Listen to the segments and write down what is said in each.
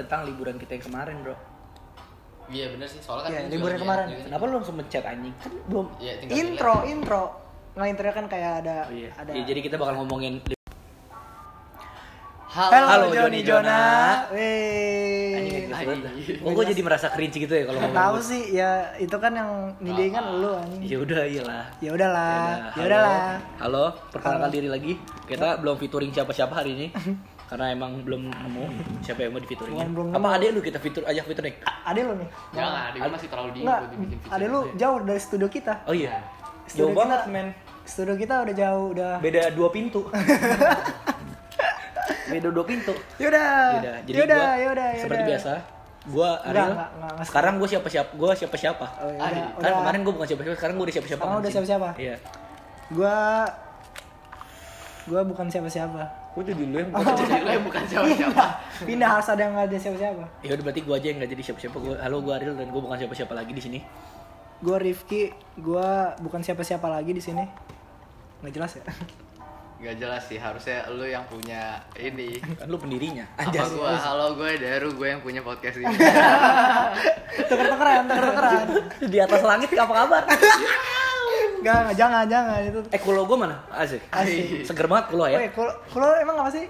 tentang liburan kita yang kemarin, Bro. Iya bener sih, soalnya kan Iya, ini liburan juga kemarin. lagi- Kenapa lu langsung mencet anjing? Kan belum. Iya, tinggal intro intro nggak intro kan kayak ada Oh, iya. ada Iya, jadi kita bakal ngomongin Halo, halo, Halo, Joni Jona. Wih. Oh, gue jadi merasa cringe gitu ya kalau ngomong. tahu sih ya itu kan yang nidein kan lu anjing Ya udah, iyalah. ya udahlah ya Halo. udahlah Halo, perkenalkan diri lagi. Kita belum featuring siapa-siapa hari ini. Karena emang belum nemu siapa yang mau di featuring. Bukan belum Apa adek lu kita fitur ajak featuring? ade lu nih Jangan, gue masih terlalu dingin Enggak, buat dibikin featuring. ade lu jauh dari studio kita Oh iya. Studio Jauh banget, men. studio kita udah jauh udah Beda dua pintu. Beda dua pintu. yaudah Yaudah, jadi yaudah gua yaudah seperti yaudah. biasa, gua Enggak, Ariel. enggak, enggak, enggak. sekarang gua siapa siapa, gua siapa siapa. oh, ya udah, Kan udah. kemarin gua bukan siapa siapa, sekarang gua udah siapa siapa. Sekarang udah siapa-siapa? Iya. gua gua bukan siapa-siapa Gua jadi dulu yang Jadi lu yang bukan siapa-siapa. pindah harus ada yang nggak ada siapa-siapa Ya udah berarti gua aja yang nggak jadi siapa siapa. Gua halo gua Ariel dan gua bukan siapa siapa lagi di sini. gua Rifki gua bukan siapa-siapa lagi di sini nggak jelas ya Gak jelas sih, harusnya lu yang punya ini. Kan lu pendirinya. Apa Anjas. gua? Halo, gue Daru, gue yang punya podcast ini. tuker-tukeran tuker-tukeran di atas langit apa kabar? Nggak, jangan, jangan itu. eh kulo gua mana? Asik. Asik. Seger banget kulo ya. Woi, kalau kalau emang apa sih?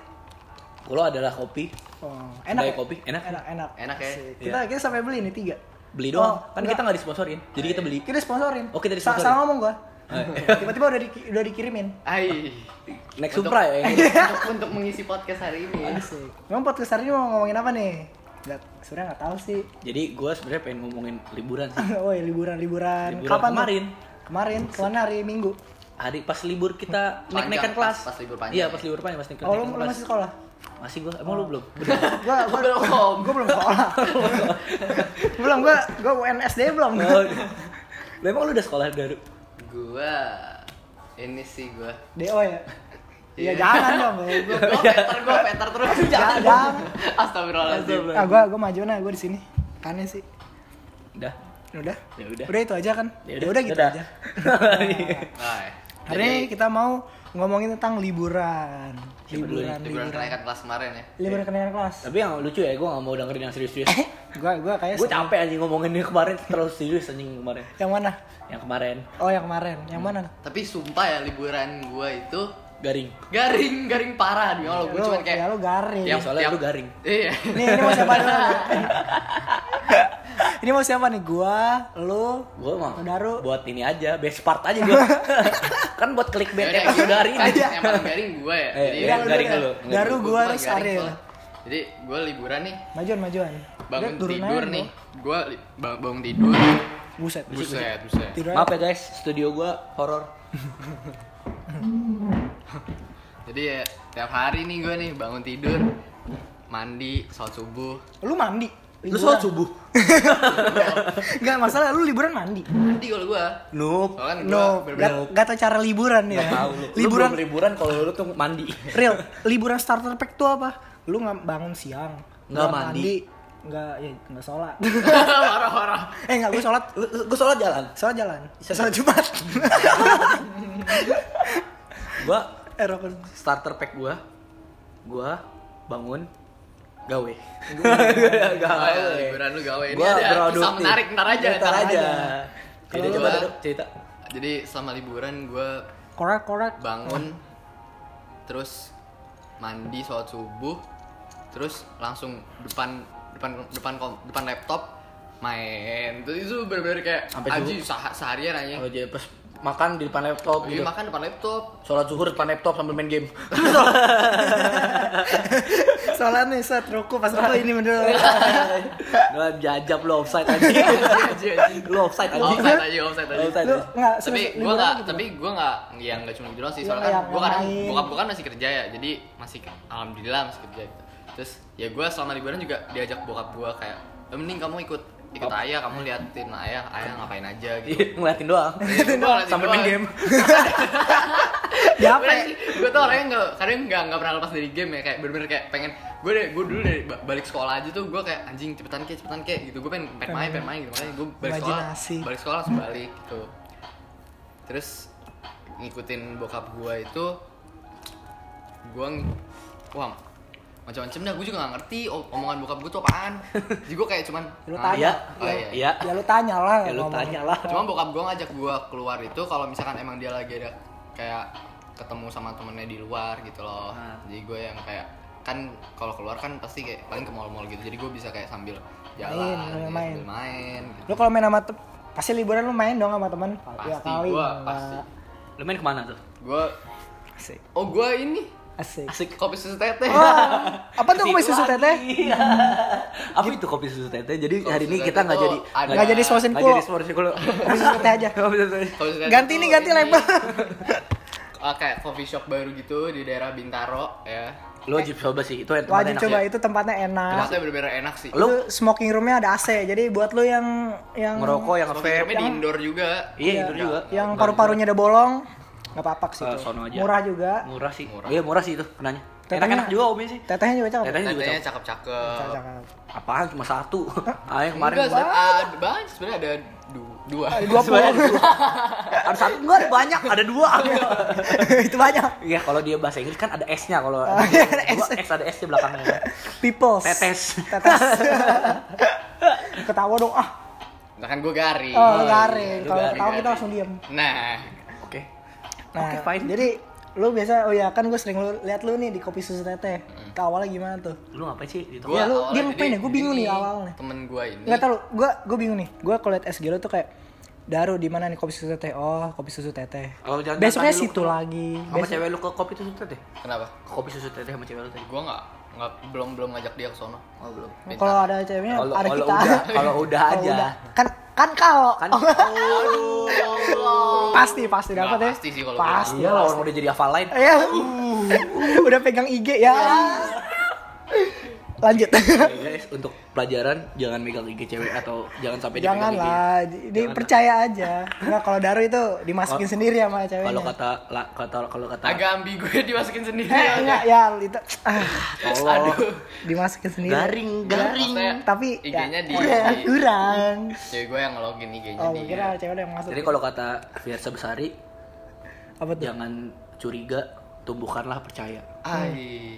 Kulo adalah kopi. Oh, enak. Ya? kopi, enak. Enak, enak. Enak ya? Asik. Kita kita sampai beli nih tiga. Beli doang. Oh, kan enggak. kita nggak disponsorin. Jadi kita beli. Kita sponsorin. Oh, kita Sa- disponsorin. Sama ngomong gua. Tiba-tiba udah di, udah dikirimin. Hai. Next Untuk- Supra ya ini. untuk, untuk mengisi podcast hari ini. Asik. Emang podcast hari ini mau ngomongin apa nih? Nggak, sebenarnya nggak tahu sih. Jadi gue sebenarnya pengen ngomongin liburan sih. oh, ya, liburan, liburan. Liburan Kapan tuh? Kemarin. Kemarin, hari Minggu. Hari pas libur kita naik-naikan kelas. pas- pas libur panjang Iya, ya? pas libur panjang pas naik Oh, lu, naikan lu kelas. masih sekolah? Masih gue. Emang lu belum? gua gua Belum. gua belum sekolah. belum gua gua UNSD belum. Oh, Lu emang lu udah sekolah dari Gua ini sih gua. DO ya? Iya, Iya. jangan dong. Gua, Gua peter, gua peter terus. jangan, jangan. Astagfirullahaladzim. Ah, gua gua maju nah, gua di sini. Aneh sih. Udah. Udah. Ya udah. Udah itu aja kan? Ya Ya udah gitu aja. Nah, Hari ini kita mau ngomongin tentang liburan. Siapa? Liburan, liburan liburan. kenaikan kelas kemarin ya. Liburan kenaikan kelas. Tapi yang lucu ya, gue gak mau dengerin yang serius-serius. Gua gua kayak gue capek anjing ngomongin ini kemarin terlalu serius anjing kemarin. Yang mana? Yang kemarin Oh, yang kemarin. Yang mana? Tapi sumpah ya liburan gua itu garing. garing garing parah demi Allah. Gua Lu- cuman kayak ya lu garing. Ya, soalnya lu garing. Iya. Nih, ini mau siapa dulu? ini mau siapa nih? Gua, lu, Gue mah Daru. buat ini aja, best part aja gue. kan buat clickbait Yaudah, episode hari kan ini. Yang paling garing gua ya. Eh, Jadi lu garing dulu. Daru gua- gua gua harus garing Ariel. Jadi gue liburan nih, Majuan, majuan. bangun tidur aja, nih. gua. Gue bangun tidur. Buset, Buset, buset. Tidur Maaf aja. ya guys, studio gue horor. Jadi ya tiap hari nih gue nih bangun tidur, mandi, sholat subuh, Lu mandi. Lu sholat subuh? Enggak masalah, lu liburan mandi. mandi kalau gue. Noob. Soalnya kan gue No, gak, gak tau cara liburan ya. Gak tau lu. Lu Liburan, belum liburan kalau lu tuh mandi. real. Liburan starter pack tuh apa? Lu nggak bangun siang, Nggak nggak mandi. nggak ya nggak sholat. parah-parah. eh nggak gue sholat, Gue sholat jalan. sholat jalan, sholat jumat. Gue eh rokok. starter pack gue, gue bangun gawe. Oh, ya, liburan lu gawe. Ini Gua ada kisah menarik, ntar aja. Ntar ntar aja. Kalau Jadi coba gua- cerita. Jadi selama liburan gue Korek korek. bangun, terus mandi, sholat subuh, terus langsung depan depan depan kom, depan laptop main. Terus itu bener-bener kayak Sampai aji sah- seharian aja. Kalau jadi pas makan di depan laptop Lagi gitu. makan depan laptop. Sholat zuhur depan laptop sambil main game. Sholat nih set ruku pas ruku ini menurut. Gak jajab lu offside aja. lu offside aja. Offside aja, offside aja. Offside aja. nggak tapi gue nggak gitu. tapi gue nggak ya nggak cuma gitu doang sih Iya, soalnya kan gue kadang bokap gue kan masih kerja ya jadi masih alhamdulillah masih kerja gitu terus ya gue selama liburan juga diajak bokap gue kayak "Eh, mending kamu ikut ikut Apa? ayah kamu liatin ayah ayah ngapain aja gitu Iya, ngeliatin doang. Gua ngeliatin Sambil main doang. game. Ya apa? ya? gue tuh orangnya nggak kadang nggak nggak pernah lepas dari game ya kayak bener-bener kayak pengen gue deh gue dulu dari ba- balik sekolah aja tuh gue kayak anjing cepetan ke cepetan ke gitu gue pengen pengen main pengen main gitu makanya gue balik sekolah balik sekolah langsung balik gitu terus ngikutin bokap gue itu gue wah macam-macam dah gue juga gak ngerti omongan bokap gue tuh apaan jadi gue kayak cuman Lu "Ah, tanya. oh iya Iya. Ya lu tanya lah. Ya lu tanya lah. cuma bokap gue ngajak gue keluar itu kalau misalkan emang dia lagi ada kayak ketemu sama temennya di luar gitu loh Ah. jadi gue yang kayak kan kalau keluar kan pasti kayak paling ke mall-mall gitu jadi gue bisa kayak sambil jalan Main, ya, main. sambil main gitu. Lu kalau main sama te- pasti liburan lu main dong sama teman. pasti ya kali. pasti Lu main ke mana tuh? gue oh gue ini Asik. Asik. kopi susu teteh Wah, apa tuh kopi susu teteh? Iya. Apa itu kopi susu teteh? Jadi Kopi hari ini susu kita teteh nggak jadi ada- Nggak jadi nggak kulo. jadi sponsor kulo. Kopi susu teteh aja. Kopi susu teteh. Kopi susu teteh Ganti nih, ganti label. ah, kayak coffee shop baru gitu di daerah Bintaro ya Lu wajib coba sih, itu tempatnya Wajib enak coba ya. itu tempatnya enak. Tempatnya bener-bener enak sih Lu- Itu smoking roomnya ada AC. Jadi buat lu yang yang Ngerokok yang nge-vape. shopnya di indoor juga Iya, itu juga. yang paru-parunya udah bolong, nggak apa-apa sih Eh, itu. sono aja. Murah juga. Murah sih. Murah. Iya, murah sih itu kenanya. Tetehnya- Enak-enak juga Umi sih. Tetehnya juga cakep. Tetehnya juga cakep. cakep-cakep Cakep. Apaan cuma satu? Ah, yang kemarin Enggak, gua- ada banyak sebenarnya ada du- dua Ada dua Sebenarnya puluh. ada dua. Ada satu enggak ada banyak, ada dua. itu banyak. Iya, kalau dia bahasa Inggris kan ada S-nya kalau Oh, iya, ada dua S. S ada S di belakangnya. Peoples. Tetes. Tetes. Ketawa dong ah. Nah kan gue garing Oh, garing. Lu Kalau garing, ketawa kita langsung diam. Nah. Nah, Oke, fine. jadi lu biasa oh ya kan gue sering lu lihat lu nih di kopi susu teteh. Ke awalnya gimana tuh? Lu ngapain sih di gua Ya, lu- dia ngapain ya? Gua bingung nih awalnya. Temen gue ini Enggak tahu, gue gue bingung nih. Gue kalau liat SG lu tuh kayak Daru di mana nih kopi susu teteh? Oh, kopi susu teteh. Oh, jangan- Besoknya jangan tadi lu situ lagi. Sama Besok- cewek lu ke kopi susu teteh? Kenapa? Ke kopi susu teteh sama cewek lu tadi? Gue nggak nggak belum belum ngajak dia ke sono Oh, belum. Kalau ada ceweknya Kalau ada kalau kita. udah, kalau udah aja. Kan kan kalau Kan Oh, Aduh ya pasti pasti dapat ya. pasti sih kalau Pasti. Iya lah orang udah jadi hafal lain. Ya. udah pegang IG ya. Lanjut. Guys, untuk pelajaran jangan megang IG cewek atau jangan sampai dipegang Jangan lah, ini percaya aja. Enggak kalau Daru itu dimasukin Kalau- sendiri sama ceweknya. Kalau kata la, kata kalau kata agak ambigu dimasukin sendiri eh, enggak ya itu ah, Allah, aduh dimasukin sendiri. garing garing. Maksudnya, Tapi IG-nya ya, di, kurang, di- kurang. cewek gue yang ngelogin IG-nya Oh, dia kira cewek yang masuk. Jadi kalau kata Fiersa Besari, apa tuh? jangan curiga, tumbuhkanlah percaya. Ai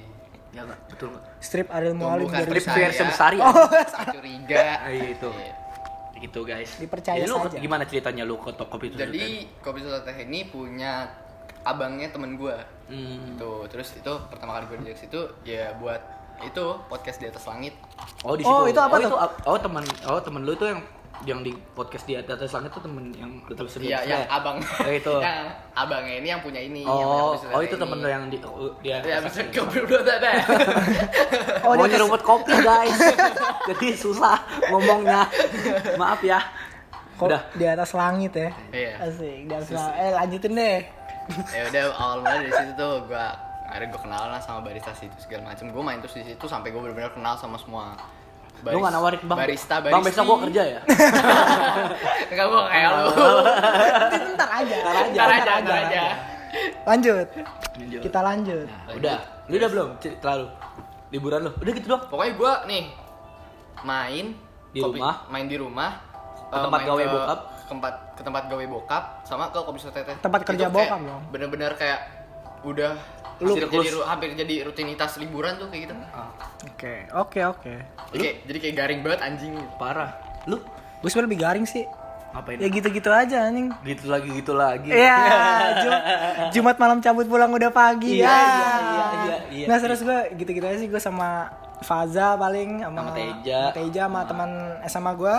Ya enggak? Betul enggak? Strip Ariel Mualim dari Strip percaya. Besari. Oh, curiga Ah, iya, itu. Iya. Gitu guys. Dipercaya Jadi lu saja. gimana ceritanya lu ke kopi itu? jadi kopi teh ini punya abangnya temen gue Hmm. Tuh, terus itu pertama kali gue diajak situ ya buat itu podcast di atas langit. Oh di Oh, situ. itu apa oh, tuh? Itu, oh teman oh teman lu itu yang yang di podcast di atas langit tuh temen yang tetap serius. Iya, yang abang. Oh, itu. yang abangnya ini yang punya ini. yang Oh, susu oh itu temen lu yang di oh, dia. Ya, bisa kopi udah teh. Oh, mau nyeruput kopi guys. Jadi susah ngomongnya. Maaf ya. Kok Udah. di atas langit ya? Iya. Asik, di atas langit. Eh, lanjutin deh. ya udah awal mulai dari situ tuh gua akhirnya gue kenal lah sama barista situ segala macem gue main terus di situ sampai gue benar-benar kenal sama semua Lu gak nawarin bang? barista Bang besok gua kerja ya. Enggak gua kayak lu. Nanti ntar aja. Ntar aja. Ntar aja, ntar aja. Lanjut. Lanjut. Kita lanjut. Udah. Lu udah belum cerita lu? Liburan lu? Udah gitu doang. Pokoknya gua nih main Di rumah? main di rumah Ke eh, tempat gawe ke- bokap? ke tempat ke tempat gawe bokap sama ke kopi teteh Tempat kerja bokap dong. bener-bener kayak udah Lu hampir jadi hampir jadi rutinitas liburan tuh kayak gitu Oke, oke, oke. Oke, jadi kayak garing banget anjing Parah. Lu Gue sebenernya lebih garing sih. ngapain? Ya gitu-gitu aja anjing. Gitu lagi gitu lagi. Iya, Jum- Jumat malam cabut pulang udah pagi. Iya, ya. iya, iya, iya, iya. Nah, terus gue gitu-gitu aja sih gue sama Faza paling sama, Sama Teja. sama Teja sama teman SMA gue.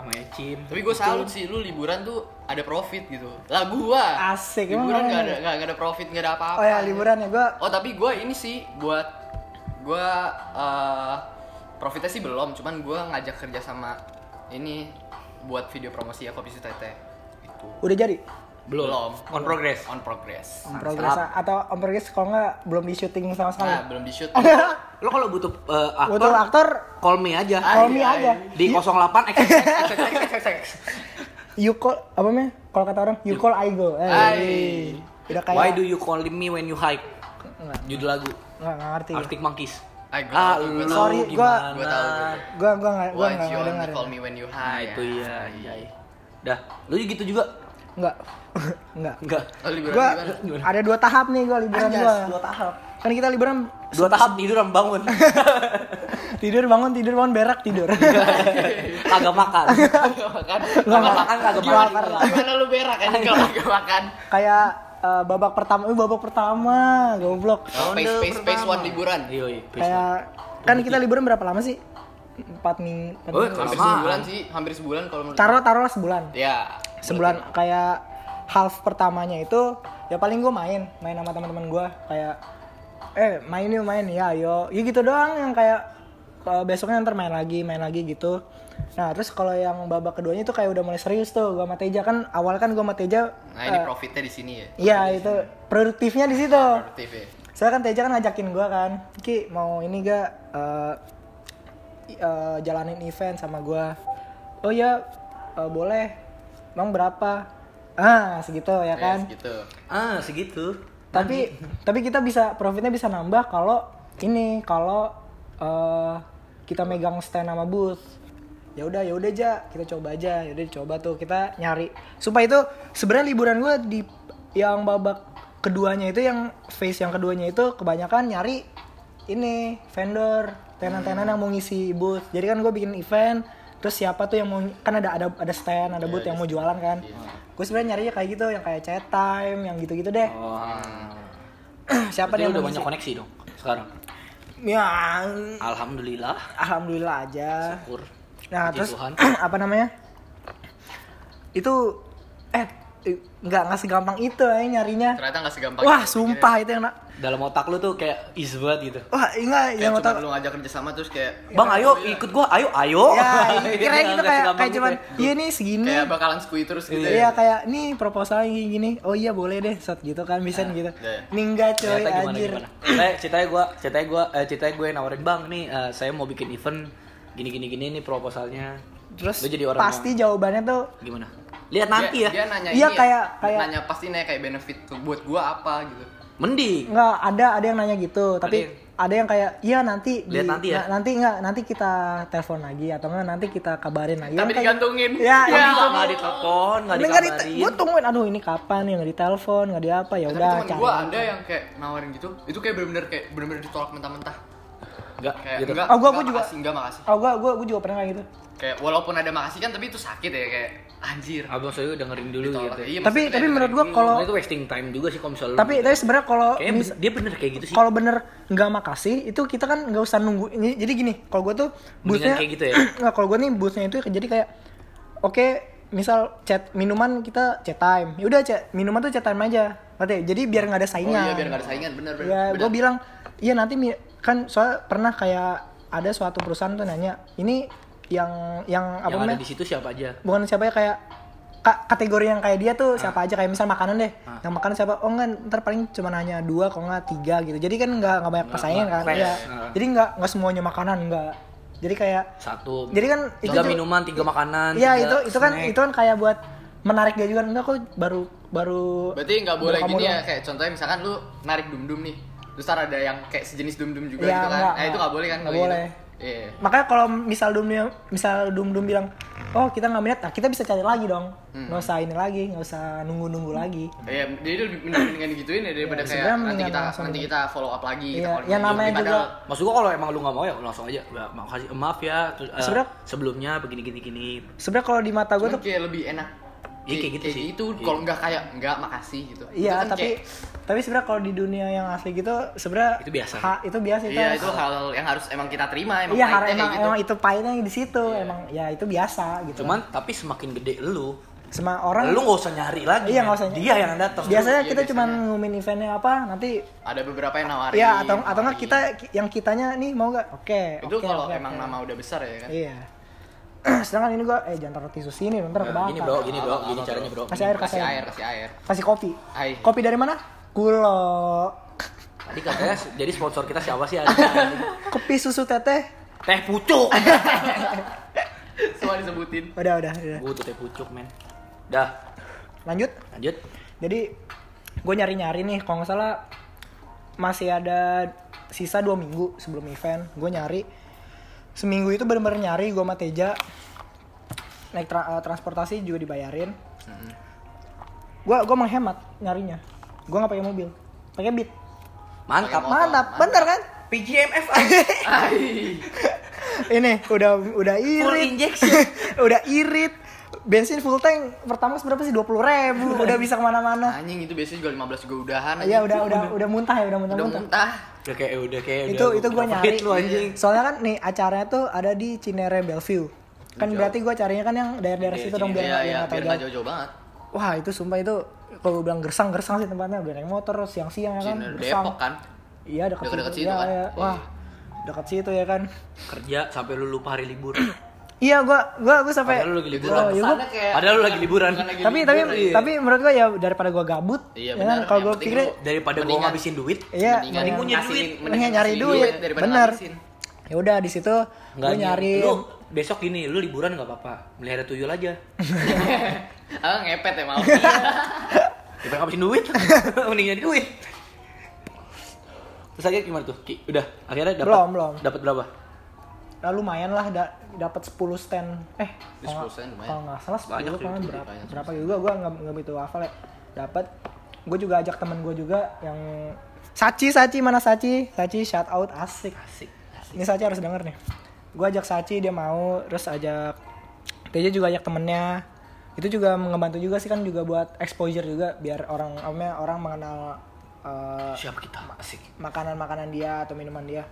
Sama Ecim. Tapi gue salut sih, lu liburan tuh ada profit gitu. Lah gua Asik, liburan gak ada gak, gak ada profit gak ada apa-apa. Oh ya liburan ya gue. Oh tapi gue ini sih buat gue eh profitnya sih belum, cuman gue ngajak kerja sama ini buat video promosi ya kopi susu teteh. Itu Udah jadi. Belum. belum. On progress. On progress. Om progres atau om progres kalau nggak belum di syuting sama sekali. Nah belum di shoot. Lo kalau butuh eh, aktor, Butuh aktor, call me aja. call me Ay, aja. Di 08 XXX. You call apa namanya? Kalau kata orang, you call I go. Eh, Ay. Udah kayak Why do you call me when you hike? Nggak, Judul lagu nggak, nggak ngerti. Arctic Monkeys. Ay, gua Ah, tahu, gua lu tahu. Sorry, gua- gimana? Gua tahu, gua tahu. Gua gua nggak gua Why nggak you nggak only dengar. call me when you Nah, high. itu iya, iya. iya. Dah, lu gitu juga. Enggak. Enggak. Enggak. Oh, liburan Gua gimana? ada dua tahap nih gua liburan Anjas, gua. dua tahap. Kan kita liburan Dua tahap tidur sama bangun. tidur bangun tidur bangun berak tidur. Kagak makan. makan Nggak makan kagak makan. gimana lu berak kan kalau kagak makan Kayak eh, babak pertama, eh, babak pertama, goblok. oh, space space space one liburan Iya, iya. Kayak kan kita liburan berapa lama sih? Empat minggu. empat Oh, minggu. hampir Lama. sebulan sih hampir sebulan kalau menurut Taruh taruhlah sebulan. ya Sebulan kayak half pertamanya itu ya paling gue main, main sama teman-teman gue kayak eh main yuk main ya ayo. Ya gitu doang yang kayak eh, besoknya ntar main lagi, main lagi gitu. Nah, terus kalau yang babak keduanya itu kayak udah mulai serius tuh. Gua sama Teja kan awal kan gua sama Teja nah ini eh, profitnya di sini ya Iya, itu produktifnya di situ. produktif ya Saya kan Teja kan ngajakin gua kan, Ki mau ini gak eh, eh, jalanin event sama gua. Oh ya, eh, boleh. Emang berapa? Ah, segitu ya kan. Yes, gitu Ah, segitu. Tapi tapi kita bisa profitnya bisa nambah kalau ini kalau eh, kita megang stand sama booth. Ya udah ya udah aja kita coba aja. Ya udah coba tuh kita nyari. Supaya itu sebenarnya liburan gua di yang babak keduanya itu yang phase yang keduanya itu kebanyakan nyari ini vendor tenan-tenan yang mau ngisi booth. Jadi kan gue bikin event terus siapa tuh yang mau kan ada ada ada stand ada booth yang mau jualan kan gue sebenarnya nyarinya kayak gitu yang kayak chat time yang gitu-gitu deh Oh. siapa Berarti nih yang udah mau banyak koneksi dong sekarang. ya Alhamdulillah. alhamdulillah aja Syukur. nah Puji terus Tuhan. apa namanya itu eh nggak nggak segampang itu ya nyarinya ternyata nggak segampang wah itu, sumpah itu yang na- Dalam otak lu tuh kayak easy banget gitu. wah enggak kayak yang otak lu ngajak kerja sama terus kayak Bang, ayo ikut gua. Ayo, ayo. ya kira gitu kayak kayak cuman ya. iya nih segini kayak bakalan skui terus gitu Iya kayak nih proposalnya gini, gini. Oh iya boleh deh set gitu kan bisa gitu. iya. Nih enggak coy Ternyata gimana anjir. gimana? Saya ceritanya gua, ceritanya gua, eh, ceritanya gue nawarin bang nih, eh, saya mau bikin event gini gini gini nih proposalnya. Terus Lu jadi orang pasti jawabannya tuh Gimana? Lihat nanti dia, ya. dia nanya Iya, ini kayak- ya, kayak- nanya pasti nanya kayak benefit tuh buat gua apa gitu Mending. Enggak, ada ada yang nanya gitu, tapi yang- ada yang kayak iya nanti Lihat nanti ya? na- nanti enggak nanti kita telepon lagi atau enggak nanti kita kabarin lagi. Tapi Yang digantungin. Ya, Ya, ya. Enggak, enggak ditelepon, enggak Ini nggak dikabarin. gue tungguin, aduh ini kapan ya nggak ditelepon, nggak di apa ya tapi udah temen cari. gua ada yang kayak nawarin gitu itu kayak bener-bener kayak bener-bener ditolak mentah-mentah Enggak, kayak gitu. enggak Oh, gua- enggak gua juga. makasih enggak makasih Oh gua gua gua juga pernah kayak gitu. kayak walaupun ada makasih kan tapi itu sakit ya kayak anjir Abang saya dengerin dulu ditolak. gitu. Iya, Tapi- tapi menurut gua kalau- itu wasting time juga sih kalau misalnya Tapi tapi sebenarnya kalau dia bener kayak gitu sih. kalau bener nggak makasih itu kita kan nggak usah nunggu ini jadi gini kalau gue tuh boothnya kayak gitu ya? nggak kalau gue nih boothnya itu jadi kayak oke misal chat minuman kita chat time ya udah chat minuman tuh chat time aja ngerti jadi biar nggak ada oh saingan iya biar nggak ada saingan bener bener ya bener. gue bilang iya nanti kan soalnya pernah kayak ada suatu perusahaan tuh nanya ini yang yang apa yang ada namanya di situ siapa aja? bukan siapa ya kayak ka- kategori yang kayak dia tuh siapa aja kayak misal makanan deh Ah. yang makanan siapa oh enggak ntar paling cuma hanya dua kok nggak tiga gitu jadi kan nggak nggak banyak persaingan nggak kan. Iya. Ah. jadi nggak nggak semuanya makanan nggak jadi kayak Satu. jadi kan itu tiga tuh- minuman, tiga makanan. iya tiga itu itu kan snack. itu kan kayak buat menarik dia juga enggak kok baru baru berarti nggak boleh gini ya kayak contohnya misalkan lu narik dum dum nih terus ada yang kayak sejenis dum dum juga Iya, gitu kan nggak, nah itu nggak. boleh kan Nggak kalau gitu. Iya makanya kalau misal dum misal dum dum bilang oh kita nggak minat nah kita bisa cari lagi dong Hmm. nggak usah ini lagi nggak usah nunggu nunggu lagi Iya, jadi lebih mending mendingan digituin ya daripada Iya, kayak nanti kita langsung nanti gitu. kita follow up lagi kita Iya, call yang lagi. namanya juga- Maksud gua kalau emang lu nggak mau ya langsung aja. Ya, makasih, maaf ya. Terus, Sebenarnya- sebelumnya begini gini gini. sebenarnya kalau di mata gue cuman tuh kayak lebih enak Iya, kayak gitu sih. itu Iya. kalau nggak kayak nggak makasih gitu Itu Iya, kan tapi kayak- tapi sebenarnya kalau di dunia yang asli gitu sebenarnya Itu biasa. ha- itu biasa itu. iya itu hal yang harus emang kita terima emang Iya, pahitnya har- emang, gitu. emang itu pahitnya di situ, Iya. emang ya itu biasa gitu. Cuman tapi semakin gede lu, sama orang lu nggak usah nyari lagi. Iya, nggak usah. Dia yang datang. biasanya Iya, kita cuma ngumumin eventnya apa, nanti ada beberapa yang nawarin ya atau atau nggak nawarin. kita yang kitanya nih mau nggak? Oke. itu oke, kalau oke, emang oke. nama udah besar ya kan Iya. Sedangkan ini gua eh jangan taruh tisu sini, ntar kebakar. Gini bro, gini bro, gini caranya bro. Kasih air, kasih kasih air kasih air Kasih kopi. Ai. Kopi dari mana? Kulo. Tadi katanya jadi sponsor kita siapa sih? Kopi susu teteh. Teh pucuk. semua disebutin Udah, udah, udah. Gua tuh teh pucuk men. Dah, Lanjut. lanjut. Jadi gue nyari-nyari nih, kalau nggak salah masih ada sisa dua minggu sebelum event. Gue nyari seminggu itu bener-bener nyari gue sama Teja. Naik tra- eh, transportasi juga dibayarin. gua gua menghemat nyarinya. Gua nggak pakai mobil pakai beat. Mantap. Mantap bener kan? PGMF ini udah udah irit. injection. udah irit bensin full tank pertama berapa sih dua puluh ribu udah bisa ke mana-mana Anjing itu biasanya juga 15 juga udahan Iya udah udah udah muntah ya udah muntah udah muntah. muntah. Udah kayak udah kayak Itu udah itu gue nyari. lu anjing. Soalnya kan nih acaranya tuh ada di Cinere Bellevue. Kan berarti gue carinya kan yang daerah-daerah Iya, situ dong biar Iya nggak iya biar nggak jauh. jauh-jauh banget. Wah itu sumpah itu kalau gue bilang gersang-gersang sih tempatnya udah naik motor siang-siang ya kan. Gersang. Depok kan. Iya dekat situ. situ Iya, kan? iya. Wah dekat situ ya kan. Kerja sampai lu lupa hari libur. Iya gua gua gua sampai. Padahal lu lagi liburan. Oh, ya gua- kayak- Padahal lu lagi liburan. Lagi tapi tapi libur, iya. tapi menurut gua ya daripada gua gabut, Iya, ya benar. kalau Yang gua pikir Daripada gua ngabisin duit. iya mending gua nyari duit. mendingan nyari duit, daripada bener. ngabisin. ya udah di situ gua nyari Lu besok gini, lu liburan nggak apa-apa. Melihara tuyul aja. Ah ngepet ya mau. Daripada ngabisin duit. mending nyari duit. Terus aja gimana tuh? Ki, udah akhirnya dapat Belum, belum. Dapat berapa? Nah, lumayan lah da dapat 10 stand. Eh, kalau 10 stand nggak- salah 10 Banyak kan berapa? banyak. Berapa juga gua nggak nggak begitu hafal ya. Dapat. Gue juga ajak temen gue juga yang Sachi, Sachi mana Sachi? Sachi shout out asik. Asik. asik. Ini Sachi harus denger nih. Gue ajak Sachi dia mau, terus ajak TJ juga ajak temennya. Itu juga ngebantu juga sih kan juga buat exposure juga biar orang apa orang mengenal eh, Siapa kita? Asik. makanan-makanan dia atau minuman dia.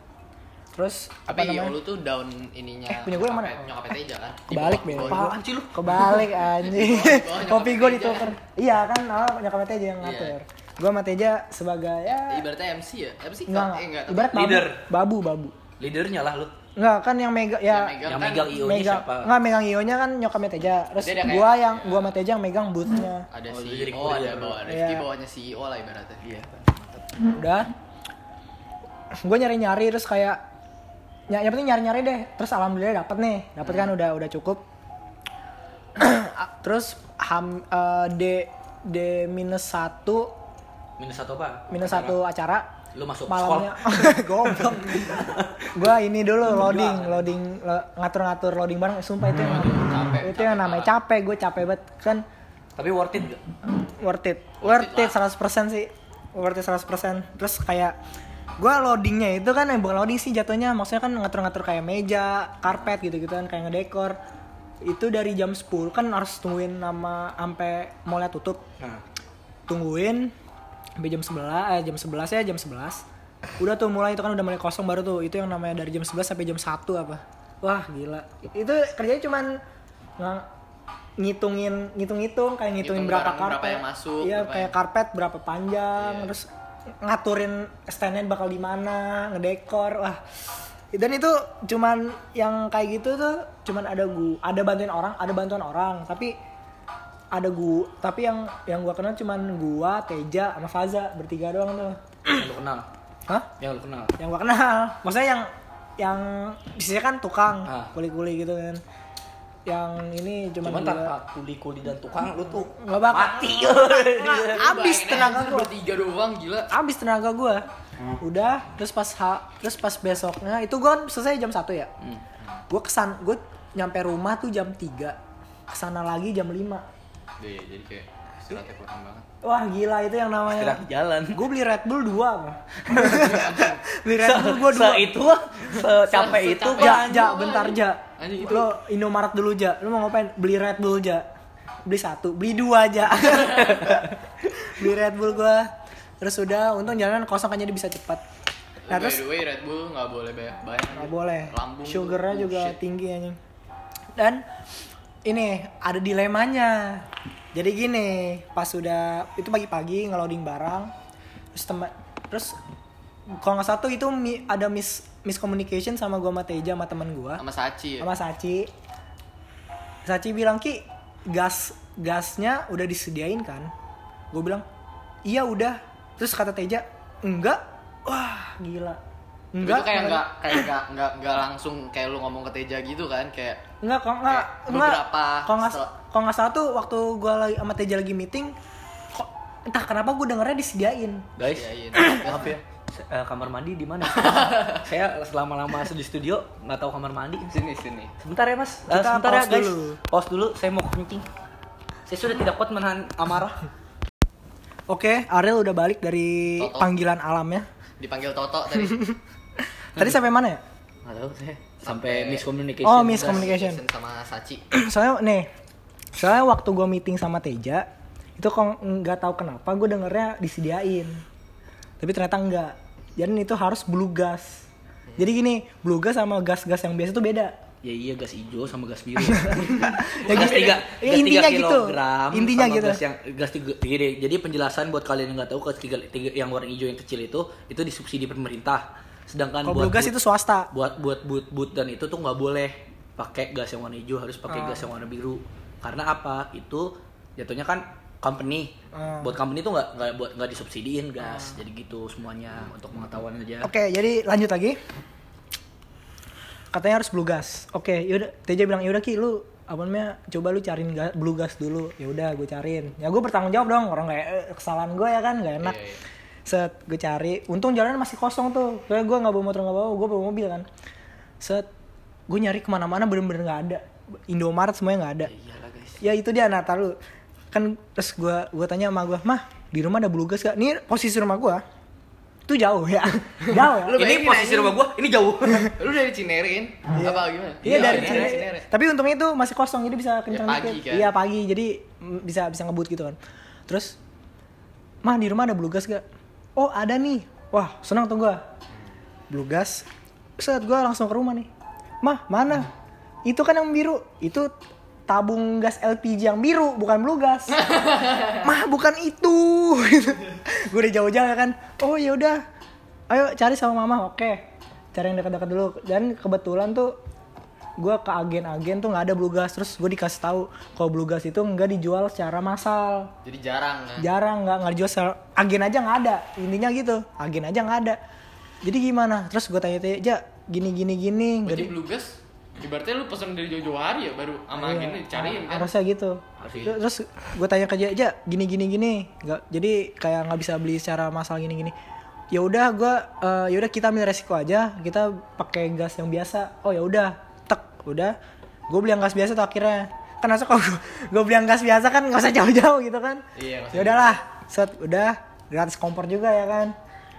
Terus apa Tapi namanya? lu tuh daun ininya. Eh, punya gue yang mana? nyokapnya- Nyokapnya Teja kan. Kebalik, bawah- Apaan sih lu? Kebalik anjing. Kopi gue dituker. Iya kan, awal nyokap Teja yang Iya. ngatur. Gue sama Teja sebagai ya Ibaratnya MC ya? Apa sih? enggak, Eh, enggak. enggak. Ibarat babu, Leader. babu, babu. Leadernya lah lu. Enggak, kan yang mega Yang ya megang Yang kan megang IO-nya megang siapa? enggak megang io-nya kan nyokapnya Teja. Terus Dia gua yang gua sama Teja yang megang booth-nya. ada Oh, CEO, ada courier. bawah Rifki Iya. bawahnya CEO lah ibaratnya. Iya. Udah. Gue nyari-nyari terus kayak ya, yang penting nyari-nyari deh. Terus alhamdulillah dapet nih. Dapet kan udah udah cukup. terus ham eh, D D minus satu. Minus satu apa? minus satu acara. Lu masuk malamnya. goblok. Gua ini dulu loading loading lo- ngatur-ngatur loading bareng. Sumpah itu yang Capek, itu yang namanya capek. Gue capek banget. Kan Tapi worth it gak? worth it. Worth worth it it 100% sih. Worth it 100% terus kayak gua loadingnya itu kan eh, bukan loading sih jatuhnya maksudnya kan ngatur-ngatur kayak meja karpet gitu-gitu kan kayak ngedekor. Itu dari jam 10 kan harus tungguin nama sampai mallnya tutup. Nah, tungguin sampai jam 11 eh jam 11 ya jam 11 udah tuh mulai itu kan udah mulai kosong baru tuh. Itu yang namanya dari jam 11 sampai jam 1 apa. Wah gila. Itu kerjanya cuman ngitungin ngitung-ngitung kayak ngitungin Ngitung berapa karpet berapa yang masuk, iya berapa kayak yang- karpet berapa panjang Iya. terus ngaturin standnya bakal di mana ngedekor wah dan itu cuman yang kayak gitu tuh cuman ada gua ada bantuin orang ada bantuan orang tapi ada gua tapi yang yang gua kenal cuman gua Teja sama Faza bertiga doang tuh yang lu kenal. hah Yang lu kenal. yang gua kenal maksudnya yang yang bisanya kan tukang Ah. kuli-kuli gitu kan yang ini cuman, Cuman tanpa kuli-kuli dan tukang lu tuh nggak bakal mati. Abis tenaga aja gua bertiga doang gila. abis tenaga gua udah terus pas ha, terus pas besoknya itu gua kan selesai jam 1 ya Hmm. gua kesan gua nyampe rumah tuh jam 3 ke sana lagi jam 5 Iya, jadi kayak istirahatnya kurang banget. Wah gila itu yang namanya Istirahat jalan. gue beli Red Bull 2 apa beli Red Bull gua 2 Se itu, secapek Se- itu. Ja, ja, bentar ja. Lo Indomaret dulu ja. Lo mau ngapain? Beli Red Bull ja. Beli satu, beli dua aja. beli Red Bull gua. Terus udah, untung jalanan kosong kan jadi bisa cepat. Nah By terus the way, Red Bull nggak boleh banyak banyak. nggak boleh. Lambung Sugarnya juga tinggi anjing. Dan ini ada dilemanya. Jadi gini, pas udah itu pagi-pagi ngeloading barang, terus teman terus kalau nggak satu itu mi- ada mis miscommunication sama gua sama Teja sama teman gua Sama Sachi ya. sama Sachi. Sachi bilang ki gas gasnya udah disediain kan? Gue bilang iya udah. Terus kata Teja enggak. Wah gila. Enggak. itu kayak nggak kayak nggak nggak nggak langsung kayak lu ngomong ke Teja gitu kan kayak Enggak kok enggak enggak. beberapa Kalau nggak setelah- kalau nggak salah tuh waktu gue lagi sama Teja lagi meeting kok entah kenapa gue dengernya disediain. Guys, maaf ya. Se- eh, kamar mandi di mana? Saya selama-lama di studio nggak tahu kamar mandi. sini sini. Sebentar ya mas, Eh, Kita sebentar ya pause guys. dulu. Pause dulu, saya mau kencing. Saya sudah tidak kuat menahan amarah. Oke, Ariel udah balik dari Toto. panggilan alamnya. Dipanggil Toto tadi. Tadi sampai mana ya? Nggak tahu saya. Sampai Sampai- miscommunication. Oh, miscommunication. sama Sachi. soalnya nih, soalnya waktu gue meeting sama Teja, itu kok nggak tahu kenapa gue dengernya disediain, tapi ternyata enggak. Jadi itu harus blue gas. Jadi gini, blue gas sama gas-gas yang biasa itu beda. Ya iya gas hijau sama gas biru. Ya gas tiga, Ya, gas intinya tiga gitu. Intinya sama gitu. Gas yang gas tiga, gini, jadi penjelasan buat kalian yang nggak tahu gas tiga, tiga yang warna hijau yang kecil itu itu disubsidi pemerintah. Sedangkan Kalau buat blue gas but- itu swasta. buat buat but but dan itu tuh nggak boleh pakai gas yang warna hijau harus pakai Ah. gas yang warna biru. Karena apa? Itu jatuhnya kan company. Ah. Buat company tuh nggak nggak buat nggak disubsidiin gas. Jadi gitu semuanya untuk pengetahuan aja. Oke, jadi lanjut lagi. Katanya harus blue gas. Oke, yaudah. Teja bilang yaudah ki, lu apa namanya? Coba lu cariin ga- blue gas dulu. Ya udah, gue cariin. Ya gue bertanggung jawab dong. Orang kayak eh, kesalahan gue ya kan, gak enak. Iya, iya. Set, gue cari. Untung jalanan masih kosong tuh. Kayak gue nggak bawa motor nggak bawa, gue bawa mobil kan. Set, gue nyari ke mana-mana bener-bener nggak ada. Indomaret semuanya nggak ada. Iyalah guys. Ya itu dia nah taruh kan terus gua gua tanya sama gua mah di rumah ada blue gas gak? Nih posisi rumah gua itu jauh ya jauh ya Lu ini posisi rumah gua, ini jauh. Lu dari Cinerin? Apa gimana? Iya dari Cinere, Cinere. Tapi untungnya itu masih kosong jadi bisa kencang Ya, pagi dikit. kan? Iya pagi jadi mm, bisa bisa ngebut gitu kan. Terus mah di rumah ada blue gas gak? Oh ada nih. Wah senang tuh gua. Blue gas. Set gua langsung ke rumah nih. Mah mana? Itu kan yang biru. Itu tabung gas LPG yang biru bukan blue gas. Mah bukan itu. gue udah jauh-jauh ya kan. Oh ya udah. Ayo cari sama mama. Oke. Cari yang dekat-dekat dulu. Dan kebetulan tuh gue ke agen-agen tuh nggak ada blue gas. Terus gue dikasih tahu kalau blue gas itu nggak dijual secara massal. Jadi jarang kan? jarang nggak nggak dijual secara agen aja nggak ada. Intinya gitu agen aja nggak ada. Jadi gimana? Terus gue tanya tanya aja gini gini gini. Nggak Berarti di- blue gas ibaratnya lu pesen dari jauh-jauh hari ya baru sama Iya, agennya dicariin kan. harusnya gitu. Harusnya. terus gue tanya ke aja gini gini gini. Nggak jadi kayak nggak bisa beli secara massal gini gini. Ya udah gue ya udah kita ambil resiko aja. Kita pakai gas yang biasa. Oh ya udah udah gue beli yang gas biasa tuh akhirnya. Kan masa kalau gue beli yang gas biasa kan nggak usah jauh-jauh gitu kan. Iya, ya udahlah set udah gratis kompor juga ya kan.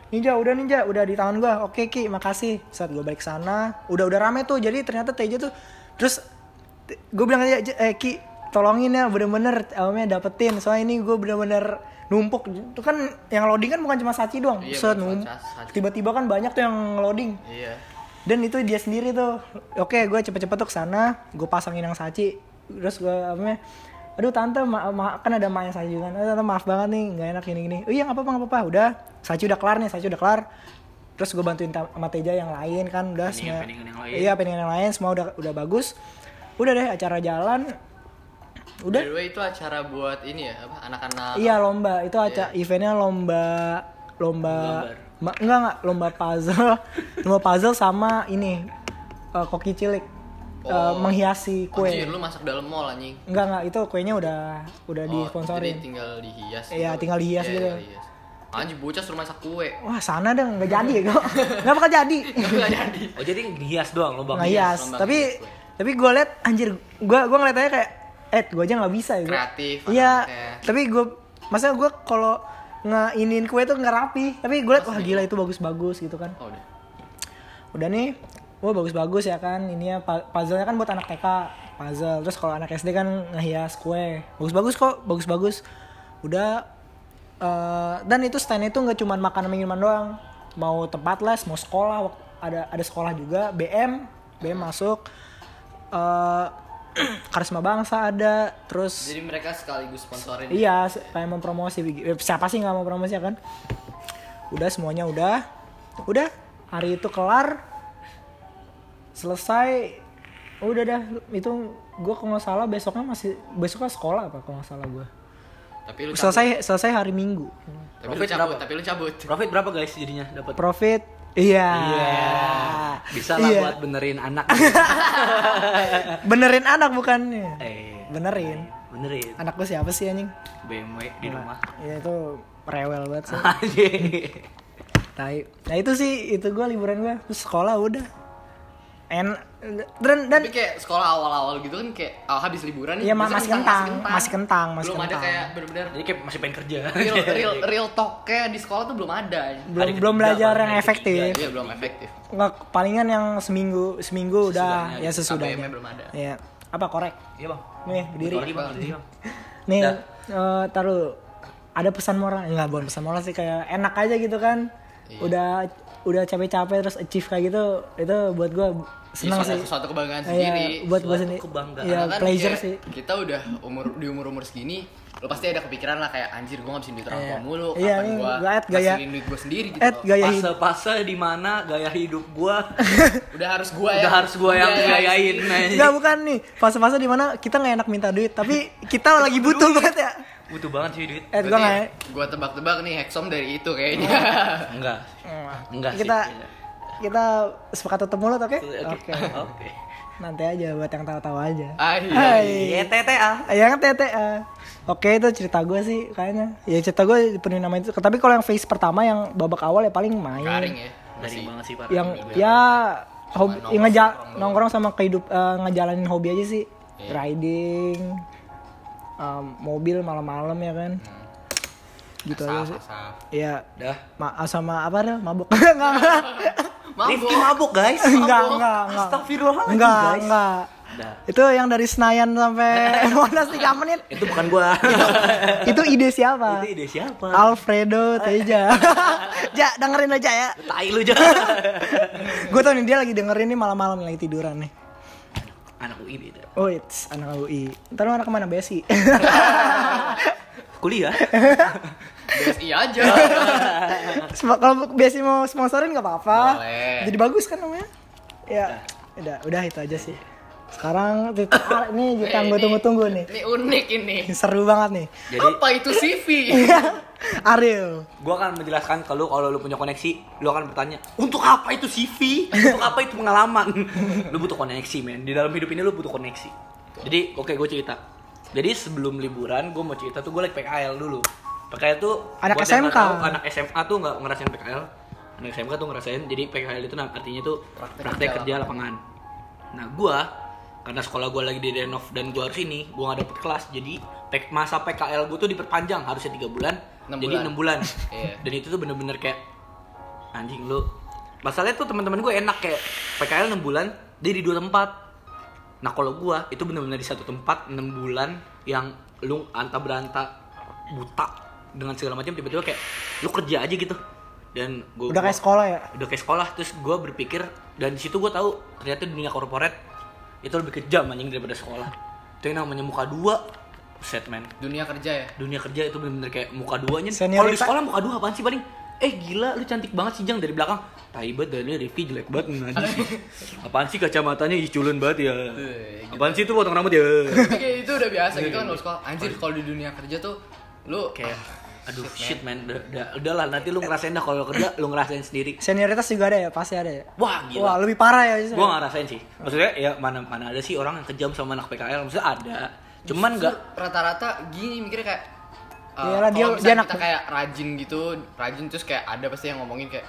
Ninja udah ninja udah di tangan gua. Oke ki makasih. Saat gue balik sana. Udah udah rame tuh jadi ternyata Teja tuh terus gue bilang aja "J- eh ki tolongin ya bener-bener albumnya dapetin. Soalnya ini gue bener-bener numpuk. Itu kan yang loading kan bukan cuma Sachi doang. Iya, set tiba-tiba kan banyak tuh yang loading. Iya. Dan itu dia sendiri tuh. Oke gue cepet-cepet tuh ke sana gue pasangin yang saci terus gue apa namanya aduh tante ma ma- kan ada mak yang saci juga. Kan "Eh, tante maaf banget nih nggak enak gini gini oh iya nggak apa-apa nggak apa-apa. Udah saci udah kelar nih saci udah kelar. Terus gue bantuin sama Teja yang lain kan udah semua. yang lain. iya pendingan yang lain semua udah udah bagus. Udah deh acara jalan. Udah. By the way itu acara buat ini ya apa anak-anak. Iya lomba. Itu acara eventnya lomba lomba ma- enggak enggak lomba puzzle lomba puzzle sama ini eh, koki cilik eh, Oh. menghiasi kue Anjir, lu masak dalam mall anjing. enggak enggak itu kuenya udah udah Oh, disponsorin Jadi tinggal dihias. Iya, gitu. tinggal dihias Iya, gitu. tinggal dihias. Anjir bocah suruh masak kue. wah sana dong nggak jadi ya kok nggak bakal jadi Enggak jadi. Oh jadi hias doang lubang nggak hias lomba tapi hias kue. tapi gue liat anjir gue gue ngeliatnya kayak eh gue aja nggak bisa ya gua. Kreatif, iya tapi gue masa gue kalau ngeinin kue tuh nggak rapi. Tapi gue liat wah gila itu bagus-bagus gitu kan. Oh, udah. udah nih wah bagus-bagus ya kan. Ini ya puzzle-nya kan buat anak TK puzzle. Terus kalau anak SD kan ngehias kue. Bagus-bagus kok bagus-bagus. Udah eh, dan itu stand itu nggak cuma makanan minuman doang. Mau tempat les mau sekolah ada ada sekolah juga. BM BM masuk. Eh karisma bangsa ada terus Jadi mereka sekaligus sponsorin. Iya, kayak mempromosi. Eh, Siapa sih nggak mau promosi ya kan? Udah semuanya udah, udah hari itu kelar, selesai, udah dah itu gue kalau nggak salah besoknya masih besoknya sekolah apa kalau nggak salah gue. Tapi lu cabut. Selesai selesai hari Minggu. Tapi lu Profit cabut, berapa? tapi lu cabut. Profit berapa guys jadinya dapat? Profit, iya. Bisa lah Iya. buat benerin anak. Benerin anak bukan? eh, Benerin. benerin. Anak gue siapa sih anjing? BMW di rumah. Ya itu rewel banget sih. Tai. Nah itu sih itu gue liburan gue terus sekolah udah. En Dan dan Tapi kayak sekolah awal-awal gitu kan kayak ah, habis liburan nih. Iya, ma- biasanya masih kentang, masih kentang, masih belum ada kentang. kayak bener-bener Jadi kayak masih pengen kerja. real real real talk kayak di sekolah tuh belum ada. belum Hari belum belajar yang efektif. Iya belum efektif. Nggak palingan yang seminggu seminggu udah Sesudahnya, ya sesudahnya. KBM-nya belum ada. Iya. Apa korek? Iya bang. Nih, berdiri. Sorry bang, berdiri bang. Nih, Dah. eh, taruh ada pesan moral enggak bukan pesan moral sih kayak enak aja gitu kan. Iya. Udah udah capek-capek terus achieve kayak gitu itu buat gua senang Iya, sih. Suatu kebanggaan Iya, sendiri. buat Suatu sendiri. kebanggaan. Iya, Karena kan pleasure kayak sih. Kita udah umur di umur-umur segini, lo pasti ada kepikiran lah kayak anjir gua ngabisin duit orang tua Iya. mulu, Iya, kapan gua add gaya- duit gua sendiri gitu. Loh. gaya hidup. Fase-fase di mana gaya hidup gua Udah harus gua ya. udah harus gua yang gayain. Enggak bukan nih fase-fase di mana kita nggak enak minta duit tapi kita lagi butuh banget ya. Butuh banget sih duit. Eh gua nggak Gua tebak-tebak nih Hexom dari itu kayaknya. Enggak. Enggak sih. Kita sepakat tutup mulut oke? Oke. Oke. Oke. Nanti aja buat yang tahu-tahu aja. Ay, Hai. TTA. Yang TTA. Oke itu cerita gue sih kayaknya. Ya cerita gue dipenuhi nama itu. Tapi kalau yang phase pertama yang babak awal ya paling main. garing ya. Dari banget sih Pak. Yang ya hobi ngeja nongkrong sama kehidup eh, ngejalanin hobi aja sih. Iya. Riding, em, mobil malam-malam ya kan. Gitu aja Asaf, sih. Iya. Dah. Ma sama apa dah? Mabuk. Enggak, enggak. Rifki mabuk guys. Enggak, enggak, enggak. Astagfirullahaladzim Enggak, guys. enggak. Dah. Itu yang dari Senayan sampai Monas 3 menit. Itu bukan gua. Itu ide siapa? Itu ide siapa? Alfredo Teja. ja, dengerin aja ya. Tai lu jangan. Gue tau nih dia lagi dengerin nih malam-malam lagi tiduran nih. Anak UI beda. Oh, it's anak UI. Ntar lu anak ke mana Besi? Kuliah. BSI aja. Sem- Kalau Besi mau sponsorin gak apa-apa. Boleh. Jadi bagus kan namanya? Ya, udah, udah itu aja sih. Sekarang ini kita gue tunggu-tunggu nih. Ini unik ini. Seru banget nih. Jadi Apa itu CV? Ariel. gua akan menjelaskan ke lu kalau lu punya koneksi, lu akan bertanya, "Untuk apa itu CV? Untuk apa itu pengalaman?" lu butuh koneksi, men. Di dalam hidup ini lu butuh koneksi. Jadi, oke gue cerita. Jadi sebelum liburan gue mau cerita tuh gue like PKL dulu. PKL tuh Anak SMK. tahu, anak SMA tuh nggak ngerasain PKL. Anak SMK tuh ngerasain. Jadi PKL itu nah, artinya tuh Praktek praktek, kerja kerja lapangan. Nah gua karena sekolah gua lagi di renov dan gua harus ini, gua gak dapet kelas. Jadi pek- masa PKL gua tuh diperpanjang harusnya tiga bulan, Enam jadi bulan. enam bulan. Iya. Dan itu tuh bener-bener kayak anjing lu. Masalahnya tuh teman-teman gue enak kayak PKL 6 bulan, dia di dua tempat. Nah kalau gua itu bener-bener di satu tempat 6 bulan yang lu anta beranta buta dengan segala macam tiba-tiba kayak lu kerja aja gitu. Dan gua Udah kayak sekolah ya? udah kayak sekolah. Terus gue berpikir dan di situ gue tahu ternyata dunia korporat itu lebih kejam anjing daripada sekolah. Itu yang namanya muka dua. Set man Dunia kerja ya. dunia kerja itu bener-bener kayak muka duanya. Kalau di sekolah muka dua apaan sih paling? Eh gila lu cantik banget sih jang dari belakang. Tai banget dari Rifki jelek banget najis apaan sih kacamatanya ih culun banget ya. Eh, apaan sih itu potong rambut ya? Itu udah biasa gitu kan lo sekolah. Anjir kalau di dunia kerja tuh lu kayak aduh shit man udah, udah, udahlah nanti lu ngerasain dah kalau kerja lu ngerasain sendiri Senioritas juga ada ya? Pasti ada ya? wah gila Wah, lebih parah ya. gue gak ngerasain sih maksudnya ya mana mana ada sih orang yang kejam sama anak PKL maksudnya ada cuman nggak rata-rata gini mikirnya kayak uh, Iyalah, dia- kalau dia anak- kita kayak rajin gitu, rajin terus kayak ada pasti yang ngomongin kayak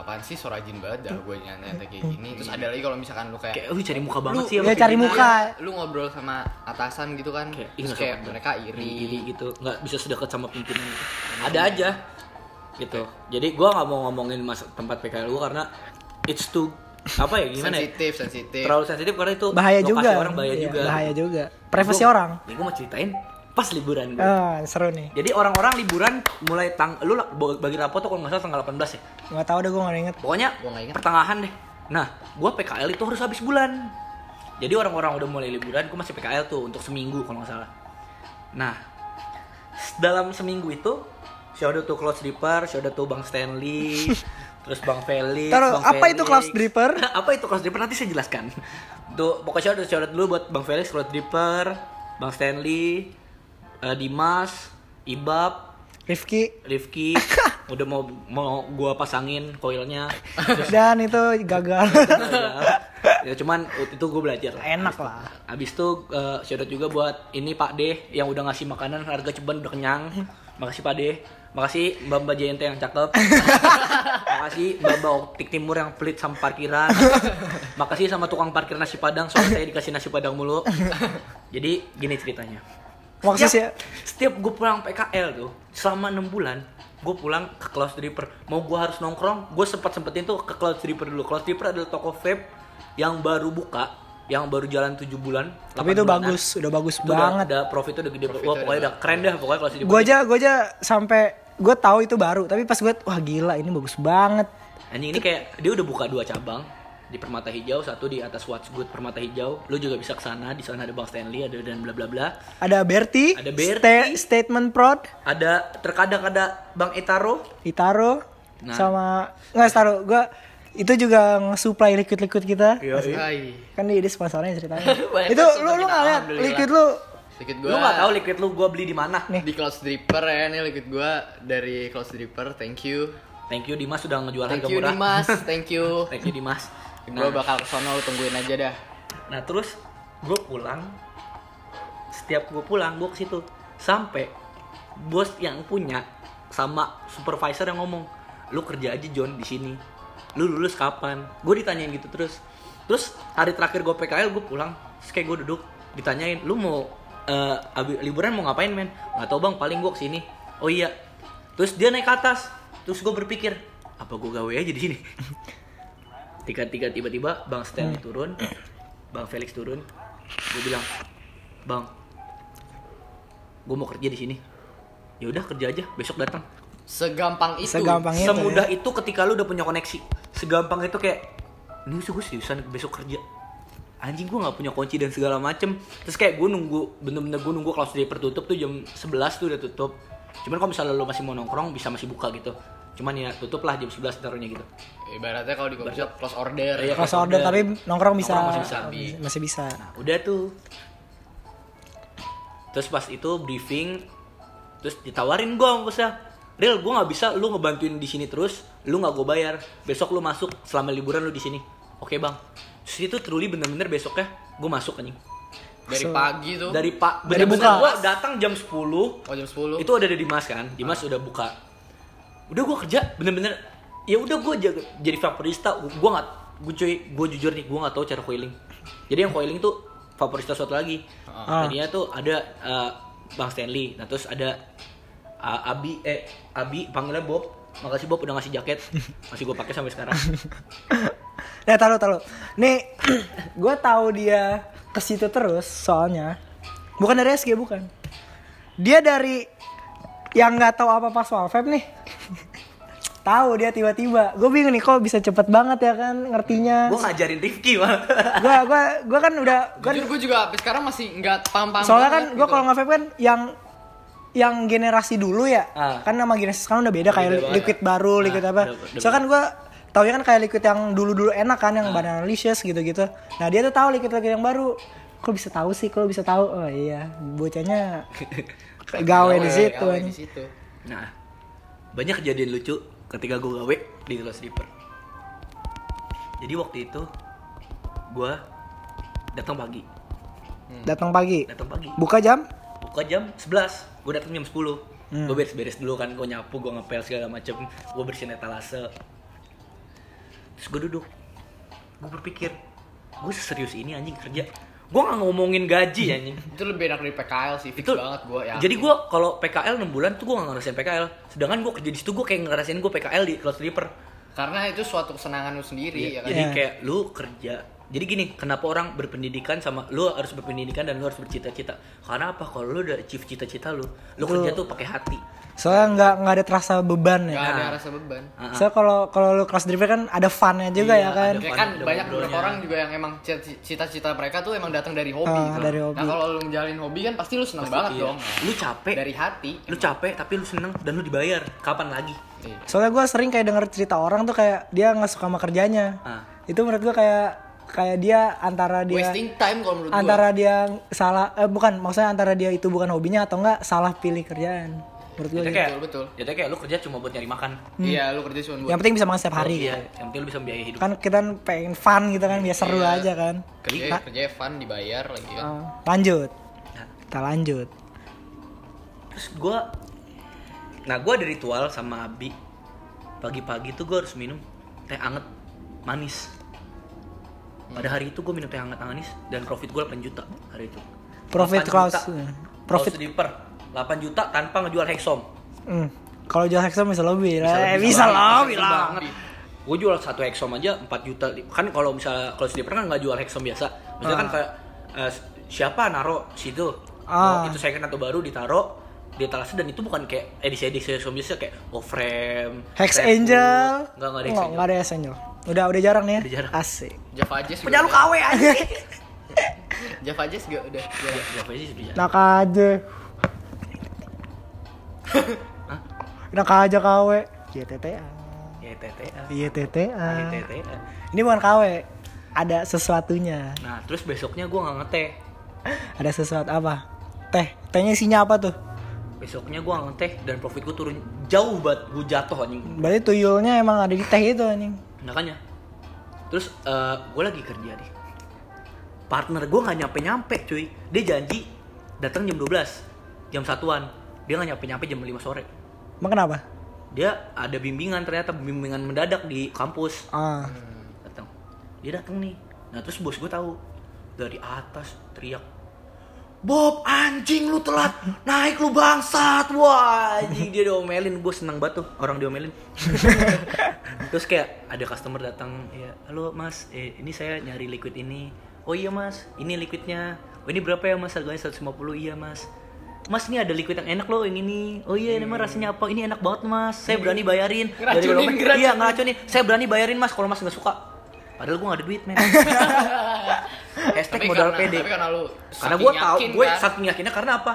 apaan sih so rajin banget dah gue nyata kayak gini. Terus ada lagi kalau misalkan lu kayak kayak lu cari muka banget Lu- sih Ya, cari muka. lu ngobrol sama atasan gitu kan kayak, terus kayak sopan mereka iri, iri gitu. Nggak bisa sedekat sama pimpinan. Gitu. ada aja gitu. Jadi gue nggak mau ngomongin mas tempat PKL gue karena it's too apa ya gimana ya? Sensitif sensitif. Terlalu sensitif karena itu Bahaya juga. orang bahaya Iya, juga. Bahaya juga. Privasi orang. nih gue mau ceritain pas liburan gue Ah, seru nih. jadi orang-orang liburan mulai tang lu lah- bagi rapot tuh kalau nggak salah tanggal 18 ya Nggak tahu deh gue nggak inget. Pokoknya Gua nggak ingat. pertengahan deh. Nah, gua PKL itu harus habis bulan. Jadi orang-orang udah mulai liburan, gua masih PKL tuh untuk seminggu kalau nggak salah. Nah, dalam seminggu itu, shout out to Cloud Dripper, shout out to Bang Stanley, terus Bang Felix, Taruh, Bang apa itu. Cloud Dripper? apa itu Cloud Dripper nanti saya jelaskan. Tuh, pokoknya shout out, shout out dulu buat Bang Felix, Cloud Dripper, Bang Stanley, eh, Dimas, Ibab, Rifki. Rifki udah mau mau gua pasangin koilnya Dan itu gagal. ya cuman itu gue belajar. Enak lah. Abis itu uh, shout out juga buat ini Pak D yang udah ngasih makanan harga ceban udah kenyang. Makasih Pak D. Makasih Mbak Mbak JNT yang cakep. Makasih Mbak Mbak Optik Timur yang pelit sama parkiran. Makasih sama tukang parkir nasi padang soalnya saya dikasih nasi padang mulu. Jadi gini ceritanya. Maksudnya Setiap, setiap gue pulang PKL tuh selama 6 bulan gue pulang ke Cloud Dripper mau gue harus nongkrong gue sempat sempetin tuh ke Cloud Dripper dulu. Cloud Dripper adalah toko vape yang baru buka yang baru jalan 7 bulan tapi 8 itu bulanan. bagus, udah bagus itu udah, banget. udah profit udah gede. Profitnya wah udah pokoknya udah keren dah pokoknya Cloud Dripper Gue aja gue aja sampai gue tahu itu baru, tapi pas gue wah gila ini bagus banget. Anjing ini kayak dia udah buka dua cabang di Permata Hijau, satu di atas What's Good Permata Hijau. Lu juga bisa ke sana, di sana ada Bang Stanley, ada dan bla bla bla. Ada Berti, Ada Berti. Statement Prod, Ada terkadang ada Bang Etaro. Itaro, Nah. sama nggak Taro, gue itu juga nge-supply liquid-liquid kita. Hai. Kan dia, dia sponsornya ceritanya. Itu lu lu alhamdulillah. liquid lu Liquid Lu gua nggak tahu liquid lu gua beli di mana? Nih. di Cloud Dripper ya nih liquid gua dari Cloud Dripper. Thank you. Thank you Dimas sudah ngejual Thank harga you murah. Dimas, thank you. Thank you Dimas. Gua bakal kesono lu tungguin aja dah. Nah terus gue pulang, setiap gue pulang gue ke situ sampai bos yang punya sama supervisor yang ngomong, lu kerja aja John di sini, lu lulus kapan? Gue ditanyain gitu terus. Terus hari terakhir gue PKL gue pulang, terus kayak gue duduk ditanyain, lu mau eh, abi- liburan mau ngapain men? Gak tau bang, paling gue ke sini. Oh iya. Terus dia naik ke atas, terus gue berpikir, apa gue gawe aja di sini? tiga tiga tiba-tiba bang Stanley turun bang Felix turun. Gue bilang bang gue mau kerja di sini. Ya udah kerja aja besok datang. Segampang itu. segampang itu. semudah ya. itu ketika lu udah punya koneksi. Segampang itu kayak ini gue seriusan besok kerja. Anjing gue nggak punya kunci dan segala macem. Terus kayak gue nunggu bener-bener gue nunggu kalau sudah tertutup tuh jam 11 tuh udah tutup. Cuman kalau misalnya lu masih mau nongkrong bisa masih buka gitu. Cuman ya tutup lah jam 11 taruhnya gitu Ibaratnya kalau di coffee shop close order. Iya, Close order tapi nongkrong bisa Nongkrong masih bisa. masih bisa. Nah, udah tuh. Terus pas itu briefing, terus ditawarin gue sama bosnya, Real, gue nggak bisa, lu ngebantuin di sini terus, lu nggak gue bayar. Besok lu masuk selama liburan lu di sini. Oke bang. Terus itu truly bener-bener besoknya gue masuk anjing. Dari So- pagi tuh. Dari pak, Dari bener-bener buka. gue datang jam 10 Oh jam 10. itu ada di Dimas kan, Dimas udah buka. Udah gue kerja, bener-bener. Ya udah gue jaga, jadi vaporista. Gue nggak, gue cuy, gue jujur nih, gue nggak tahu cara coiling. Jadi yang coiling tuh vaporista suatu lagi. Ah. Jadinya tuh ada eh, Bang Stanley, nah terus ada uh, Abi, eh Abi panggilnya Bob. Makasih Bob udah ngasih jaket, masih gue pakai sampai sekarang. Nah, taruh taruh. Nih, gue tahu dia ke situ terus soalnya. Bukan dari SG bukan. Dia dari yang nggak tahu apa pas vape nih. tahu dia tiba-tiba. Gue bingung nih kok bisa cepet banget ya kan ngertinya. gue ngajarin Rifki malah. Gue gua gua kan udah kan Jujur gue juga sampai sekarang masih nggak paham-paham. soalnya kan gue gitu. kalau nge kan yang yang generasi dulu ya Ah. kan nama generasi sekarang udah beda kayak liquid baru Ah, liquid apa soalnya kan gue tau kan kayak liquid yang dulu dulu enak kan Ah. yang banana licious gitu gitu nah dia tuh tahu liquid liquid yang baru kok bisa tahu sih kalau bisa tahu oh iya bocahnya gawe di situ gawe di situ. Nah, banyak kejadian lucu ketika gue gawe di Telur Sleeper. Jadi waktu itu gue datang pagi, datang pagi datang pagi. buka jam Buka jam 11, gue datang jam 10. Hmm. Gue beres-beres dulu kan, gue nyapu, gue ngepel segala macem, gue bersihin etalase. Terus gue duduk, gue berpikir, gue serius ini anjing kerja. Gue gak ngomongin gaji anjing. Itu lebih enak dari PKL sih, fix itu banget gue ya. jadi gue kalau PKL 6 bulan tuh gue gak ngerasain PKL sedangkan gue kerja di situ gue kayak ngerasain gue PKL di Cloud Sleeper karena itu suatu kesenangan lu sendiri ya kan. jadi Iya. kayak lu kerja jadi gini kenapa orang berpendidikan sama lu harus berpendidikan dan lu harus bercita-cita karena apa kalau lu udah achieve cita-cita lu lu Betul. kerja tuh pakai hati soalnya nggak nggak ada terasa beban Gak ya ada Nah. rasa beban. Ah. soalnya kalau kalau lu kelas driver kan ada funnya juga Iya, ya kan ada Ya Fun, kan ada banyak beberapa orang juga yang emang cita-cita mereka tuh emang datang dari hobi. Gitu. dari hobi. Nah kalau lu menjalin hobi kan pasti lu seneng Pasti banget iya. dong. lu capek Dari hati. lu capek tapi lu seneng dan lu dibayar kapan lagi Iya. Soalnya gue sering kayak denger cerita orang tuh kayak dia nggak suka sama kerjanya. Ah. Itu menurut gue kayak kayak dia antara dia Wasting time kalau menurut gua. antara dia salah eh, bukan maksudnya antara dia itu bukan hobinya atau enggak salah pilih kerjaan. Menurut gue. Gitu. kayak Betul, betul. jadi kayak lu kerja cuma buat nyari makan Iya, lu kerja cuma buat Yang penting bisa makan setiap hari. iya gitu. yang penting lu bisa membiayai hidup Kan kita pengen fun gitu kan biar seru Iya. aja kan. kerja kerja fun dibayar lagi kan. Ah, lanjut. Nah, Kita lanjut. terus gue nah gue ada ritual sama Abi pagi-pagi tuh gue harus minum teh anget manis pada hari itu gue minum teh hangat manis dan profit gue 8 juta hari itu Profit 8 class. juta. Profit. Sleeper 8 juta tanpa ngejual Hexom Hmm. Kalau jual Hexam bisa lebih lah. Eh, lebih, Bisa lebih, bisa lah. Gue jual satu Hexom aja 4 juta. Kan kalau misalnya kalau sleeper kan nggak jual Hexom biasa. Maksudnya kan Ah. kayak eh, siapa naro situ. Ah. Itu second atau baru ditaro di etalase dan itu bukan kayak edisi edisi Hexom biasa kayak oh frame. Hex. Angel. Nggak nggak ada Hex Angel. nggak ada Hex Angel. Udah udah jarang nih ya. Udah jarang. Asik. Java Jazz Penjalu udah. KW aja. Java Jazz juga udah. Ya, apa sih sudah. Nak aja. Nak aja KW. YTTA. TTA. YTTA. TTA. Ini bukan KW. Ada sesuatunya. Nah, terus besoknya gue nggak ngeteh. Ada sesuatu apa? Teh. Tehnya isinya apa tuh? Besoknya gue ngeteh dan profit gue turun jauh banget. Gue jatuh anjing. Berarti tuyulnya emang ada di teh itu anjing. Makanya. Terus gue lagi kerja nih partner gue nggak nyampe nyampe cuy. Dia janji datang jam 12 jam satuan. Dia nggak nyampe nyampe jam 5 sore. Emang kenapa? dia ada bimbingan ternyata bimbingan mendadak di kampus. Ah. datang. Dia datang nih. Nah terus bos gue tahu. Dari atas teriak Bob anjing lu telat naik lu bangsat wah anjing dia diomelin gue seneng banget tuh orang diomelin terus kayak ada customer datang ya halo mas eh, ini saya nyari liquid ini oh iya mas ini liquidnya oh ini berapa ya mas harganya 150 iya mas Mas ini ada liquid yang enak loh yang ini. Oh iya, ini mah rasanya apa? Ini enak banget mas. Saya berani bayarin. Dari Ngeracunin, dompet. ngeracunin. Iya ngeracunin. Saya berani bayarin mas kalau mas nggak suka. Padahal gue gak ada duit men. Hashtag Tapi modal karena, pede. tapi karena lu Karena gue tahu, yakin gue kan. saking yakinnya karena apa?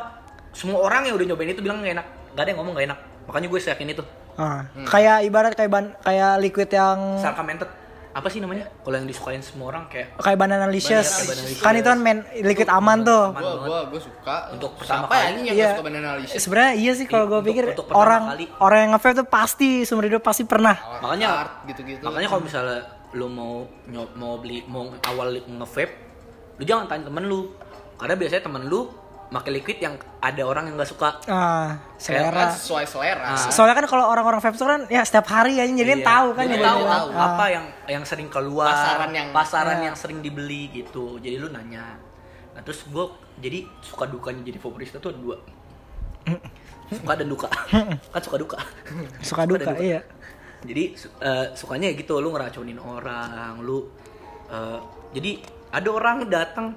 Semua orang yang udah nyobain itu bilang gak enak. Gak ada yang ngomong gak enak. Makanya gue yakin itu. Ah. Kayak ibarat kayak ban kayak liquid yang Sarkamented. Apa sih namanya? Kalau yang disukain semua orang kayak kayak banana licious. Kan itu kan main liquid aman tuh. Aman Gua gua gua suka. Untuk pertama kali. ini yang Iya. suka banana licious? Sebenarnya iya sih kalau gue Untuk- pikir untuk orang kali. orang yang nge tuh pasti seumur hidup pasti pernah. Makanya Art gitu-gitu. Makanya kalau misalnya lu mau mau beli mau awal nge-vape, lu jangan tanya temen lu. Karena biasanya temen lu pakai liquid yang ada orang yang gak suka. Ah, Kan selera. sesuai selera. Ah. Soalnya kan kalau orang-orang vape tuh kan ya setiap hari ya jadi Iya. tahu kan Jadi tahu tahu Ah. apa yang yang sering keluar Pasaran yang- pasaran Iya. yang sering dibeli gitu jadi lu nanya nah terus gue jadi suka dukanya jadi favorista tuh ada dua suka dan duka kan suka duka Suka duka, iya. Jadi eh, sukanya ya gitu lu ngeracunin orang lu eh, jadi ada orang datang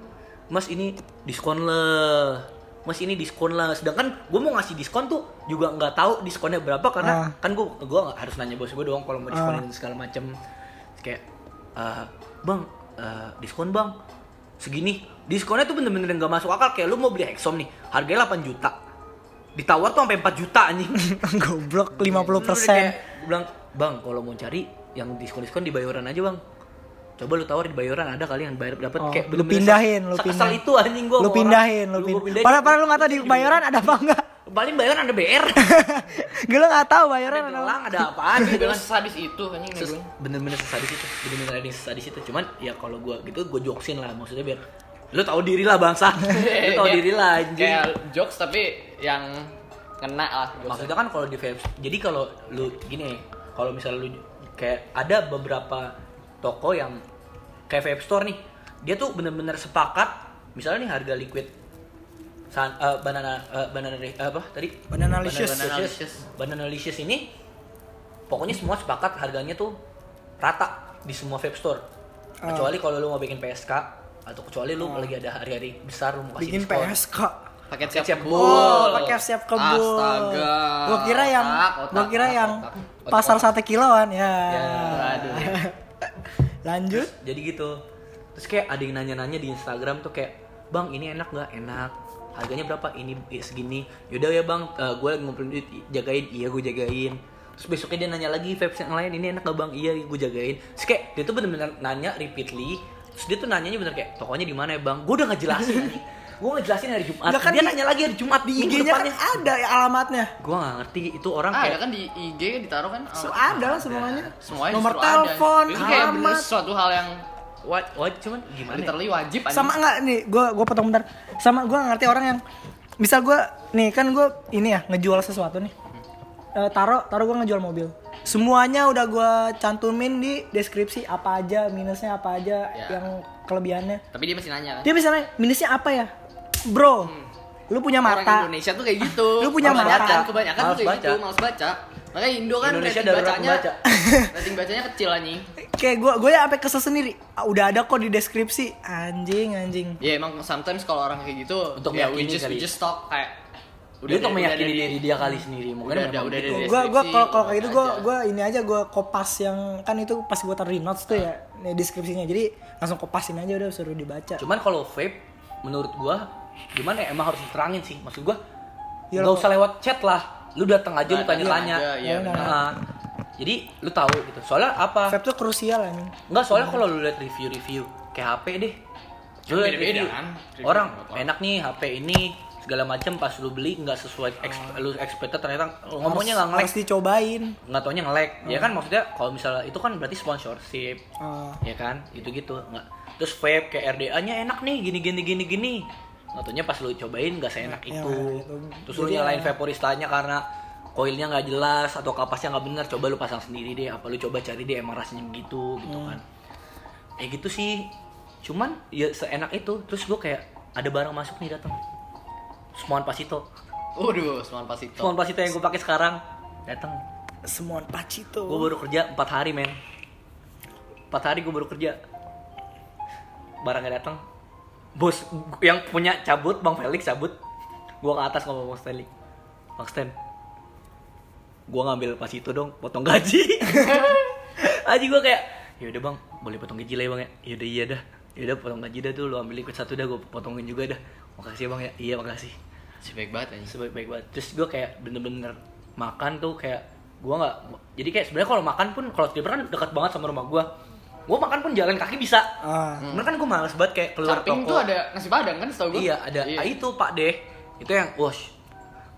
mas ini diskon lah mas ini diskon lah sedangkan gue mau ngasih diskon tuh juga nggak tahu diskonnya berapa karena Ah. kan gue gue harus nanya bos gue doang kalau mau diskonin segala macem. Kayak eh, bang eh, diskon bang. Segini. Diskonnya tuh bener-bener nggak masuk akal. Kayak lu mau beli Hexom nih harganya 8 juta. Ditawar tuh sampai 4 juta anjing. Goblok 50%. Bener-bener kayak, gua bilang bang kalau mau cari yang diskon diskon di bayoran aja bang coba lu tawar di bayoran ada kali yang bayar dapat Oh, kayak lu pindahin, lu pindahin. itu anjing gua Lu pindahin, lu pindahin. Padahal padahal lu nggak tahu di bayaran ada apa enggak. paling bayoran ada BR Gue nggak tahu bayaran ada ada apa. gelang ada apaan gitu kan sadis itu Ses- gue. bener-bener sesadis itu bener-bener ada yang sesadis itu cuman ya kalau gua gitu gua joksin lah maksudnya biar lu tahu diri lah bangsa lu tahu diri lah anjing Kayak jokes tapi yang kena lah. maksudnya kan kalau di vape jadi kalau lu gini kalau misalnya lu kayak ada beberapa toko yang kayak vape store nih dia tuh bener-bener sepakat misalnya nih harga liquid san- eh, banana eh, banana eh, apa tadi Banana licious. banana licious banana licious ini pokoknya semua sepakat harganya tuh rata di semua vape store Ah. kecuali kalau lu mau bikin PSK atau kecuali lu lagi ada hari-hari besar lu mau kasih Bikin diskon. PSK. Paket siap Siap kebul. Oh, pakai siap kebul. Astaga. Gua kira yang Otak, otak, gua kira otak, yang otak. Otak, pasar otak. sate kiloan ya. Ya, aduh. Lanjut. jadi gitu terus kayak ada yang nanya-nanya di Instagram tuh kayak bang ini enak nggak enak harganya berapa ini eh, segini yaudah ya bang gue lagi ngumpulin duit jagain iya gue jagain terus besoknya dia nanya lagi vibes yang lain ini enak gak bang iya gue jagain terus kayak dia tuh bener-bener nanya repeatedly terus dia tuh nanyanya bener kayak tokonya di mana ya bang gue udah ngejelasin aja gue ngejelasin hari Jumat Lah kan dia di- nanya lagi hari Jumat di IG-nya kan ada ya alamatnya. gue gak ngerti itu orang Ah, ada kayak kan di IG kan ditaruh kan. So, ada lah semuanya. Semuanya Nomor justru ada. telepon, Itu kayak sesuatu hal yang what what cuman gimana ya? literally wajib anjing. Sama enggak nih, gua gua potong bentar. Sama gua nggak ngerti orang yang misal gua nih kan gua ini ya ngejual sesuatu nih. eh, taro taro gue ngejual mobil semuanya udah gue cantumin di deskripsi apa aja minusnya apa aja Ya. yang kelebihannya Tapi dia masih nanya kan. dia misalnya minusnya apa ya bro lu punya Orang mata Indonesia tuh kayak gitu. Lu punya kebanyakan, mata. kebanyakan Males tuh kayak baca. gitu, males baca. Makanya Indo kan Indonesia rating bacanya, rating bacanya kecil anjing. kayak gue gue ya sampai kesel sendiri Ah, udah ada kok di deskripsi anjing anjing Ya emang sometimes kalau orang kayak gitu Untuk ya we just, we kali. just talk kayak Dia untuk meyakini diri dia kali sendiri. Mungkin Udah udah gitu. ada gue kalau kalau kayak gitu gue aja. gue ini aja gue kopas yang kan itu pas gue taruh di notes tuh ya nih deskripsinya jadi langsung kopasin aja udah suruh dibaca Cuman kalau vape menurut gua gimana ya emang harus diterangin sih. Maksud gua Ya, nggak lo- usah lewat chat lah. Lu datang aja lu Nah, tanya-tanya. iya, iya, benar. Nah, jadi lu tahu gitu. Soalnya apa? vape tuh krusial anjing Enggak, soalnya kalau lu lihat review-review kayak HP deh. Lu lihat review. kan, review Orang motor. enak nih HP ini segala macam pas lu beli nggak sesuai exp- lu expected ternyata ngomongnya nggak ngelek harus dicobain nggak taunya ngelek ya kan maksudnya kalau misalnya itu kan berarti sponsorship Ah. ya kan itu gitu nggak terus vape kayak RDA nya enak nih gini gini gini gini taunya pas lu cobain nggak seenak Ya, itu. itu. terus lu nyalain ya- vaporistanya karena koilnya nggak jelas atau kapasnya nggak benar coba lu pasang sendiri deh. Apa lu coba cari deh emang rasanya begitu gitu Hmm. kan. Eh gitu sih. Cuman ya seenak itu. Terus gua kayak ada barang masuk nih datang Smoan Pasito. Waduh, semangat pas itu. Smoan Pasito yang gue pakai sekarang. Datang semua pacito gue baru kerja 4 hari men. 4 hari gue baru kerja. Barangnya datang bos yang punya cabut bang Felix cabut. Gue ke atas ngomong bang Stanley bang Stan gue ngambil pas itu dong potong gaji. Aja gue kayak ya udah bang boleh potong gaji lah ya bang ya. Yaudah iya dah. Yaudah potong gaji dah tuh lu ambil ikut satu dah gue potongin juga dah. Makasih ya bang ya. Iya makasih. Si baik banget anjing. sebaik-baik banget. Terus gue kayak bener-bener makan tuh kayak gue nggak jadi kayak sebenarnya kalau makan pun kalau Slipper kan dekat banget sama rumah gue gue makan pun jalan kaki bisa. Ah. Cuman kan gue males banget kayak keluar Samping toko. tuh ada nasi padang kan setahu gue. iya ada. Ah, itu pak deh. Itu yang wash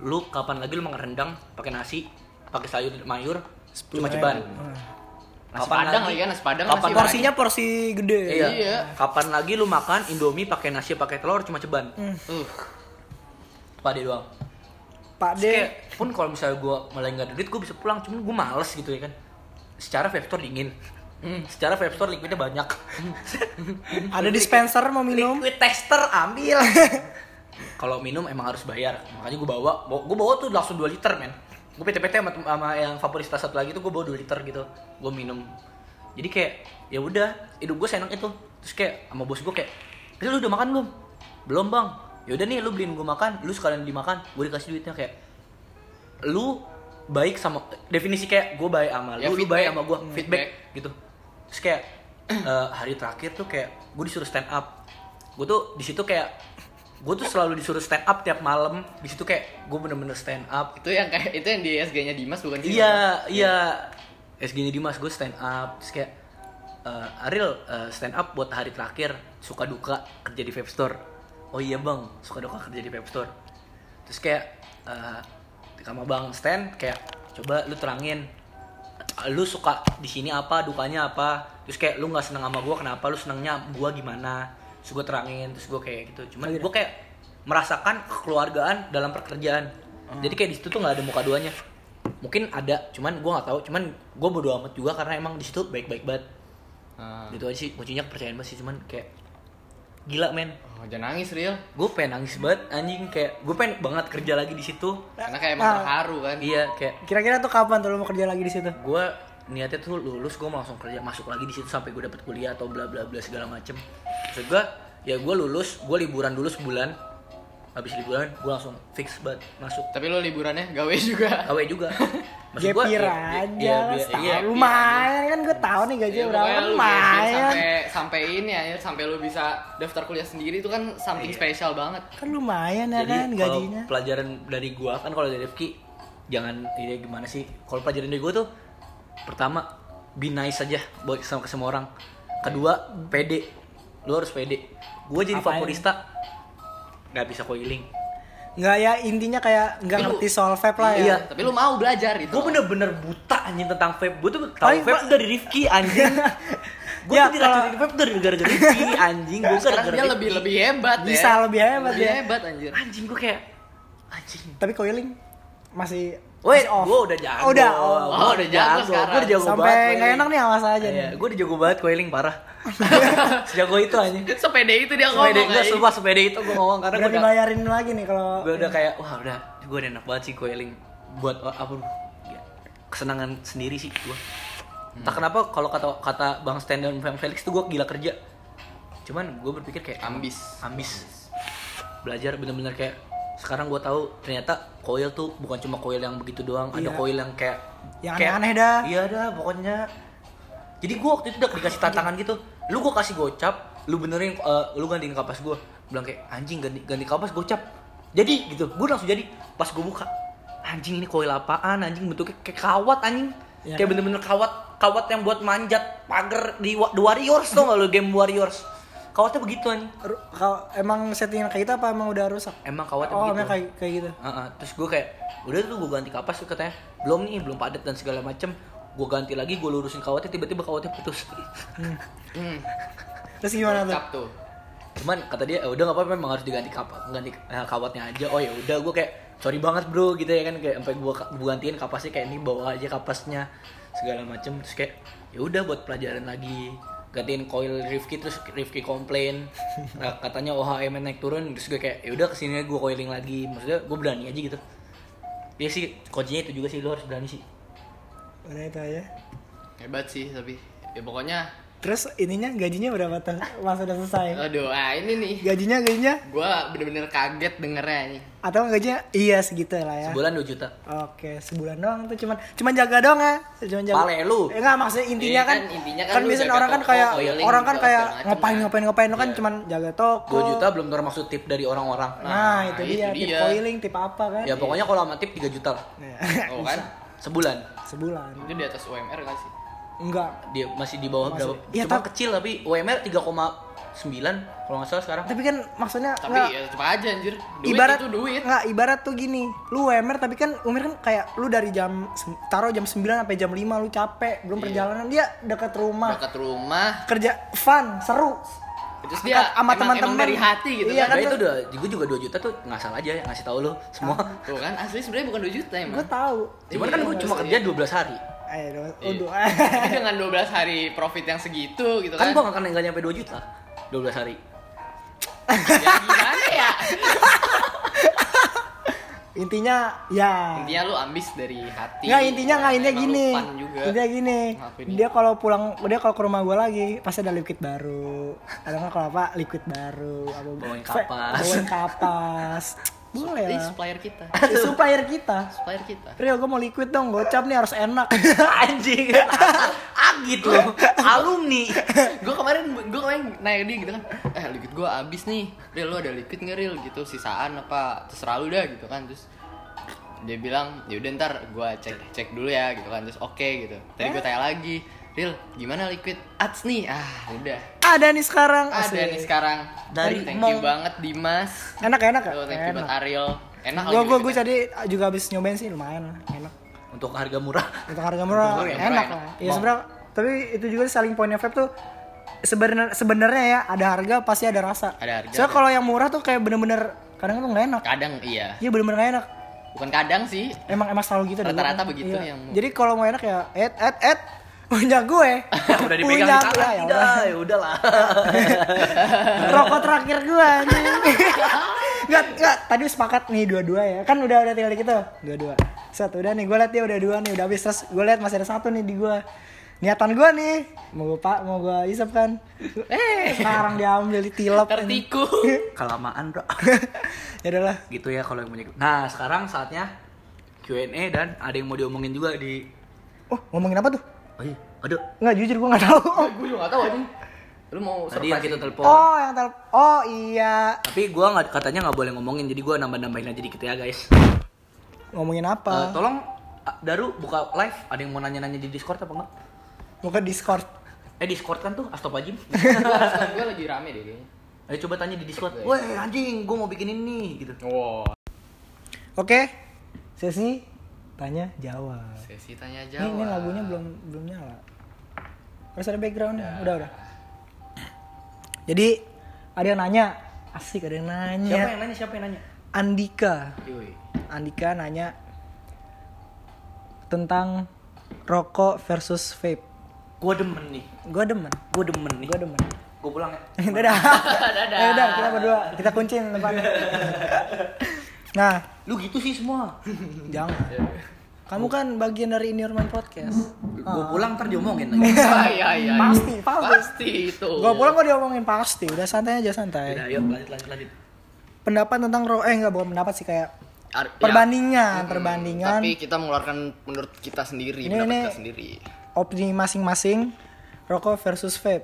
lu kapan lagi lu makan rendang pakai nasi pakai sayur mayur cuma ceban Nasi padang lagi kan, nasi padang kapan nasi porsinya porsi gede. Iya. Iya. kapan lagi lu makan indomie pakai nasi pakai telur cuma ceban Uh, pak deh doang. Pak Terus D kayak pun kalau misalnya gue malah nggak duit gue bisa pulang. Cuman gue males gitu ya kan. Secara vape store dingin secara vape store liquidnya banyak. Ada dispenser mau minum? Liquid tester ambil. Kalau minum emang harus bayar. Makanya gue bawa gue bawa tuh langsung 2 liter men. Gue PT-PT sama, sama yang favorista satu lagi tuh gue bawa 2 liter gitu. Gue minum. Jadi kayak ya udah hidup gue senang itu. Terus kayak sama bos gue kayak "Eh, lu udah makan belum? Belum bang. Ya udah nih lu beliin gue makan lu sekalian dimakan gue dikasih duitnya kayak lu baik sama definisi kayak gue baik sama lu Ya, lu feedback. baik sama gue Hmm, feedback feedback. gitu terus kayak eh, hari terakhir tuh kayak gue disuruh stand up. Gue tuh di situ kayak gue tuh selalu disuruh stand up tiap malam. Di situ kayak gue bener-bener stand up. Itu yang kayak itu yang di SG-nya Dimas bukan sih? iya iya. SG nya Dimas gue stand up. Terus kayak eh, Ariel eh, stand up buat hari terakhir. Suka duka kerja di vape store. Oh iya bang. Suka duka kerja di vape store. Terus kayak eh, sama bang Stan kayak coba lu terangin lu suka di sini apa dukanya apa? Terus kayak lu nggak seneng sama gue kenapa? Lu senengnya gue gimana? Terus gue terangin terus gue kayak gitu. Cuman gue kayak merasakan kekeluargaan dalam pekerjaan. Jadi kayak di situ tuh nggak ada muka duanya. Mungkin ada cuman gue nggak tahu. Cuman gue bodo amat juga karena emang di situ baik-baik banget. Ah. gitu aja sih kuncinya kepercayaan banget sih. Cuman kayak gila men Oh, jangan nangis real. gue pengen nangis banget anjing kayak gue pengen banget kerja lagi di situ Karena kayak emang Nah. terharu kan. iya kayak kira-kira tuh kapan tuh lu mau kerja lagi di situ gue niatnya tuh lulus gue langsung kerja masuk lagi di situ sampai gue dapet kuliah atau bla bla bla segala macem maksud gue ya gue lulus gue liburan dulu sebulan habis liburan gue langsung fix banget masuk Tapi lo liburannya gawe juga. KW juga Maksud gua, ya- aja ya- lah, ya- setahun. iya, lumayan kan gue tahu nih gaji Ya, berapa lumayan sampai sampai ini ya sampai lu bisa daftar kuliah sendiri itu kan something Iya. spesial banget. kan lumayan ya Jadi kan kalau gajinya pelajaran dari gua kan kalau dari Rifki jangan ini gimana sih? Kalau pelajaran dari gua tuh pertama be nice aja buat sama ke semua orang. Kedua pede. Lu harus pede. Gua jadi Apain? favorista nggak bisa coiling. nggak ya intinya kayak nggak ngerti soal vape lah ya Iya. Tapi lu mau belajar itu. Gue bener-bener buta anjing tentang vape. Gue tuh tahu Paling vape tuh dari Rifki anjing. Gue Ya, tuh diracunin vape dari gara-gara Rifki anjing. Gue sekarang gara-gara dia Rifki. lebih lebih hebat ya. Bisa lebih hebat lebih ya. hebat anjir. Anjing gue kayak anjing. tapi coiling masih Wait, off. gue udah jago. Oh, udah. Gua Oh, udah jago sekarang. Gue udah jago Sampai banget. nggak enak nih awas aja Iya, gue udah jago banget coiling parah. Sejago itu aja. Sepede itu dia ngomong. Sepede, gue kayak- sumpah sepede itu gue ngomong karena gue Berarti udah, bayarin lagi nih kalau gue udah kayak wah udah gue udah enak banget sih coiling buat oh, apa ya, kesenangan sendiri sih gue. Entah kenapa kalau kata kata Bang Stan dan Bang Felix tuh gue gila kerja. Cuman gue berpikir kayak Ambis. ambis belajar bener-bener kayak sekarang gue tahu ternyata coil tuh bukan cuma coil yang begitu doang ada Iya. coil yang kayak Yang kayak- aneh-aneh dah. iya dah pokoknya. Jadi gue waktu itu udah dikasih tantangan gitu. Lu gue kasih gocap lu benerin eh, lu gantiin kapas gue bilang kayak anjing ganti ganti kapas gocap. Jadi gitu gue langsung jadi pas gue buka anjing ini coil apaan? Anjing bentuknya kayak kawat anjing. Iya kayak kan? bener-bener kawat kawat yang buat manjat pagar di The Warriors tuh nggak lu game Warriors kawatnya begitu Ru- kalau emang settingan kayak gitu apa emang udah rusak? emang kawatnya Oh, begitu. emang kayak kayak gitu. Heeh, terus gue kayak udah tuh gue ganti kapas tuh katanya. Belum nih belum padat dan segala macem. Gue ganti lagi gue lurusin kawatnya tiba-tiba kawatnya putus. Hmm, Terus gimana tuh? cap tuh. cuman kata dia "Eh, udah nggak apa-apa memang harus diganti kapas ganti eh, kawatnya aja. Oh ya udah gue kayak sorry banget bro gitu ya kan kayak sampai gue gue gantiin kapasnya kayak ini bawa aja kapasnya segala macem. Terus kayak ya udah buat pelajaran lagi gantiin coil Rifki terus Rifki komplain. Nah, katanya OHM naik turun terus gue kayak ya udah ke sini gue coiling lagi. Maksudnya gue berani aja gitu. Ya sih kuncinya itu juga sih lo harus berani sih. Udah itu aja. Hebat sih tapi ya pokoknya Terus ininya gajinya berapa tuh? Pas udah selesai. aduh ah ini nih Gajinya gajinya gua bener-bener kaget dengernya nih atau gajinya iya segitu lah ya. sebulan 2 juta Oke, sebulan doang tuh cuman cuman jaga doang ya. Cuman jaga. Pale lu. Eh, enggak maksudnya intinya Iya kan, kan, intinya kan kan biasanya orang kan kayak orang kan kayak macem ngapain ngapain ngapain lu kan Iya. cuman jaga toko. 2 juta belum termasuk tip dari orang-orang Nah, Nah, itu itu dia, tip dia. coiling, tip apa kan? ya pokoknya kalau sama tip 3 juta lah Nah, oh kan sebulan sebulan. itu di atas UMR gak sih Enggak. dia masih di bawah Masih. berapa Iya, cuma tapi- kecil tapi UMR 3,9 kalau nggak salah sekarang Tapi kan maksudnya tapi enggak ya tetep aja anjir duit ibarat itu duit Enggak, ibarat tuh gini. Lu UMR tapi kan UMR kan kayak lu dari jam taruh jam 9 sampai jam 5 lu capek, belum Iya. perjalanan dia dekat rumah. dekat rumah Kerja fun, seru. terus dia Sama teman-teman. dari hati gitu Iya kan Nah, itu udah gue juga 2 juta tuh ngasal aja ya ngasih tahu lu semua tuh kan asli sebenarnya bukan 2 juta emang Gue tahu. cuman Iya, kan gue cuma kerja 12 hari Eh, udah. Iya. dengan 12 hari profit yang segitu gitu kan kan, gue nggak akan nggak nyampe 2 juta 12 hari ya gimana ya Intinya ya. intinya lu ambis dari hati Nggak intinya nggak intinya Emang lu gini. Intinya gini. Dia kalau pulang dia kalau ke rumah gue lagi pasti ada liquid baru. Ada nggak kalau apa liquid baru. Apa Bawain kapas. Bawain kapas. Boleh lah. supplier kita. Supplier kita. supplier kita. Rio, gue mau liquid dong, gocap nih harus enak. anjing. Agit lu. Alumni. Gue kemarin gue kemarin nanya dia gitu kan eh liquid gue abis nih. Ril lu ada liquid nggak Ril gitu sisaan apa terserah lu dah gitu kan. Terus dia bilang ya udah ntar gue cek cek dulu ya gitu kan. Terus oke gitu. Tadi gue tanya lagi Ril gimana liquid ats nih ah udah ada nih sekarang. ada asik. nih sekarang Dari thank you Mong. banget Dimas Enak enak ya? Tuh, thank you buat. Ariel enak Gue lagi gue gue tadi juga habis nyobain sih lumayan lah, enak. untuk harga murah Untuk harga murah, Untuk harga enak murah, lah. enak. Ya sebenarnya tapi itu juga selling pointnya vape tuh sebenarnya sebenarnya ya ada harga pasti ada rasa. Ada harga, Soalnya kalau yang murah tuh kayak bener-bener kadang tuh nggak enak. kadang iya Iya bener-bener nggak enak. bukan kadang sih Emang emang selalu gitu. deh, Rata-rata begitu Iya. yang- Jadi kalau mau enak ya, et et et punya gue. udah dipegang Punya di tangan gue, ya udah. ya udahlah Rokok terakhir gue anjing. Enggak, enggak, tadi sepakat nih dua-dua ya. Kan udah udah tinggal dikit tuh. Dua-dua. Set, udah nih gue liat dia udah dua nih, udah habis terus gue liat masih ada satu nih di gue. Niatan gue nih, mau gue pak, mau gue isep kan. Eh, sekarang diambil anjing. tertiku kelamaan bro ya udahlah. gitu ya kalau yang punya nah sekarang saatnya Q&A dan ada yang mau diomongin juga di Oh, ngomongin apa tuh? Oh iya. Aduh. Enggak jujur gue nggak tahu. gue juga gak tau anjing. Lu mau tadi yang kita telepon. Oh, yang tel Oh, iya. tapi gua nggak katanya nggak boleh ngomongin jadi gua nambah nambahin aja dikit ya guys. Ngomongin Eh, apa? tolong ah, Daru buka live. Ada yang mau nanya-nanya di Discord apa enggak Buka Discord. eh Discord kan tuh Astagfirullahaladzim gue lagi rame deh kayaknya. Ayo coba tanya di Discord. Weh anjing gua mau bikin ini gitu. Wow Oke. Sesi tanya jawab. sesi tanya Ini, jawab ini lagunya belum belum nyala. Harus ada backgroundnya. Udah udah. Jadi ada yang nanya, asik ada yang nanya. siapa yang nanya siapa yang nanya Andika. Yoi. Andika nanya, tentang rokok versus vape. Gua demen nih. Gue demen, Gua demen nih. gue demen. Gua pulang ya. Dadah. Eh, udah, kita berdua, kita kuncin depannya. Nah, Lu gitu sih semua. jangan. Kamu kan bagian dari In Your Mind Podcast. Gua pulang ntar diomongin lagi. Ah, iya iya. Pasti, pasti. Pasti itu. Gua pulang kok diomongin pasti. Udah santai aja santai. Udah, ayo lanjut lanjut lanjut. Pendapat tentang ro eh enggak bukan pendapat sih kayak Ar- ya. perbandingan, Mm-mm. perbandingan Tapi kita mengeluarkan menurut kita sendiri, Ini- pendapat ini- kita sendiri. opini masing-masing rokok versus vape.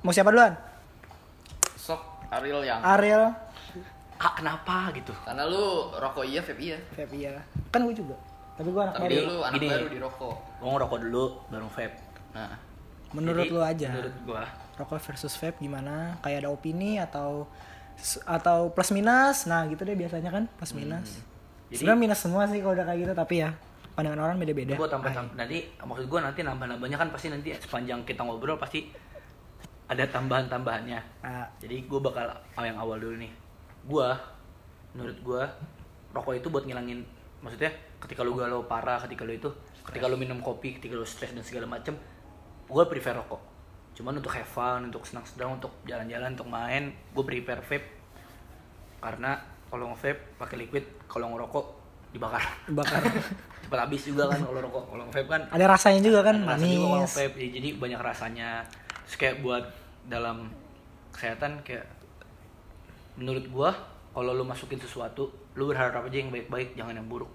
Mau siapa duluan? Sok Ariel yang Ariel, Ah, kenapa gitu? karena lu rokok iya, vape iya. vape iya. Kan gue juga. Tapi gue anak Tapi baru. lu anak gini. baru di rokok. Gua ngerokok dulu baru vape. Nah, Menurut Jadi, lu aja. Menurut gua Rokok versus vape gimana? Kayak ada opini atau atau plus minus? Nah, gitu deh biasanya kan plus minus. Jadi- Sebenarnya minus semua sih kalau udah kayak gitu, tapi ya pandangan orang beda-beda. Gua tambah tambah nanti maksud gua nanti nambah-nambahnya kan pasti nanti sepanjang kita ngobrol pasti ada tambahan-tambahannya. Ah, Jadi gue bakal oh, yang awal dulu nih. Gua menurut gua rokok itu buat ngilangin maksudnya ketika lu galau parah, ketika lu itu ketika lu minum kopi, ketika lu stres dan segala macem gua prefer rokok. Cuman untuk have fun, untuk senang-senang, untuk jalan-jalan, untuk main, gue prefer vape. Karena kalau nge-vape pakai liquid, kalau ngerokok dibakar. bakar. Cepat habis juga kan kalau rokok. Kalau nge-vape kan ada rasanya juga kan, juga kalau manis. vape jadi banyak rasanya Terus kayak buat dalam kesehatan kayak menurut gua kalau lu masukin sesuatu lu berharap aja yang baik-baik jangan yang buruk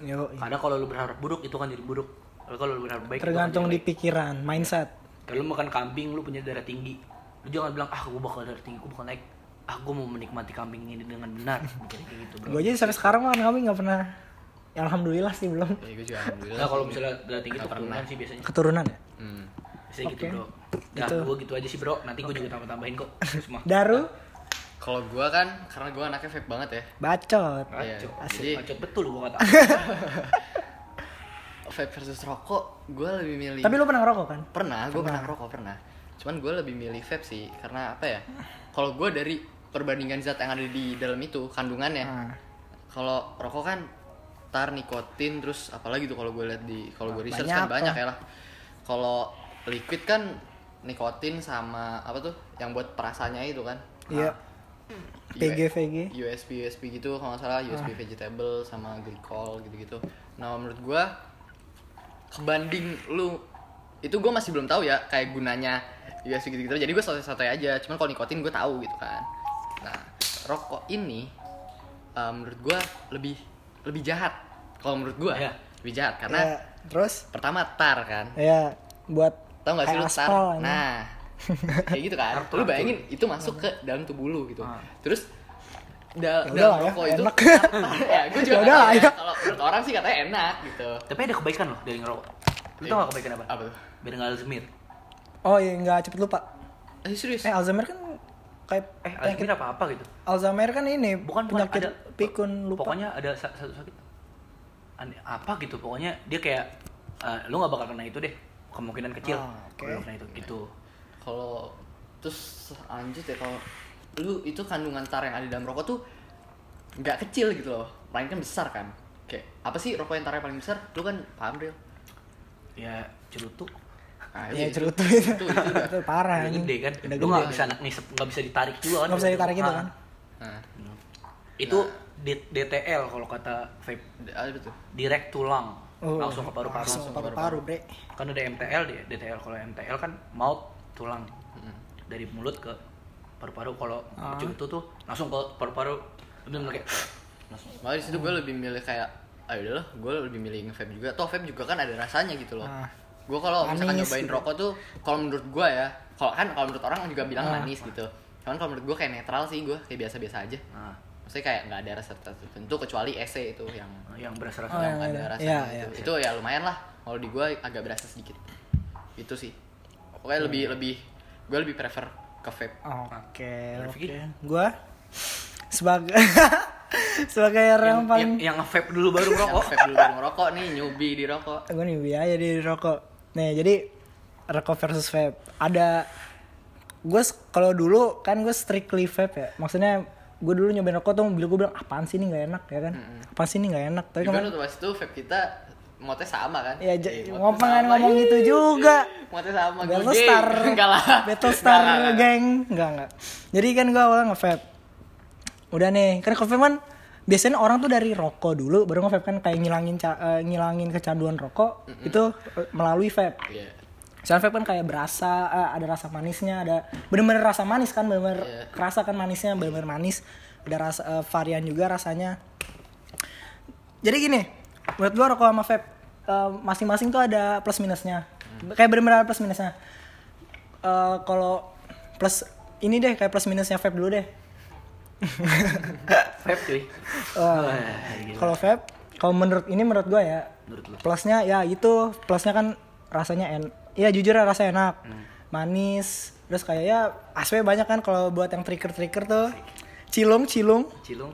Yo, karena kalau lu berharap buruk itu kan jadi buruk Tapi kalau lu berharap baik itu kan tergantung di baik. pikiran, mindset. kalau lu makan kambing lu punya darah tinggi lu jangan bilang ah gua bakal darah tinggi gua bakal naik ah gua mau menikmati kambing ini dengan benar kayak gitu bro Gue aja sampai sekarang mah kami nggak pernah. Ya, alhamdulillah sih belum ya gue juga alhamdulillah. nah kalau misalnya darah tinggi itu keturunan sih biasanya keturunan ya. Hmm. biasanya gitu Oke. bro Nah, Gitu. gua gitu aja sih bro. Nanti gua juga tambah-tambahin kok. Semua. Daru, Kalau gua kan karena gua anaknya vape banget ya. bacot. Iya, Bacot. jadi- Bacot betul gua kata. Vape versus rokok, gua lebih milih Tapi lu pernah ngerokok kan? pernah, gue pernah rokok pernah. Cuman gue lebih milih vape sih, karena apa ya? Kalau gue dari perbandingan zat yang ada di dalam itu kandungannya, Nah, kalau rokok kan tar nikotin terus apalagi tuh kalau gue lihat di kalau gue research Banyak kan banyak ya lah. Kalau liquid kan nikotin sama apa tuh yang buat perasaannya itu kan? iya. PG VG. USB USB gitu kalau nggak salah USB vegetable sama glycol gitu-gitu. Nah menurut gua kebanding lu itu gua masih belum tahu ya kayak gunanya USB gitu-gitu. Jadi gua santai-santai aja. Cuman kalau nikotin gua tahu gitu kan. Nah rokok ini eh, menurut gua lebih lebih jahat. Kalau menurut gua Iya. lebih jahat karena Ya, terus pertama tar kan. ya buat Tahu gak sih lu tar? Nah, kayak gitu kan. Lu bayangin itu masuk ke dalam tubuh lu gitu. Ah. Terus da Ya dalam udah ya, rokok itu enak. ya gue juga Ya udah lah ya. ya. Kalau menurut orang sih katanya enak gitu. Tapi ada kebaikan loh dari ngerokok. Lu tau gak kebaikan apa? Apa tuh? Biar nggak Alzheimer. Oh iya nggak cepet lupa. Eh serius? Eh Alzheimer kan kayak Eh, penyakit Alzheimer apa-apa gitu. Alzheimer kan ini Bukan bukan penyakit ada pikun lupa. Pokoknya ada sa- satu sakit. Apa gitu pokoknya dia kayak eh, lu nggak bakal kena itu deh. Kemungkinan kecil. Ah, oke. Kalau lu kena itu gitu. Kalau terus lanjut ya kalau lu itu kandungan tar yang ada di dalam rokok tuh nggak kecil gitu loh, melainkan besar kan. Kayak apa sih rokok yang tarnya paling besar? Lu kan paham real. Ya cerutu. Nah, Ya itu- cerutu itu. itu, itu udah. itu parah Udah ini. gede kan. Udah Lu nggak bisa nggak bisa ditarik juga kan. Nggak bisa ditarik gitu kan. Nah, Itu D- DTL kalau kata vape. tuh. Direct tulang. Oh, langsung ke paru-paru. Langsung ke paru-paru, Bre. kan ada MTL dia DTL kalau MTL kan maut tulang dari mulut ke paru-paru kalau Ah. itu tuh langsung ke paru-paru bener kayak langsung Malah di situ gue lebih milih kayak ayo udahlah, gue lebih milih nge-vape juga. Toh vape juga kan ada rasanya gitu loh. Ah. Gue kalau misalkan nyobain gitu. rokok tuh, kalau menurut gue ya, kalau kan kalau menurut orang juga bilang Ah. manis gitu. Cuman kalau menurut gue kayak netral sih gue, kayak biasa-biasa aja. nah, Maksudnya kayak nggak ada rasa tertentu kecuali EC itu yang yang berasa rasa Oh, yang iya, ada iya. rasanya Iya, gitu. iya. Itu ya lumayan lah. Kalau di gue agak berasa sedikit. Itu sih. Pokoknya lebih lebih gue lebih prefer ke vape. Oke, Berpikir. oke. Gua sebagai sebagai orang yang, yang paling yang, yang nge-vape dulu baru ngerokok vape dulu baru ngerokok nih, newbie di rokok. gue nih biaya di rokok. Nih, jadi rokok versus vape. Ada gue kalau dulu kan gue strictly vape ya. Maksudnya gue dulu nyobain rokok tuh mobil gue bilang apaan sih ini nggak enak ya kan? Apaan sih ini nggak enak? Tapi kemarin tuh pas itu vape kita mote sama kan Ya Iya, mote ngomong ngomong gitu juga. mote sama Battlestar. enggak lah enggak, enggak. geng. Enggak, enggak. Jadi kan gua awalnya nge-vape. Udah nih, kan nge-vape kan biasanya orang tuh dari rokok dulu baru nge-vape kan kayak ngilangin eh, ngilangin kecanduan rokok itu eh, melalui vape. Iya. Soalnya vape kan kayak berasa, eh, ada rasa manisnya, ada bener-bener rasa manis kan, bener-bener Iya. kerasa kan manisnya, bener-bener manis. Ada rasa eh, varian juga rasanya. Jadi gini, menurut gua rokok sama vape eh, masing-masing tuh ada plus minusnya. Kayak bener-bener ada plus minusnya. Eh, kalau plus ini deh kayak plus minusnya vape dulu deh. Vape cuy. Eh, kalau vape, kalau menurut ini menurut gua ya, Menurut lu. plusnya ya itu plusnya kan rasanya en, ya jujur ya rasanya enak, manis, terus kayak ya aswe banyak kan kalau buat yang trigger trigger tuh, cilung cilung, Cilung.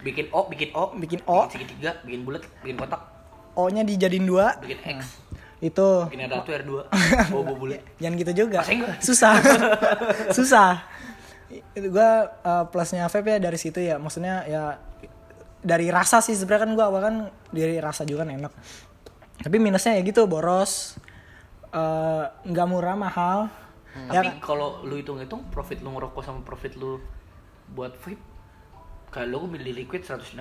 Bikin O, bikin O, Bikin O. segitiga, bikin bulat, bikin kotak, o-nya dijadiin dua, bikin X, itu. Bikin ada tuh R2, bobo bulat. jangan gitu juga, susah, susah. Itu gua uh, plusnya vape ya dari situ ya, maksudnya ya dari rasa sih sebenarnya kan gua awal kan dari rasa juga kan enak. Tapi minusnya ya gitu boros, eh, nggak murah mahal. Ya, Tapi kalau lu hitung-hitung profit lu ngerokok sama profit lu buat vape kayak lu beli liquid 160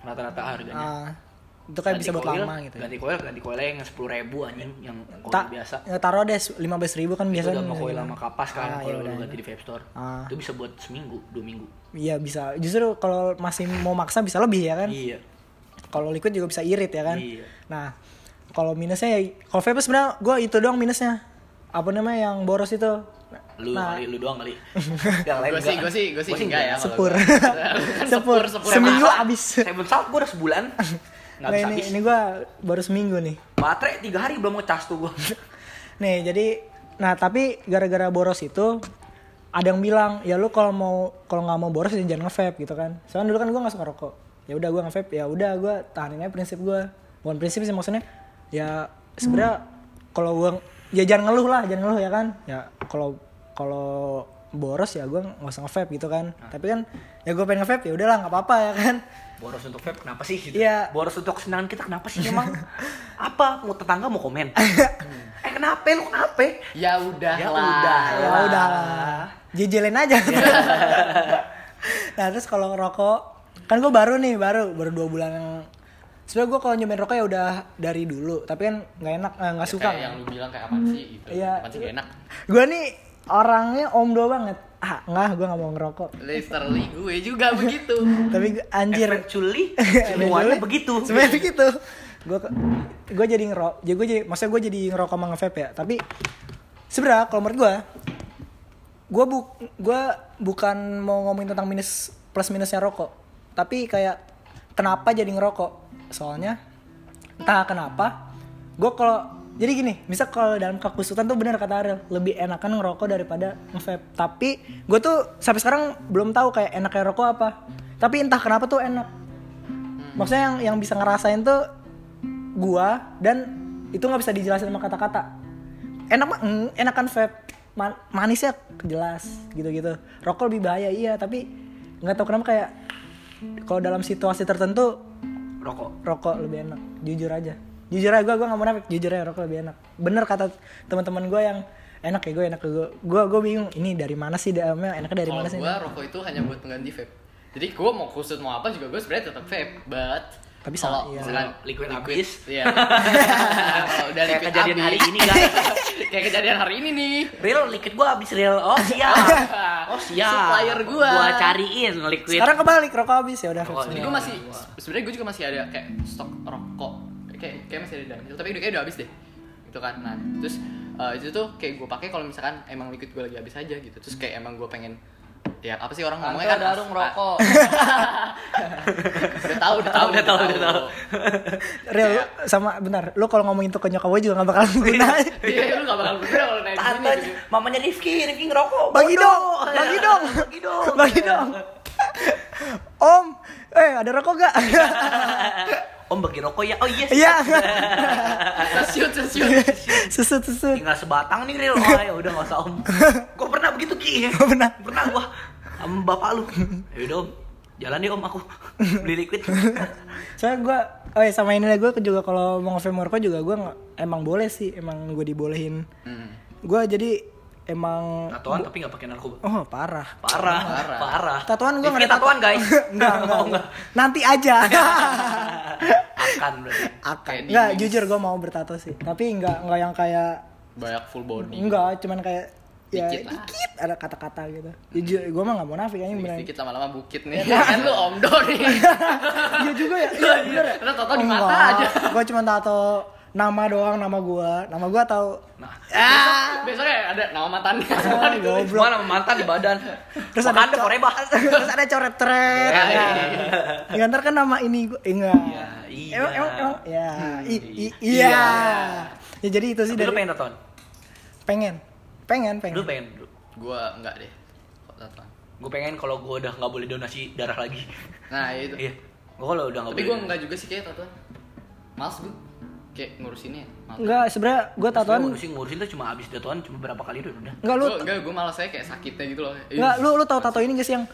rata-rata harganya. ah, itu kayak Ganti bisa buat coil, lama gitu. Ya. Ganti coil, ganti coil yang 10 ribu anjing yang coil Tak, biasa. ya, taruh deh 15 ribu kan biasanya. udah mau coil sama kapas kan Ah, kalau ya lu ganti di vape store. Ah. Itu bisa buat seminggu, dua minggu. Iya bisa. Justru kalau masih mau maksa bisa lebih ya kan. Iya. Kalau liquid juga bisa irit ya kan. Iya. Nah, kalau minusnya ya kalau vape sebenarnya gue itu doang minusnya. Apa namanya yang boros itu? Lu Nah. kali, lu doang kali. yang lain Gue sih, gue sih, gue sih enggak ya. kalau Sepur. Kan sepur. sepur. Seminggu Masa? habis. Saya belum gue udah sebulan. Nggak Nah ini habis. ini gue baru seminggu nih. Baterai tiga hari belum ngecas tuh gue. Nih jadi nah tapi gara-gara boros itu ada yang bilang ya lu kalau mau kalau nggak mau boros ya jangan nge-vape gitu kan. Soalnya dulu kan gue nggak suka rokok. Ya udah gue nge-vape ya udah gue tahanin aja prinsip gue. Bukan prinsip sih maksudnya ya sebenarnya kalau gue ya jangan ngeluh lah jangan ngeluh ya kan. Ya kalau kalau boros ya gue nggak usah nge-vape gitu kan. Tapi kan ya gue pengen nge-vape ya udahlah nggak apa-apa ya kan. Boros untuk vape kenapa sih? Gitu? Iya. Boros untuk kesenangan kita kenapa sih emang? Apa? Mau tetangga mau komen? eh kenapa lu kenapa? Ya udah Ya lah. udah. ya udah jejelin aja nah terus kalau ngerokok kan gue baru nih baru baru dua bulan yang sebenarnya gue kalau nyobain rokok ya udah dari dulu tapi kan nggak enak eh, nggak suka Kayak yang lu bilang kayak apa sih gitu. Iya. Apaan sih gak enak. gue nih orangnya omdo banget. Ah nggak gue nggak mau ngerokok. Literally gue juga begitu. tapi gua- anjir Eventually semuanya begitu. semuanya begitu. Gue gue jadi ngerok jadi gue jadi maksudnya gue jadi ngerokok sama nge-vape ya. Tapi sebenarnya kalau menurut gue gue bu gue bukan mau ngomongin tentang minus plus minusnya rokok. Tapi kayak kenapa jadi ngerokok? Soalnya entah kenapa gue kalau jadi gini misal kalau dalam kekusutan tuh bener kata Ariel lebih enakan ngerokok daripada nge-vape. Tapi gue tuh sampai sekarang belum tahu kayak enaknya rokok apa. Tapi entah kenapa tuh enak. Maksudnya yang yang bisa ngerasain tuh gua dan itu nggak bisa dijelasin sama kata-kata. Enak mah mm, enakan vape. Man- manisnya jelas gitu-gitu. Rokok lebih bahaya iya tapi nggak tahu kenapa kayak kalau dalam situasi tertentu Rokok. rokok lebih enak. Jujur aja jujur aja gue gue nggak mau nafik jujur aja rokok lebih enak bener kata teman-teman gue yang enak ya gue enak gue gue gue bingung ini dari mana sih dalamnya enaknya dari Kalau mana sih gue rokok itu hanya buat pengganti vape. Jadi gue mau kusut mau apa juga gue sebenarnya tetap vape, but Tapi kalau iya. misalkan Liquid habis. Iya. Kalau udah Kayak liquid kejadian habis. hari ini, guys. Kayak kejadian hari ini nih. Real liquid gua habis real. Oh siap. Oh siap. Supplier gua. Gua cariin liquid. sekarang kebalik rokok habis ya udah semua. Jadi gue masih sebenarnya gue juga masih ada kayak stok rokok. Kayak masih ada di dalam. Tapi udah kayak udah habis deh. Gitu kan. Nah, terus eh, itu tuh kayak gue pakai kalau misalkan emang liquid gue lagi habis aja gitu. Terus kayak emang gue pengen ya apa sih orang ngomongnya kan darung rokok. udah tahu udah tahu Udah tahu, udah tahu. Real, sama bentar, lu kalau ngomongin itu ke nyokap gue juga gak bakalan guna. Iya, lu gak bakal bener kalau naik Tante, gitu. mamanya Rifki, Rifki ngerokok. bagi bodoh. dong, bagi dong, Bagi dong. bagi dong. Om, eh ada rokok gak? Om bagi rokok ya. Oh iya. Iya. Sesiut, sesiut. Susut, susut. Tinggal sebatang nih Ril. Oh ya udah enggak usah Om. Gua pernah begitu Ki. Gua pernah. Pernah gua sama bapak lu. Ya udah Om. Jalan deh om aku beli liquid. Soalnya gue, oh ya sama ini lah gue juga kalau mau nge merokok juga gue nggak emang boleh sih, emang gue dibolehin. Hmm. Gue jadi emang Tatoan tapi nggak pakai narkoba. oh parah. Parah, Parah. parah. Tatoan gue Rifki tatoan guys. enggak, enggak, Oh, enggak. Nanti aja. Akan berarti. Akan. Di- jujur gue mau bertato sih. Tapi enggak enggak yang kayak Banyak full body. enggak, cuman kayak ya Dikit lah. dikit ada kata-kata gitu. Jujur, gue mah nggak mau nafik aja beneran. Dikit lama-lama bukit nih. kan lu omdo nih. Iya juga ya. Iya, bener ya. Lu tato di mata aja. Gue cuma tato nama doang nama gue. Nama gue tahu. Nah, Besoknya ada nama mantannya. Ah, goblok. mana mantan di badan. Terus Terus ada ada co- forever. Terus ada coret-coret. Ya, Ya, iya. Ya, ntar kan nama ini gue eh, enggak. Iya, iya. Emang emang emang ya. i- i- Iya. iya. Ya jadi itu sih Tapi lu dari pengen tatoan? pengen. Pengen, pengen. Lu pengen? Gua enggak deh. Kok tatoan? Gue pengen kalau gue udah nggak boleh donasi darah lagi. Nah, itu. Iya. Gue kalau udah nggak Tapi boleh. gua enggak juga sih kayak tatoan. Males gua. Kayak ngurusinnya. Males. Enggak, sebenarnya gue Tatoan ngurusin ngurusin tuh cuma abis tatoan cuma berapa kali udah udah. enggak lu Gua, enggak, gua malas saya kayak sakitnya gitu loh. enggak lu lu tahu tato ini guys yang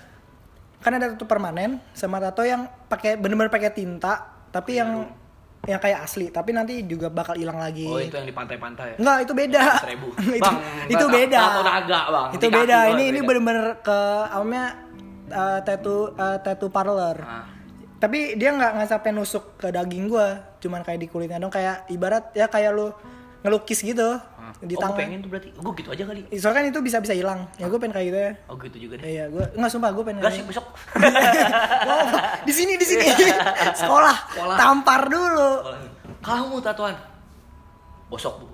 kan ada tato permanen sama tato yang pakai bener-bener pakai tinta tapi yang yang kayak asli tapi nanti juga bakal hilang lagi. Oh itu yang di pantai-pantai. ya? Enggak, itu beda. Seribu. itu, Bang, itu tato- beda. tato naga, Bang. Itu beda. Ini ini beda. bener-bener ke namanya uh, tattoo uh, tattoo parlor. Ah. Tapi dia nggak nggak sampai nusuk ke daging gua, cuman kayak di kulitnya dong kayak ibarat ya kayak lu ngelukis gitu Ah. di oh, tangan. gue pengen tuh berarti. Gue gitu aja kali. Soalnya kan itu bisa bisa hilang. Ya gue pengen kayak gitu ya. Oh gitu juga deh. Iya, gue nggak sumpah gue pengen. Gak sih besok. di sini di sini. Sekolah. Sekolah. Tampar dulu. Kamu tatoan. Bosok bu.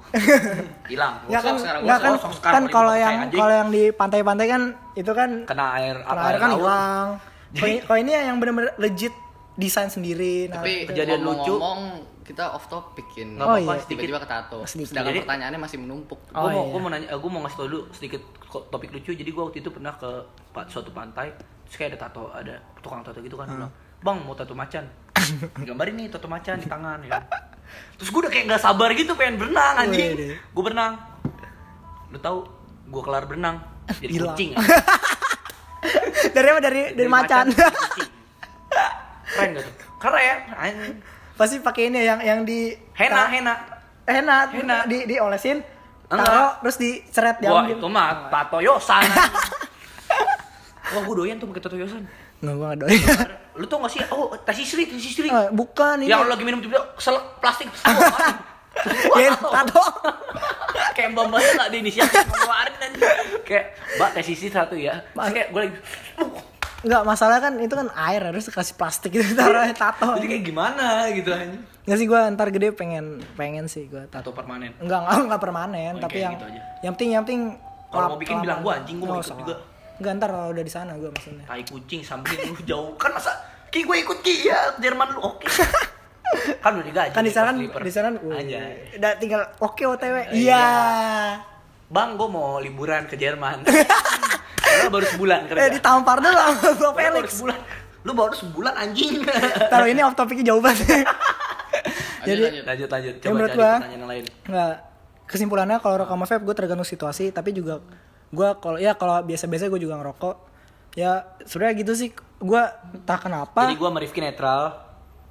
Hilang. Nggak kan, sekarang, nggak kan, sekarang, kan kalau yang kalau yang di pantai-pantai kan itu kan Kena air kena air kan laut. hilang. Kalau ini- yang bener-bener legit desain sendiri. Nah, Tapi Kejadian lucu. ngomong kita off topic-in. Nggak Oh, apa-apa iya. sedikit. Tiba-tiba ke tato. Sedikit. Sedangkan Jadi- pertanyaannya masih menumpuk. gue Oh, mau iya. gue mau nanya gue mau ngasih tau dulu sedikit topik lucu jadi gue waktu itu pernah ke suatu pantai terus kayak ada tato ada tukang tato gitu kan dia bilang bang mau tato macan gambarin nih tato macan di tangan ya kan. terus gue udah kayak nggak sabar gitu pengen berenang anjing gue berenang lu tahu gue kelar berenang jadi Hilang. kucing dari apa dari dari macan. jadi kucing. Keren gak tuh keren anjing Pasti pakai ini yang yang di henna henna henna, Henna. di diolesin, taruh terus diseret di Wah itu mah tato yosan Wah gue doyan tuh pakai tato yosan Nggak, gua nggak doyan. Lu tau gak sih? Oh, tes istri, tes istri. Eh, bukan ini. Yang lagi minum tiba keselak plastik. Wah, Ya, tato. Kayak mbak mbak gak ada inisiatif ngeluarin anjing. Kayak, mbak tes istri satu ya. Terus kayak gue lagi, Enggak, masalah kan itu kan air harus kasih plastik gitu taruh tato. jadi kayak gimana gitu anjing. Nggak sih gua ntar gede pengen pengen sih gua tato. Tato permanen. Enggak, enggak, enggak permanen, Oh, tapi yang gitu aja. yang penting yang penting Kalau mau bikin bilang gua, anjing, gua mau ikut juga. Enggak, ntar kalau udah di sana gua maksudnya. Tai kucing sambil lu jauh. Kan masa, Ki gue ikut Ki ya, Jerman lu oke. kan udah digaji. Kan di sana kan di sana udah tinggal oke OTW. Iya. Iya. Bang, gue mau liburan ke Jerman. Karena baru sebulan kerja. Eh ditampar dulu sama gua Lu baru Felix. sebulan. Lu baru sebulan anjing. Taruh ini off topiknya jauh banget. Jadi lanjut. lanjut lanjut. Ya, Coba menurut cari gua- pertanyaan yang lain. Nggak kesimpulannya kalau rokok sama vape gue tergantung situasi tapi juga gue kalau ya kalau biasa-biasa gue juga ngerokok ya sebenarnya gitu sih gue entah kenapa Jadi gue sama Rifki netral.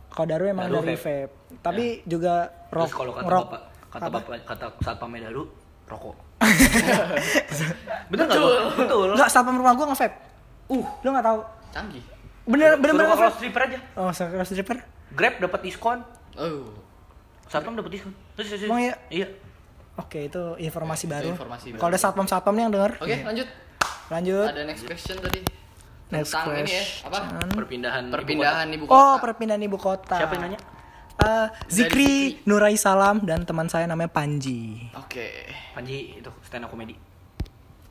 kalau Daru emang Daru dari vape. vape tapi juga Terus rok kalau kata ngerok bapak, kata apa? bapak, kata satpamnya Daru, rokok. Bener nggak lu? Betul. nggak satpam rumah gue nge-vape uh lu nggak tahu Canggih. bener bener bener close stripper aja. oh cross stripper Grab dapat diskon. Oh. Satpam dapat diskon. Terus, terus, terus. Emang iya? Iya. oke itu informasi Itu baru informasi baru. kalau ada satpam satpam nih yang denger Oke, lanjut. lanjut Ada next question tadi. Next Tentang ini ya, question. apa? Perpindahan. ibu Perpindahan ibu oh kota. perpindahan ibu kota kota. Siapa yang nanya? Eh, Zikri Nurai Salam dan teman saya namanya Panji Oke. Panji itu stand up comedy.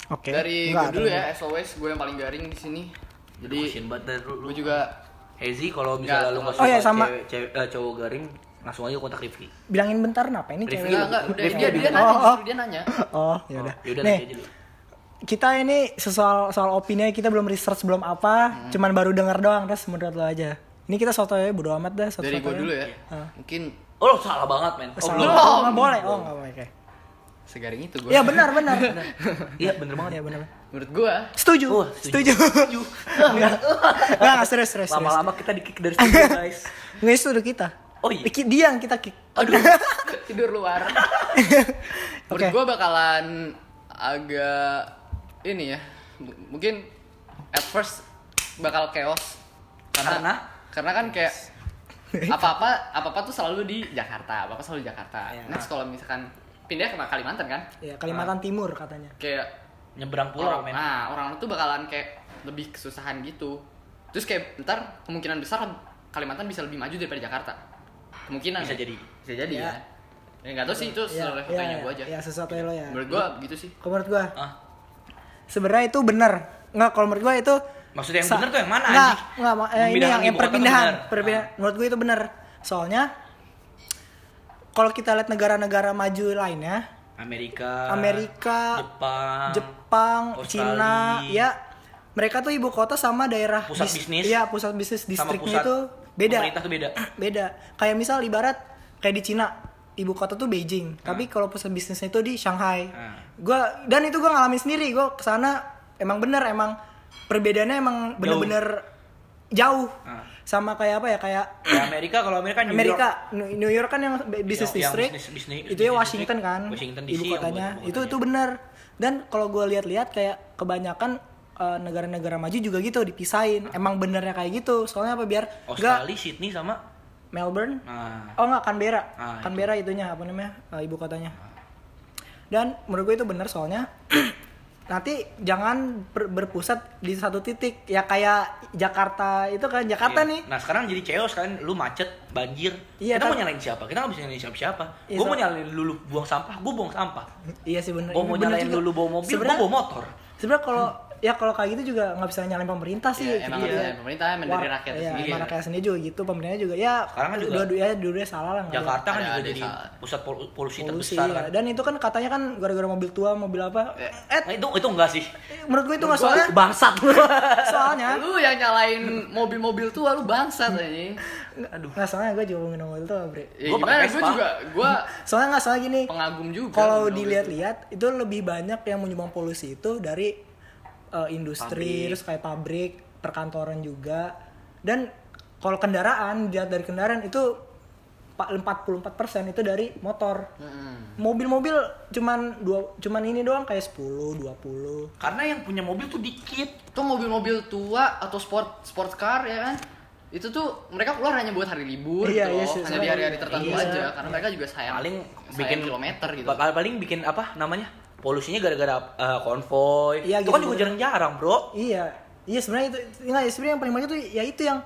Oke. Dari Enggak, gue dulu ya, as always gue yang paling garing di sini. Jadi gue juga Hezi kalau misalnya lu nggak oh suka iya, sama. cewek, cewek, eh, cowok garing, langsung aja kontak Rifki. Bilangin bentar kenapa ini cewek. enggak enggak udah Rifki dia dia di- nanya, Oh, oh. dia nanya. Oh, ya udah. Yaudah Nih, nanti aja dulu. kita ini soal soal opini kita belum research belum apa, Hmm. cuman baru dengar doang terus menurut lo aja. Ini kita soto ya bodo amat dah soto Dari gue dulu ya. Mungkin Oh, salah banget, men. Oh, Salah. belum. Oh, nggak boleh. Oh, nggak boleh. Oke. segaring itu gue Iya benar benar. Iya bener banget Iya benar. menurut gue Setuju. Oh, setuju. setuju. Enggak. Enggak, enggak, serius, serius. Lama-lama kita di kick dari studio guys. Nggak itu udah kita. Oh iya. Dia yang kita kick. aduh tidur luar menurut Oke. gue bakalan agak ini ya m- mungkin at first bakal chaos karena Karena? Karena kan kayak apa-apa apa-apa tuh selalu di Jakarta apa-apa selalu di Jakarta Iya. next kalau misalkan pindah ke Kalimantan kan Ya, Kalimantan Timur katanya. kayak Nyebrang pulau orang, nah orang tuh bakalan kayak lebih kesusahan gitu terus kayak ntar kemungkinan besar Kalimantan bisa lebih maju daripada Jakarta kemungkinan Bisa ya. jadi. bisa jadi Ya. ya ya nggak tahu sih itu Iya, sesuatu iya, iya. gue aja Ya, sesuatu lo ya. menurut gue gitu sih Kalau menurut gua, Ah. sebenarnya itu benar. Enggak, kalau menurut gua itu Maksudnya yang sa- benar tuh yang mana anjing? enggak, eh, ini yang, yang perpindahan, perpindahan. Ah. Menurut gua itu benar. Soalnya kalau kita lihat negara-negara maju lainnya, Amerika, Amerika, Jepang, Jepang, Australia. Cina, ya mereka tuh ibu kota sama daerah Pusat dis- bisnis. Iya, pusat bisnis distriknya itu beda. Pemerintah tuh beda. beda. Kayak misal ibarat kayak di Cina, ibu kota tuh Beijing, tapi kalau pusat bisnisnya itu di Shanghai. Ah. Gua dan itu gua ngalamin sendiri, gua ke sana emang bener emang perbedaannya emang bener-bener jauh. Ah. Sama kayak apa ya kayak Ya Amerika kalau Amerika New Amerika, York. New York kan yang bisnis Yang district, bisnis- bisnis- itu ya Washington district. kan, Washington DC ibu yang kotanya. itu itu benar. Dan kalau gue lihat-lihat kayak kebanyakan eh, negara-negara maju juga gitu dipisahin. Emang benernya kayak gitu. Soalnya apa biar Australia, Sydney sama Melbourne. nah, Oh enggak Canberra. Ah, itu. Canberra itunya apa namanya? eh, ibu kotanya. Dan menurut gue itu benar soalnya nanti jangan ber- berpusat di satu titik ya kayak Jakarta itu kan Jakarta Iya. nih Nah sekarang jadi chaos kan, lu macet, banjir. Iya, kita kan- mau nyalain siapa? Kita nggak bisa nyalain siapa-siapa. Iya, gue mau so- nyalain lulu buang sampah, gue buang sampah. Iya sih bener. Gue mau Bener nyalain juga. lulu bawa mobil, gue bawa motor. Sebenarnya kalau ya kalau kayak gitu juga nggak bisa nyalain pemerintah sih. Iya, emang gitu ya. nyalain pemerintah, emang dari rakyat iya, sendiri. emang rakyat sendiri juga gitu. Pemerintah juga ya. Sekarang kan juga- dua-duanya dua-duanya salah lah. Jakarta kan Ada- juga jadi salah. pusat pol- polusi, Polusi, terbesar ya. kan. Dan itu kan katanya kan gara-gara mobil tua, mobil apa? Eh, Eh, Nah, itu itu enggak sih. menurut gue itu nggak Menurut soalnya bangsat. soalnya lu yang nyalain mobil-mobil tua lu bangsat aja Aduh. nggak soalnya gue juga ngomongin mobil tua, bre. ya, Gua gimana pakai gue Vespa. juga gue Soalnya nggak soalnya gini. pengagum juga Kalau dilihat-lihat itu lebih banyak yang menyumbang polusi itu dari uh, industri, Pabrik. terus kayak pabrik, perkantoran juga. Dan kalau kendaraan, dilihat dari kendaraan itu pa- 44% itu dari motor. Mm-mm. Mobil-mobil cuman dua cuman ini doang kayak 10, 20. Karena yang punya mobil tuh dikit. tuh mobil-mobil tua atau sport sport car ya kan itu tuh mereka keluar hanya buat hari libur Iya, gitu iya loh. hanya di hari-hari tertentu iya. aja karena mereka juga sayang Paling sayang bikin kilometer gitu Bakal paling bikin apa namanya? Polusinya gara-gara uh, konvoy. Iya, itu kan gitu. juga jarang-jarang, Bro. Iya. Iya sebenarnya itu enggak sebenarnya yang paling banyak tuh ya itu yang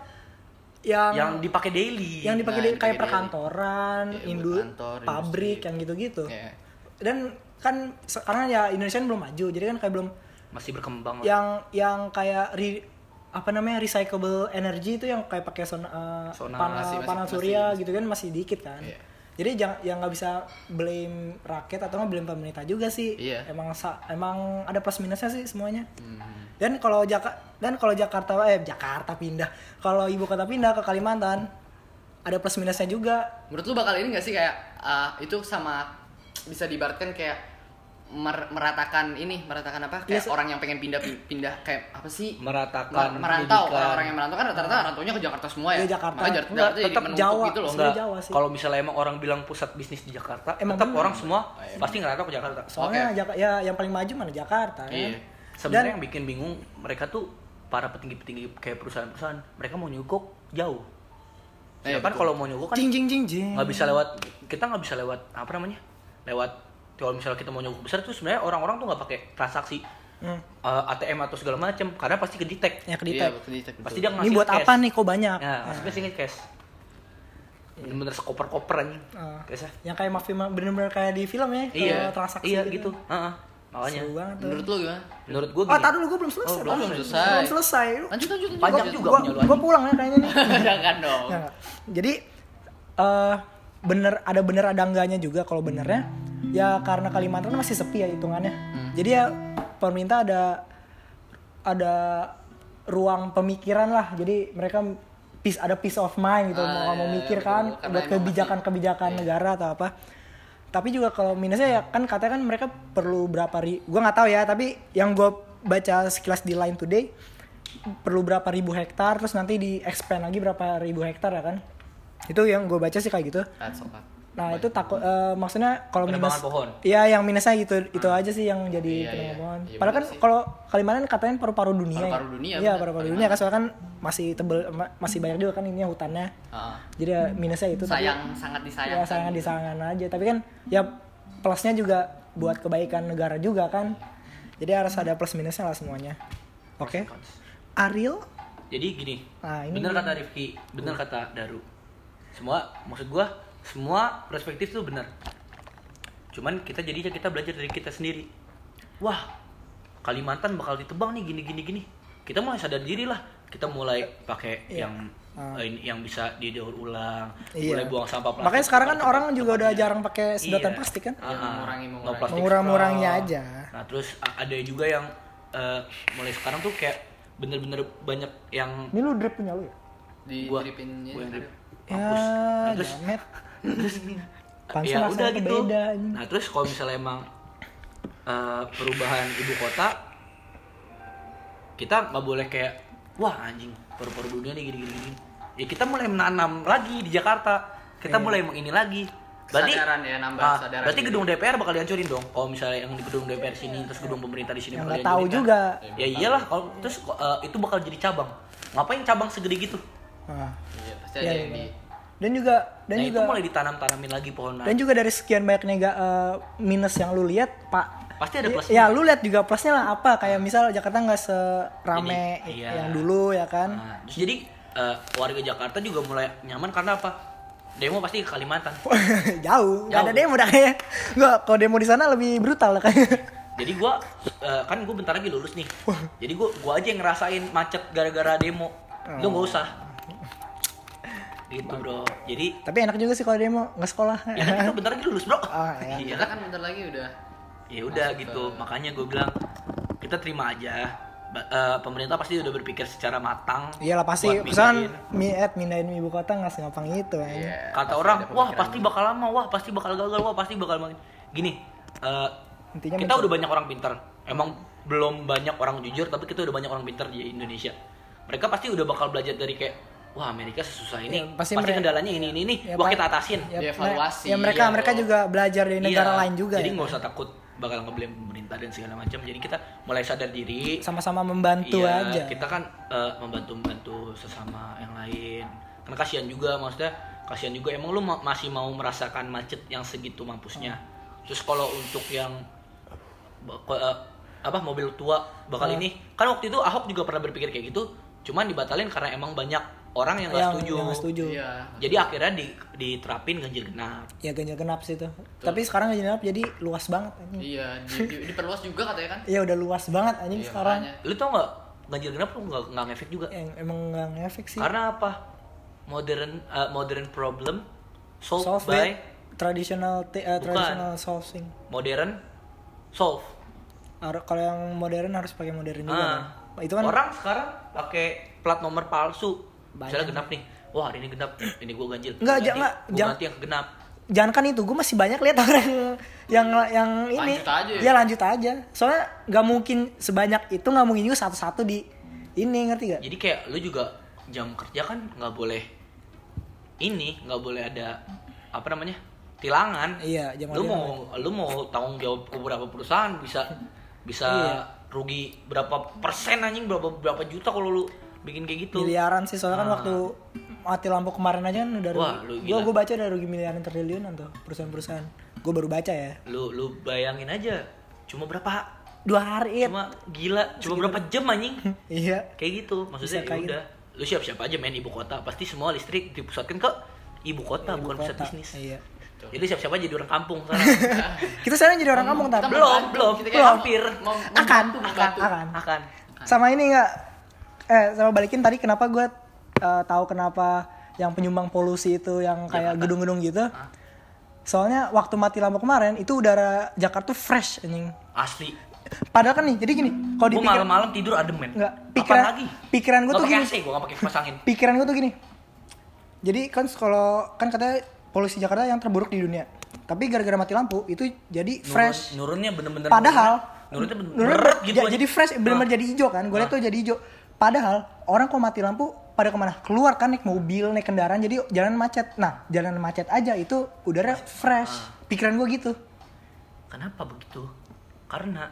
yang Yang dipakai daily. yang dipakai Nah, di- kayak daily. perkantoran, Iya, indu, kantor, pabrik industri. yang gitu-gitu. Iya. Dan kan sekarang ya Indonesia kan belum maju, jadi kan kayak belum masih berkembang. lah. yang yang kayak re- apa namanya recyclable energy itu yang kayak pakai son, uh, Sonar. panel Masih- masih- panel masih- surya gitu kan masih dikit kan. Iya. Jadi jangan yang nggak bisa blame rakyat atau nggak blame pemerintah juga sih. Iya. Emang emang ada plus minusnya sih semuanya. Hmm. Dan kalau Jaka dan kalau Jakarta eh Jakarta pindah, kalau ibu kota pindah ke Kalimantan ada plus minusnya juga. menurut lu bakal ini gak sih kayak ah, itu sama bisa diibaratkan kayak mer- meratakan ini meratakan apa kayak se- orang yang pengen pindah pindah kayak apa sih meratakan Mer- merantau pendidikan. orang yang merantau kan rata-rata rantaunya ke Jakarta semua ya Iya, Jakarta. Enggak, Jakarta jadi tetap Jawa. gitu loh Sebenarnya Enggak, Jawa sih. kalau misalnya emang orang bilang pusat bisnis di Jakarta, Emang tetap bener. orang semua iya. pasti ngerantau ke Jakarta. Soalnya. Jaka- ya yang paling maju mana Jakarta kan. Iya. Sebenarnya Dan- yang bikin bingung mereka tuh para petinggi-petinggi kayak perusahaan-perusahaan, mereka mau nyuguk jauh. Ya kan kalau mau nyuguk kan Jing jing jing jing. nggak bisa lewat kita nggak bisa lewat apa namanya? Lewat kalau misalnya kita mau nyuguk besar tuh sebenarnya orang-orang tuh nggak pakai transaksi Hmm. eh, ATM atau segala macam karena pasti ke detect. Ya ke Iya, detect. detect, Pasti dia Ini ngasih buat cash. apa nih kok banyak? Ya, pasti pasti cash. Bener-bener sekoper-koper anjing. Ah. Cashnya. Yang kayak mafia bener-bener kayak di film ya, Iya, transaksi iya gitu. Heeh. Makanya Seru banget tuh. menurut lu gimana menurut gue Oh, tadi dulu gue belum selesai. Oh, belum selesai. Belum selesai. lanjut lanjut lanjut Panjang juga Gua, gua pulang ya kayaknya nih. jangan dong Nggak, nggak. Jadi eh bener ada bener ada enggaknya juga kalau benernya ya karena Kalimantan kan masih sepi ya hitungannya. Jadi ya pemerintah ada ada ruang pemikiran lah. Jadi mereka peace ada peace of mind gitu Ah, mau mau iya, mikir betul. kan buat kebijakan-kebijakan negara atau apa. tapi juga kalau minusnya ya kan katanya kan mereka perlu berapa ri gue nggak tahu ya tapi yang gue baca sekilas di Line Today perlu berapa ribu hektar terus nanti di expand lagi berapa ribu hektar ya kan itu yang gue baca sih kayak gitu Red Sox, Nah itu takut eh, maksudnya kalau minus pohon. iya yang minusnya gitu itu aja sih yang jadi Iya, penebangan iya. pohon. Iya, padahal kan kalau Kalimantan katanya paru-paru dunia ya. Paru-paru dunia, iya paru-paru dunia kan soalnya kan masih tebel ma- masih banyak juga kan ini hutannya. Heeh. jadi ya minusnya itu tapi- sayang sangat disayangkan. Ya sayang disayangkan aja. Tapi kan ya plusnya juga buat kebaikan negara juga kan. Jadi harus ada plus minusnya lah semuanya. Oke? Ariel? Jadi gini, Nah, ini bener dia. kata Rifki, bener kata Daru. Semua, maksud gua, semua perspektif tuh bener. Cuman kita jadinya kita belajar dari kita sendiri. Wah, Kalimantan bakal ditebang nih gini gini gini. Kita mulai sadar diri lah. Kita mulai pakai Iya. yang ini- yang bisa didaur ulang, Iya. mulai buang sampah plastik. makanya sekarang kan orang juga udah jarang pakai sedotan Iya. plastik kan ah. mengurangi- No mengurangi. straw. aja. Nah terus ada juga yang eh, mulai sekarang tuh kayak bener-bener banyak yang ini lu drip punya lu ya di gua, dripinnya gua yang drip. ya. Nah, terus Pantesan ya udah gitu. beda. Nah terus kalau misalnya emang eh, perubahan ibu kota, kita nggak boleh kayak wah anjing paru-paru dunia nih gini-gini. gini. Ya kita mulai menanam lagi di Jakarta. Kita mulai emang ini lagi. Berarti Kesadaran ya, nambah ah, kesadaran berarti gedung DPR bakal dihancurin dong. Kalau misalnya yang di gedung DPR sini terus gedung pemerintah di sini yang bakal nggak tahu dihancurin, kan? juga Ya iyalah kalau terus eh, itu bakal jadi cabang. Ngapain cabang segede gitu? Nah, iya pasti Iya, ada iya, yang di iya. Dan juga dan nah juga itu mulai ditanam-tanamin lagi pohon dan juga dari sekian banyak nega eh, minus yang lu lihat pak Pasti ada ya- plusnya. ya lu lihat juga plusnya lah apa kayak misal Jakarta nggak serame Jadi, iya. yang dulu ya kan Nah, terus jadi eh, warga Jakarta juga mulai nyaman karena apa? Demo pasti ke Kalimantan. jauh nggak ada Jauh. demo dah kayaknya nggak kalau demo di sana lebih brutal lah kayaknya Jadi gua eh, kan gua bentar lagi lulus nih. Jadi gua gua aja yang ngerasain macet gara-gara demo. Lu nggak usah. Gitu, Bro. Jadi tapi enak juga sih kalau demo nggak sekolah ya kan kita bentar lagi lulus, Bro. Ah, iya. Iya. kita kan bentar lagi udah Ya udah Masuk gitu. ke- Makanya gua bilang kita terima aja. Eh, pemerintah pasti udah berpikir secara matang. iyalah pasti pesan mindahin. mi eh, mindahin ibu kota nggak segampang itu Iya, kata pasti orang wah pasti bakal lama wah pasti bakal gagal wah pasti bakal makin gini eh, Intinya kita mencoba. udah banyak orang pintar emang belum banyak orang jujur tapi kita udah banyak orang pintar di Indonesia mereka pasti udah bakal belajar dari kayak wah Amerika sesusah ini. Ya, pasti, pasti mereka- kendalanya ini ini ini. Ya, wah kita atasin. ya, Dievaluasi, ya mereka ya, mereka bro. juga belajar dari negara Iya, lain juga jadi ya. nggak usah takut bakal ngeblame pemerintah dan segala macam. Jadi kita mulai sadar diri. Sama-sama membantu Iya, aja. Kita kan eh, membantu-membantu sesama yang lain. Karena kasihan juga maksudnya kasihan juga. Emang lu ma- masih mau merasakan macet yang segitu mampusnya. Terus kalau untuk yang eh, apa mobil tua bakal Hmm. ini. Kan waktu itu Ahok juga pernah berpikir kayak gitu, cuman dibatalin karena emang banyak orang yang nggak setuju. yang setuju iya Jadi akhirnya di, diterapin ganjil genap. ya ganjil genap sih itu tapi sekarang ganjil genap jadi luas banget anjing iya di, di- diperluas juga katanya kan ya udah luas banget anjing Iya, sekarang makanya. Lu tau nggak ganjil genap lu nggak nggak ngefek juga? yang emang nggak ngefek sih Karena apa? Modern eh, modern problem solved solve by traditional Bukan. traditional solving modern solve. Kalau yang modern harus pakai modern juga Ah. kan? itu kan orang sekarang pakai plat nomor palsu. Banyak. Misalnya genap nih. Wah, hari ini genap. Ini gua ganjil. Enggak, jangan- jangan- ganti yang genap. jangan kan itu gue masih banyak lihat orang yang yang ini Lanjut aja ya? ya lanjut aja soalnya nggak mungkin sebanyak itu nggak mungkin juga satu-satu di ini ngerti gak Jadi kayak lu juga jam kerja kan nggak boleh ini, nggak boleh ada apa namanya? tilangan. Iya, jam Lu mau lu mau tanggung jawab ke beberapa perusahaan bisa bisa Iya. rugi berapa persen anjing berapa berapa juta kalau lu bikin kayak gitu. miliaran sih soalnya kan Ah. waktu mati lampu kemarin aja kan udah Wah, rugi gila. gue baca udah rugi miliaran triliunan tuh perusahaan-perusahaan. Gue baru baca ya. Lu lu bayangin aja cuma berapa? Dua hari It. cuma gila cuma berapa jam anjing? Iya. Kayak gitu maksudnya Bisa ya kayak udah. lu siap-siap aja main ibu kota pasti semua listrik dipusatkan ke ibu kota Ibu bukan pusat kota. bisnis. Iya. Jadi siap-siap aja jadi orang kampung sekarang kita sekarang jadi orang kampung Kita belum belum kita belum. kayak hampir. Mau- akan akan akan. Akan. Sama ini enggak eh sama balikin tadi kenapa gue eh, tahu kenapa yang penyumbang polusi itu yang kayak gedung-gedung gitu. Soalnya waktu mati lampu kemarin itu udara Jakarta tuh fresh anjing. Asli. Padahal kan nih jadi gini kalau dipikir malam-malam tidur adem men. Enggak, Kapan pikiran lagi? pikiran gue Nggak tuh gini. AC gua nggak pakai kipas angin. Pikiran gue tuh gini. Jadi kan kalau kan katanya polusi Jakarta yang terburuk di dunia. Tapi gara-gara mati lampu itu jadi Nurun- fresh. nurunnya bener-bener Padahal nurunnya bener nurun bener gitu jadi fresh bener-bener Ah. jadi hijau kan. Gue liat tuh jadi hijau. Padahal orang kok mati lampu pada ke mana? Keluar kan naik mobil, naik kendaraan jadi jalan macet. Nah jalan macet aja itu udara fresh. Ah. Pikiran gue gitu. Kenapa begitu? Karena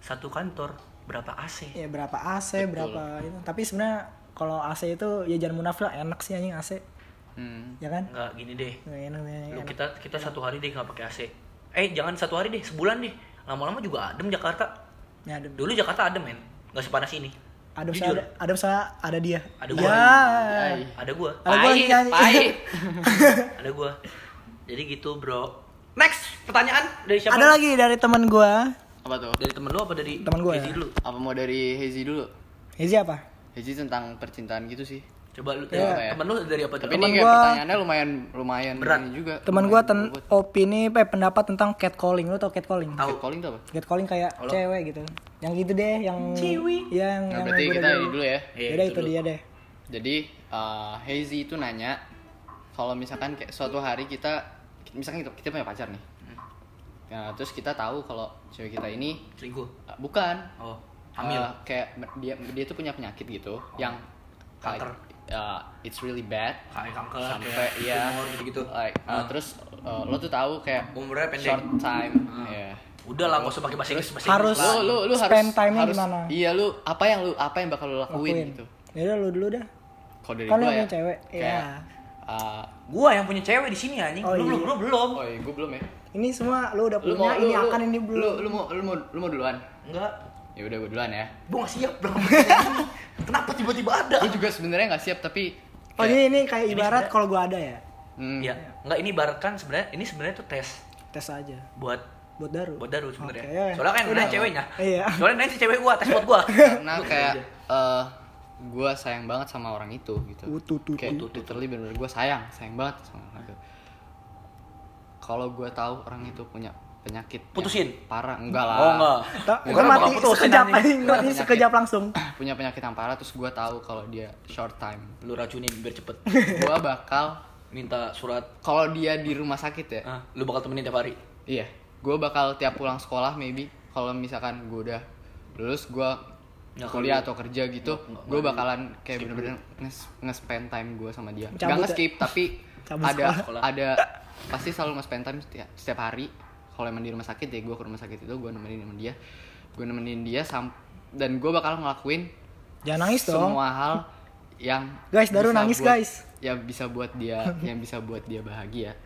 satu kantor berapa AC? Ya berapa AC, berapa itu. Tapi sebenarnya kalau AC itu ya jangan munafik lah, enak sih anjing AC. Hmm. Ya kan? Enggak gini deh. Nggak enak, nggak Lu enak. kita kita satu hari deh nggak pakai AC. Eh jangan satu hari deh, sebulan deh. Lama-lama juga adem Jakarta. Ya, ada Dulu Jakarta adem men, nggak sepanas ini. Ada Jujur. ada ada saya ada dia. Ada gua. Ya. Ay. Ada gua. Ada gua Pahit, nyanyi. pahit. Ada gua. Jadi gitu bro. Next pertanyaan dari siapa? Ada lagi dari teman gua. Apa tuh? Dari temen lu apa dari Temen gua Ezi ya. dulu? Apa mau dari Hazy dulu? Hezi apa? Hazy tentang percintaan gitu sih. Coba lu Iya. dari temen lu dari apa? Tapi Temen- ini Temen kayak gua- pertanyaannya lumayan lumayan Berat. juga. Teman gua Lumayan ten opini eh, pendapat tentang catcalling. Lu tau catcalling? Tahu. Catcalling tuh apa? Catcalling kayak Halo? cewek gitu. Yang gitu deh, yang Cewek. Iya, yang Nah, yang berarti kita ini dulu ya. Iya, Yaudah itu dulu. dia deh. Jadi uh, Hazy itu nanya kalau misalkan kayak suatu hari kita misalkan kita, kita punya pacar nih. Nah, terus kita tahu kalau cewek kita ini Selingkuh. uh, bukan Oh, hamil. uh, kayak dia dia tuh punya penyakit gitu yang Kanker. Uh, it's really bad Kayak kanker, sampai iya tumor gitu-gitu. like uh, Ah. terus uh, lo tuh tahu kayak Umurnya pendek. short time Ah. ya Udah lah, gak usah pakai bahasa Inggris. bahasa Harus- Inggris lu lu lu Spend harus time-nya harus gimana? iya lu apa yang lu apa yang bakal lu lakuin, Lakuin. gitu Yaudah lu dulu dah. kalau dari Kan lu gua yang ya punya cewek. kayak Iya. uh, Gua yang punya cewek di sini anjing. Oh, lu, iya. belum, lu belum. oh iya gue belum ya Ini semua lu udah lu punya, mau ini lu, akan lu, ini lu, belum. lu mau lu mau lu mau duluan Enggak. Ya udah gue duluan ya Gua gak siap belum. Kenapa tiba-tiba ada? gue juga sebenarnya nggak siap tapi Oh, ini ini kayak ibarat kalau gua ada ya. hmm, Ya, enggak ini baratkan sebenarnya ini sebenarnya tuh tes Tes aja. buat Buat daru. buat Daru sebenarnya. Oke, ya. Soalnya kan Udah. nanya ceweknya. Iya. Soalnya nanya si cewek gua, tes buat gua. karena kayak eh gue sayang banget sama orang itu gitu Uh, tuh, tuh, kayak tuh, literally bener-bener gue sayang sayang banget sama orang itu kalau gue tahu orang itu punya penyakit Putusin? parah enggak lah Oh enggak. Gua mati putusin, sekejap anjing, mati sekejap langsung. punya penyakit yang parah terus gue tahu kalau dia short time Lu racunin biar cepet. gue bakal Minta surat. kalau dia di rumah sakit ya Ah, lu bakal temenin tiap hari. iya gue bakal tiap pulang sekolah maybe kalau misalkan gue udah lulus gue Nggak kuliah atau kerja gitu gue bakalan kayak bener-bener nge- nge-spend time gue sama dia Cabut nggak ya? nge-skip tapi Cabut ada sekolah. ada pasti selalu nge-spend time setiap, setiap hari kalau emang di rumah sakit ya gue ke rumah sakit itu gue nemenin sama dia. Gue nemenin dia sam dan gue bakal ngelakuin Jangan nangis dong. semua hal yang Guys, Daru nangis, buat- guys. yang bisa buat dia yang bisa buat dia bahagia.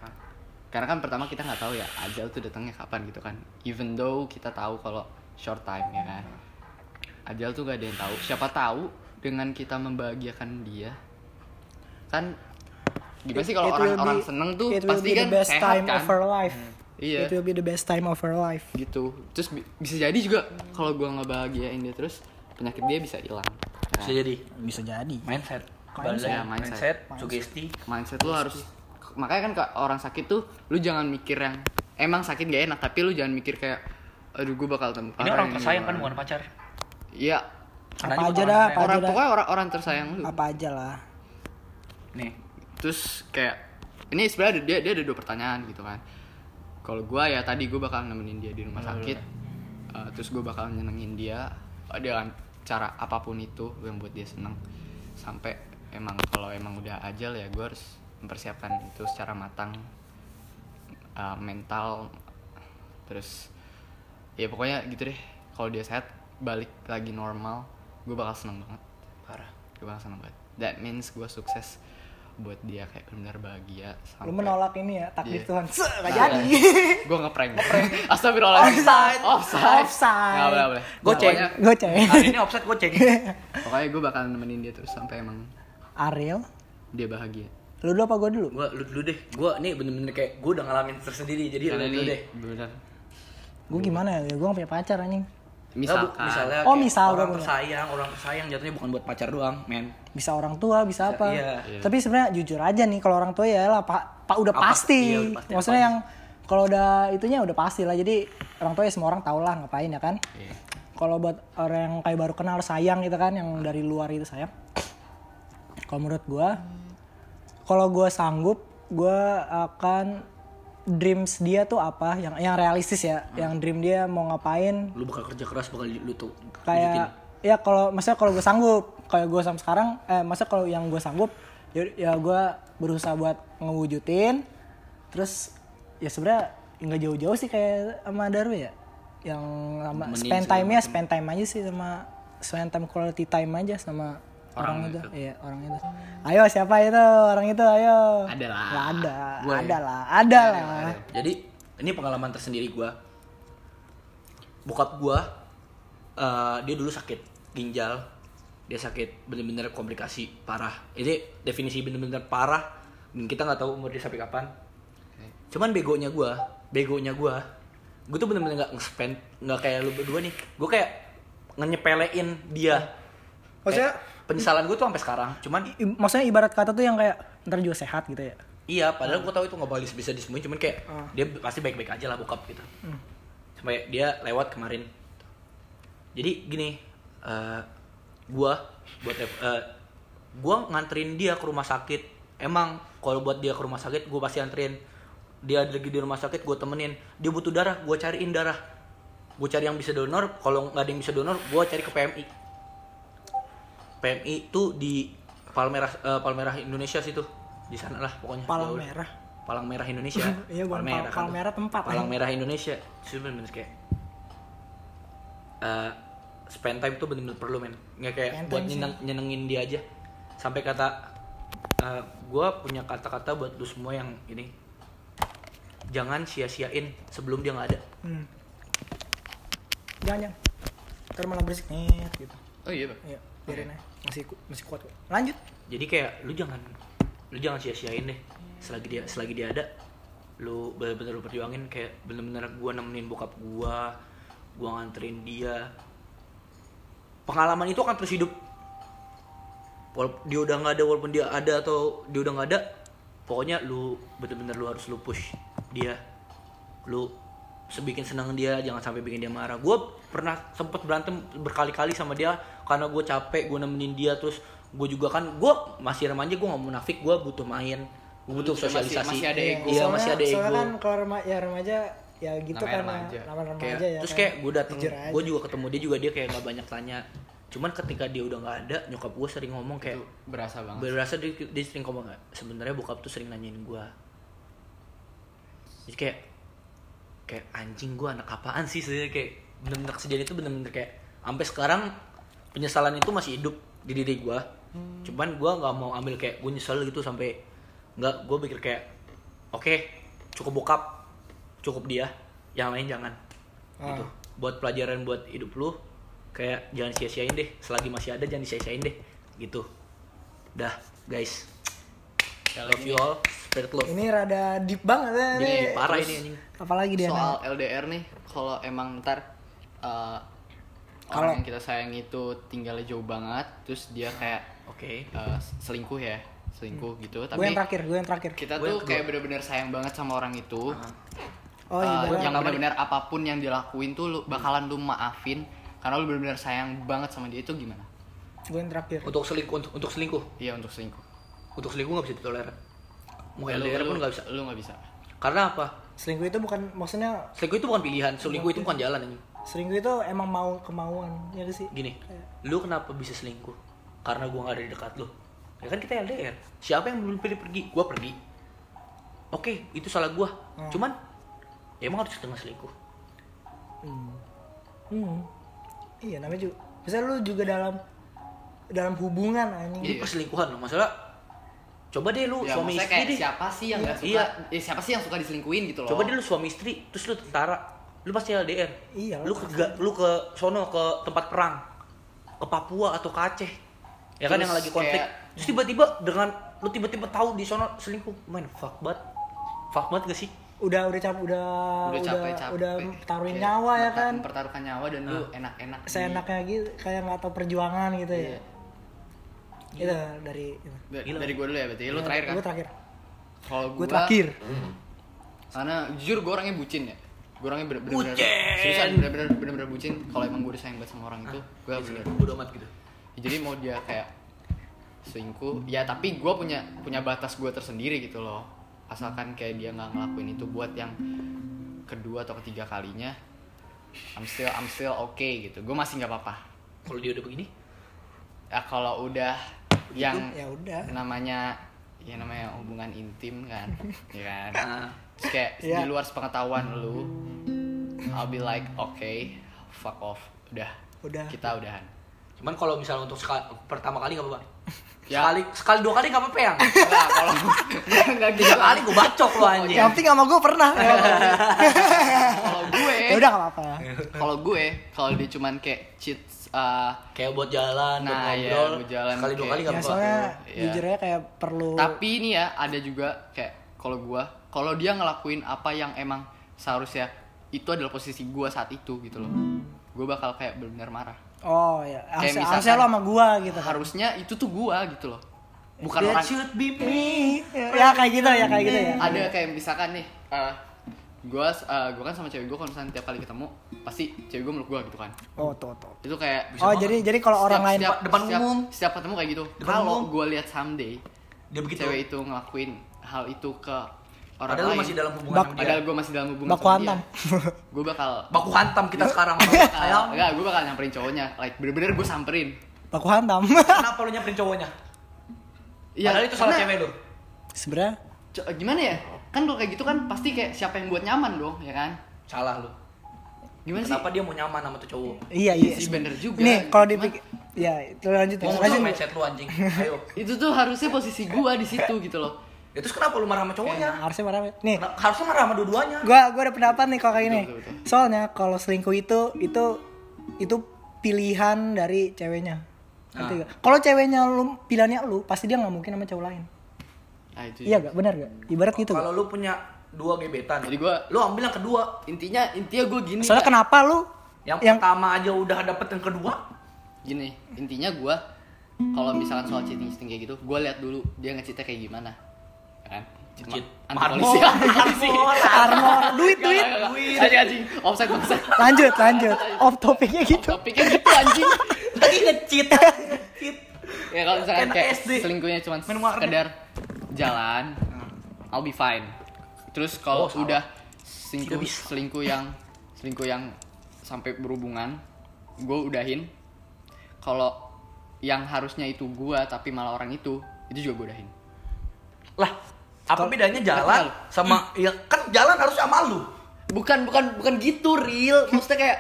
Karena kan pertama kita nggak tahu ya ajal tuh datangnya kapan gitu kan. Even though kita tahu kalau short time ya kan. Ajal tuh gak ada yang tahu. Siapa tahu dengan kita membahagiakan dia kan gimana sih kalau orang-orang seneng tuh pasti kan the best sehat time kan? of her life. Iya It will be the best time of her life. gitu terus bi- bisa jadi juga kalau gua nggak bahagiain dia terus penyakit dia bisa hilang Bisa jadi Bisa jadi. mindset. Mindset. Ya, mindset. mindset, sugesti. mindset lu harus makanya kan kak orang sakit tuh lu jangan mikir yang emang sakit gak enak tapi lu jangan mikir kayak aduh gue bakal tem Ini orang tersayang kan bukan pacar. iya Apa aja dah, apa orang aja dah. pokoknya orang orang tersayang lu Apa aja lah. Nih, terus kayak ini sebenarnya dia dia ada dua pertanyaan gitu kan kalau gue ya tadi gue bakal nemenin dia di rumah sakit Uh, terus gue bakal nyenengin dia uh, dengan cara apa pun itu yang buat dia seneng. Sampai emang kalau emang udah ajal ya gue harus mempersiapkan itu secara matang uh, mental terus ya pokoknya gitu deh. Kalau dia sehat balik lagi normal gue bakal seneng banget. Parah. gue bakal seneng banget. That means gue sukses buat dia kayak benar bahagia Lu menolak ini ya takdir Iya. Tuhan. Se, gak Nah, jadi. gue ngeprank astagfirullahaladzim Offside. offside Offside. nggak boleh boleh Goceng. Goceng. Hari ini offset goceng. pokoknya gue bakal nemenin dia terus sampai emang Ariel, dia bahagia lu dulu apa gua dulu? gua lu dulu deh. Gua nih bener-bener kayak gua udah ngalamin tersendiri jadi lu dulu deh. benar Gua gimana ya? Gua gak punya pacar anjing. Misalkan, misalnya Oh, misal orang punya. tersayang, orang tersayang jatuhnya bukan buat pacar doang, men. Bisa orang tua, bisa apa. iya. Iya. Tapi sebenarnya jujur aja nih kalau orang tua ya lah pak, pak udah Apa- pasti. iya, udah pasti, Maksudnya apa. yang kalau udah itunya udah pasti lah. Jadi orang tua ya semua orang tau lah ngapain ya kan. Iya. Kalau buat orang yang kayak baru kenal sayang gitu kan, yang dari luar itu sayang. Kalau menurut gua, kalau gua sanggup gue akan dreams dia tuh apa? Yang yang realistis ya? Yang dream dia mau ngapain? Lu bakal kerja keras bakal lu tuh kayak ya kalau maksudnya kalau gue sanggup kayak gue sampai sekarang eh maksudnya kalau yang gue sanggup ya, ya gue berusaha buat ngewujudin. Terus ya sebenarnya nggak jauh-jauh sih kayak sama Darwi ya? Yang sama spend time nya spend time aja sih sama spend time quality time aja sama Orang orang, itu itu. iya orang itu ayo siapa itu orang itu ayo Ada lah. Lah, ada Gua ya? ada lah ada lah Jadi ini pengalaman tersendiri gua. Bokap gua eh, dia dulu sakit ginjal. Dia sakit bener-bener komplikasi parah. Ini definisi bener-bener parah. Dan kita nggak tahu umur dia sampai kapan. Cuman begonya gua, begonya gua, gue tuh bener-bener nggak nge-spend, nggak kayak lu berdua nih. Gue kayak ngenyepelein dia. Maksudnya- Kayak penyesalan gue tuh sampai sekarang. Cuman I- maksudnya ibarat kata tuh yang kayak ntar juga sehat gitu ya Iya, padahal gue tahu itu nggak bakal bisa disembuhin, cuman kayak Ah. dia pasti baik-baik aja lah bokap gitu. Sampai dia lewat kemarin. Jadi gini, eh gua buat eh, gua nganterin dia ke rumah sakit. Emang kalau buat dia ke rumah sakit, gue pasti anterin. Dia lagi di rumah sakit, gue temenin. Dia butuh darah, gue cariin darah. Gue cari yang bisa donor. Kalau nggak ada yang bisa donor, gue cari ke PMI. PMI itu di Palmerah eh, Palmerah Indonesia situ. Di sana lah pokoknya. Palang Jauh. Merah. Palang Merah Indonesia. Iya, bukan Pal- kan Palmerah tuh. tempat, Palang eh. Merah Indonesia. Itu bener-bener kayak eh, spend time tuh bener-bener perlu men. Nggak kayak Spend buat sih. nyeneng- nyenengin dia aja. Sampai kata eh, gua punya kata-kata buat lu semua yang ini jangan sia-siain sebelum dia nggak ada. Hmm. Jangan, jangan. Ntar malah berisik net gitu. Oh iya, Bang. Iya, biarin aja. Masih masih kuat kok. Lanjut. jadi kayak lu jangan lu jangan sia-siain deh. Selagi dia selagi dia ada lu bener-bener lu perjuangin. Kayak bener-bener gua nemenin bokap gua gua nganterin dia. Pengalaman itu akan terus hidup. Walaupun dia udah nggak ada walaupun dia ada atau dia udah nggak ada pokoknya lu bener-bener lu harus lu push dia. Lu sebikin senang dia jangan sampai bikin dia marah. Gue pernah sempet berantem berkali-kali sama dia karena gue capek gue nemenin dia terus gue juga kan gue masih remaja gue nggak munafik gue butuh main gue butuh Masih- sosialisasi masih ada ego. iya masih ada Soalnya ego kan kalau rema ya remaja ya gitu kan remaja. nama remaja kayak ya. terus kan. kayak gue dateng gue juga ketemu dia juga dia kayak nggak banyak tanya cuman ketika dia udah nggak ada nyokap gue sering ngomong kayak Itu berasa banget. berasa dia, dia sering ngomong "Nggak, sebenarnya bokap tuh sering nanyain gue jadi kayak kayak anjing gue anak apaan sih sebenarnya kayak bener-bener kejadian itu bener-bener kayak sampai sekarang penyesalan itu masih hidup di diri gue cuman gue nggak mau ambil kayak gue nyesel gitu sampai nggak gue pikir kayak oke cukup bokap cukup dia yang lain jangan. Gitu. Buat pelajaran buat hidup lu kayak jangan sia-siain deh selagi masih ada jangan sia-siain deh gitu. Dah guys. Kali love ini you all. Spirit love. Ini rada deep banget ya Ini. nih. parah terus ini anjing. Apalagi dia soal nanya. LDR nih kalau emang ntar uh, Kalau- orang yang kita sayang itu tinggalnya jauh banget terus dia kayak oke. uh, selingkuh ya selingkuh gitu. Gue tapi yang terakhir, gue yang terakhir. kita Gue yang tuh kayak bener-bener sayang banget sama orang itu. Oh Uh, iya, Gue yang yang benar-benar apa pun yang dilakuin tuh lu bakalan lu maafin karena lu benar-benar sayang banget sama dia itu gimana? Gue yang terakhir. untuk selingkuh untuk, untuk selingkuh? Iya untuk selingkuh. Untuk selingkuh nggak bisa ditoleran? Mau LDR pun nggak bisa? lu nggak bisa. Karena apa? Selingkuh itu bukan maksudnya selingkuh itu bukan pilihan selingkuh itu bukan jalan anjing selingkuh itu emang mau kemauan ya gak sih? gini lu kenapa bisa selingkuh karena gua nggak ada di dekat lu ya kan kita LDR siapa yang belum pilih pergi gua pergi oke itu salah gua Hmm. cuman ya emang harus setengah selingkuh Hmm. Iya namanya juga. Bisa lu juga dalam dalam hubungan anjing. ini Iya. perselingkuhan loh masalah coba deh lu ya suami istri kayak deh siapa sih yang nggak suka Iya. eh, siapa sih yang suka diselingkuhin gitu loh coba deh lu suami istri terus lu tentara lu pasti LDR Iya, lu ke lu ke sono ke tempat perang ke Papua atau ke Aceh ya kan Terus yang lagi konflik kayak- terus tiba-tiba dengan lu tiba-tiba tahu di sono selingkuh main fuck banget fuck banget gak sih Udah udah cap udah udah capek capek udah taruhin Kayak nyawa ya kan. mempertaruhkan nyawa dan lu enak-enak di- Seenaknya gitu kayak nggak tahu perjuangan gitu ya. Iya. Itu dari itu. Da- Gila. dari gue dulu ya berarti lu terakhir kan Gue terakhir. kalau Gue terakhir. karena jujur gue orangnya bucin ya gue orangnya bener bener Bucin! seriusan bener bener bener bener bucin. Kalau emang gue udah sayang banget sama orang itu gue bener udah amat gitu. Ya, jadi mau dia kayak selingkuh ya tapi gue punya punya batas gue tersendiri gitu loh. Asalkan kayak dia nggak ngelakuin itu buat yang kedua atau ketiga kalinya I'm still I'm still okay gitu. Gue masih nggak apa-apa. Kalau dia udah begini, ya kalau udah yang ya udah. namanya ya namanya hubungan intim kan ya kan? Nah, Terus kayak Iya. di luar sepengetahuan lu I'll be like okay fuck off udah Udah. kita udahan cuman kalau misalnya untuk sekali, pertama kali nggak apa-apa. Ya. Sekali, sekali dua kali nggak apa-apa yang. Enggak, kalau enggak gitu Tiga kali gue bacok lo anjing. yang penting sama gue pernah kalau gue ya udah gak apa-apa kalau gue kalau dia cuman kayak cheat uh, Kayak buat jalan, buat Nah, iya, ngobrol. buat jalan sekali dua kayak- kali nggak ya apa-apa. soalnya Iya. jujur aja kayak perlu tapi ini ya ada juga kayak kalau gue kalau dia ngelakuin apa yang emang seharusnya itu adalah posisi gue saat itu gitu loh. Gue bakal kayak benar-benar marah. Oh ya harusnya, misalkan- harusnya lo sama gue gitu kan? harusnya itu tuh gue gitu loh. Bukan That orang should be me. ya kayak gitu ya kayak gitu ya. Ada kayak misalkan nih uh, gue gue kan sama cewek gue kalau misalnya tiap kali ketemu pasti cewek gue meluk gue gitu kan. Oh tuh tuh. Itu kayak oh jadi jadi kalau orang lain setiap, depan setiap, umum. setiap ketemu kayak gitu. Kalau gue lihat someday Dia begitu. cewek itu ngelakuin hal itu ke orang Padahal lu lain masih dalam hubungan Bak- sama dia. padahal gue masih dalam hubungan baku hantam gue bakal Baku hantam kita sekarang. bakal- Sayang. enggak gue bakal nyamperin cowoknya like bener-bener gue samperin baku hantam Kenapa lu nyamperin cowoknya? Iya, Padahal itu salah karena- cewek lu. sebenarnya Co- gimana ya kan kalau kayak gitu kan pasti kayak siapa yang buat nyaman dong ya kan Salah lu. gimana Kenapa dia mau nyaman sama tuh cowok? iya Iya iya sih, bener juga. nih kalau dipikir ya itu lanjut ya Ngomong lanjut lu anjing. Ayo. sih itu tuh harusnya posisi gue di situ gitu loh Ya terus kenapa lu marah sama cowoknya? harusnya marah nih Nah, Harusnya marah sama dua-duanya. gua gua ada pendapat nih kalau kayak gini Betul, betul, betul. soalnya kalau selingkuh itu itu itu pilihan dari ceweknya Ah. nggak? kalau ceweknya lu pilihannya lu pasti dia nggak mungkin sama cowok lain nah itu iya gak benar gak ibarat gitu Kalau gak? lu punya dua gebetan, Jadi gua- lu ambil yang kedua. intinya intinya gue gini soalnya Kak. kenapa lu Yang, yang pertama aja udah dapet yang kedua. gini intinya gue kalau misalkan soal cheating cheating kayak gitu gue lihat dulu dia ngecitnya kayak gimana Cheat. polisi. Armor. Duit duit. Duit anjing anjing offside offside. Lanjut lanjut. Off topiknya gitu. Topiknya gitu anjing. Lagi nge-cheat. Cheat. ya kalau misalkan kayak selingkuhnya cuma sekedar jalan I'll be fine. Terus kalau Oh, udah selingkuh selingkuh yang selingkuh yang sampai berhubungan gue udahin. Kalau yang harusnya itu gua tapi malah orang itu itu juga gue udahin. Lah, apa bedanya jalan sama ya kan jalan harus sama lu. bukan bukan bukan gitu real maksudnya kayak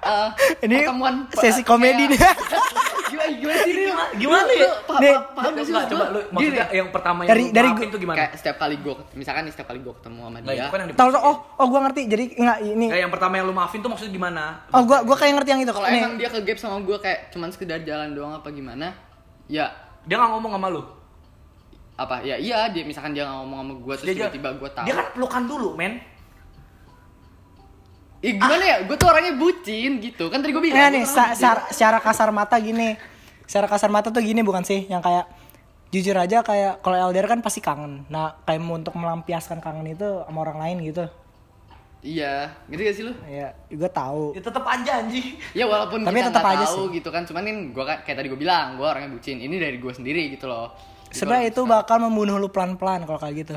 eh, ini pertemuan sesi komedi nih. Gimana gimana sih real Gimana Lu- ya? Nih, paham gak sih coba lu. Gini, maksudnya yang pertama yang Dari- dari tuh gimana? kayak setiap kali gue misalkan nih setiap kali gue ketemu sama Nah, dia. itu kan tahu dimaksud. oh oh gua ngerti. Jadi enggak ini Kayak yang pertama yang lu maafin tuh maksudnya gimana? oh gua gua kayak ngerti yang itu. Kalau Nih, emang dia ke gap sama gue kayak cuman sekedar jalan doang apa gimana ya. Dia nggak ngomong sama lu. Apa ya iya dia misalkan dia nggak ngomong sama gue terus Dia tiba-tiba gue tahu Dia kan pelukan dulu, men. Ih, gimana ya gue tuh orangnya bucin gitu kan tadi gue bilang gua nih, sa- sa- secara kasar mata gini. Secara kasar mata tuh gini bukan sih? Yang kayak jujur aja kayak kalau LDR kan pasti kangen. Nah, kayak mau untuk melampiaskan kangen itu sama orang lain gitu. iya ngerti gak sih lu Ya, gue tahu. Ya tetep aja anjing. ya walaupun Tapi kita tetap nggak aja tahu gitu kan cuman kan gue kan kayak tadi gue bilang gue orangnya bucin ini dari gue sendiri gitu loh Sebenarnya itu bakal membunuh lu pelan-pelan kalau kayak gitu.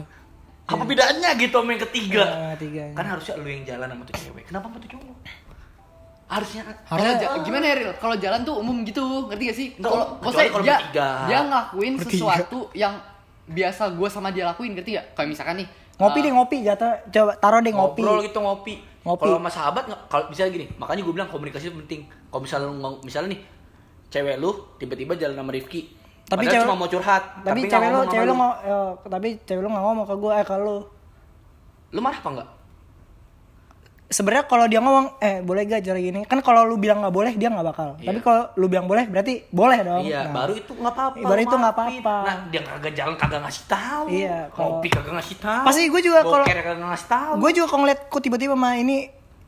Apa bedanya gitu sama yang ketiga? Nah, tiga. Kan harusnya lu yang jalan sama tuh cewek. Kenapa sama tuh cowok? Harusnya Harusnya Kalau ja- gimana ya Ril? Kalau jalan tuh umum gitu, ngerti gak sih? Kalau maksudnya kalau dia, bertiga. dia ngelakuin Bertiga. sesuatu yang biasa gue sama dia lakuin, ngerti gak? Kayak misalkan nih, ngopi eh, deh ngopi jatuh coba taruh deh ngopi. ngobrol gitu ngopi. Ngopi. Kalau sama sahabat kalau bisa gini, makanya gue bilang komunikasi itu penting. Kalau misalnya misalnya nih cewek lu tiba-tiba jalan sama Rifki, Tapi padahal cewek- cuma mau curhat, Tapi, nggak cewek sama cewek lu ngo- eh, tapi cewek lu nggak ngomong ke gue eh ke lu. marah apa enggak? Sebenarnya kalau dia ngomong eh boleh gak cara gini kan kalau lu bilang nggak boleh dia nggak bakal. Iya. Tapi kalau lu bilang boleh berarti boleh dong. Iya, Nah. baru itu nggak apa-apa. Baru itu nggak apa-apa. Nah, dia kagak jalan kagak ngasih tahu. Iya, kalau- Ngopi kagak ngasih tahu. Pasti gue juga kalau- kagak ngasih tahu. gue juga kalau ngeliat kok tiba-tiba mah ini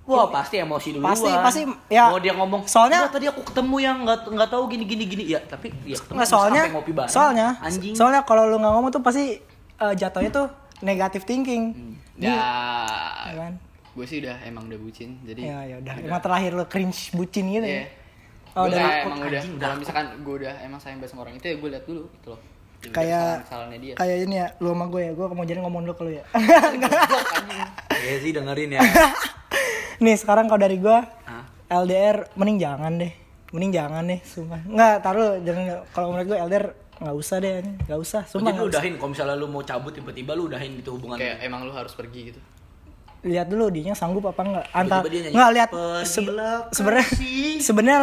Wah pasti emosi duluan. Pasti- pasti, ya. Mau dia ngomong. Soalnya- "Enggak, tadi aku ketemu yang nggak nggak tahu gini gini gini. Ya tapi ya ketemu nggak soalnya sampai ngopi bareng. soalnya anjing. soalnya kalau lu nggak ngomong tuh pasti eh, jatuhnya tuh negatif thinking ya, ya kan gue sih udah emang udah bucin, jadi ya ya udah emang terakhir lu cringe bucin gitu Iya. ya oh Gua dari kayak aku, emang udah, kalau udah. misalkan gue udah emang sayang banget sama orang itu ya gue lihat dulu gitu loh. Kayak dia. kayak ini ya lu sama gue ya gue mau jadi ngomong dulu ke lu ya. Ya sih dengerin ya. nih sekarang kalau dari gue Hah? LDR mending jangan deh. Mending jangan deh sumpah. Nggak taruh jangan kalau menurut gue LDR nggak usah deh nggak usah sumpah Jadi lu udahin kalau misalnya lu mau cabut tiba-tiba lu udahin gitu hubungan. kayak emang lu harus pergi gitu lihat dulu dia sanggup apa enggak. Antar nggak lihat "Pergilah se- sebenarnya sebenarnya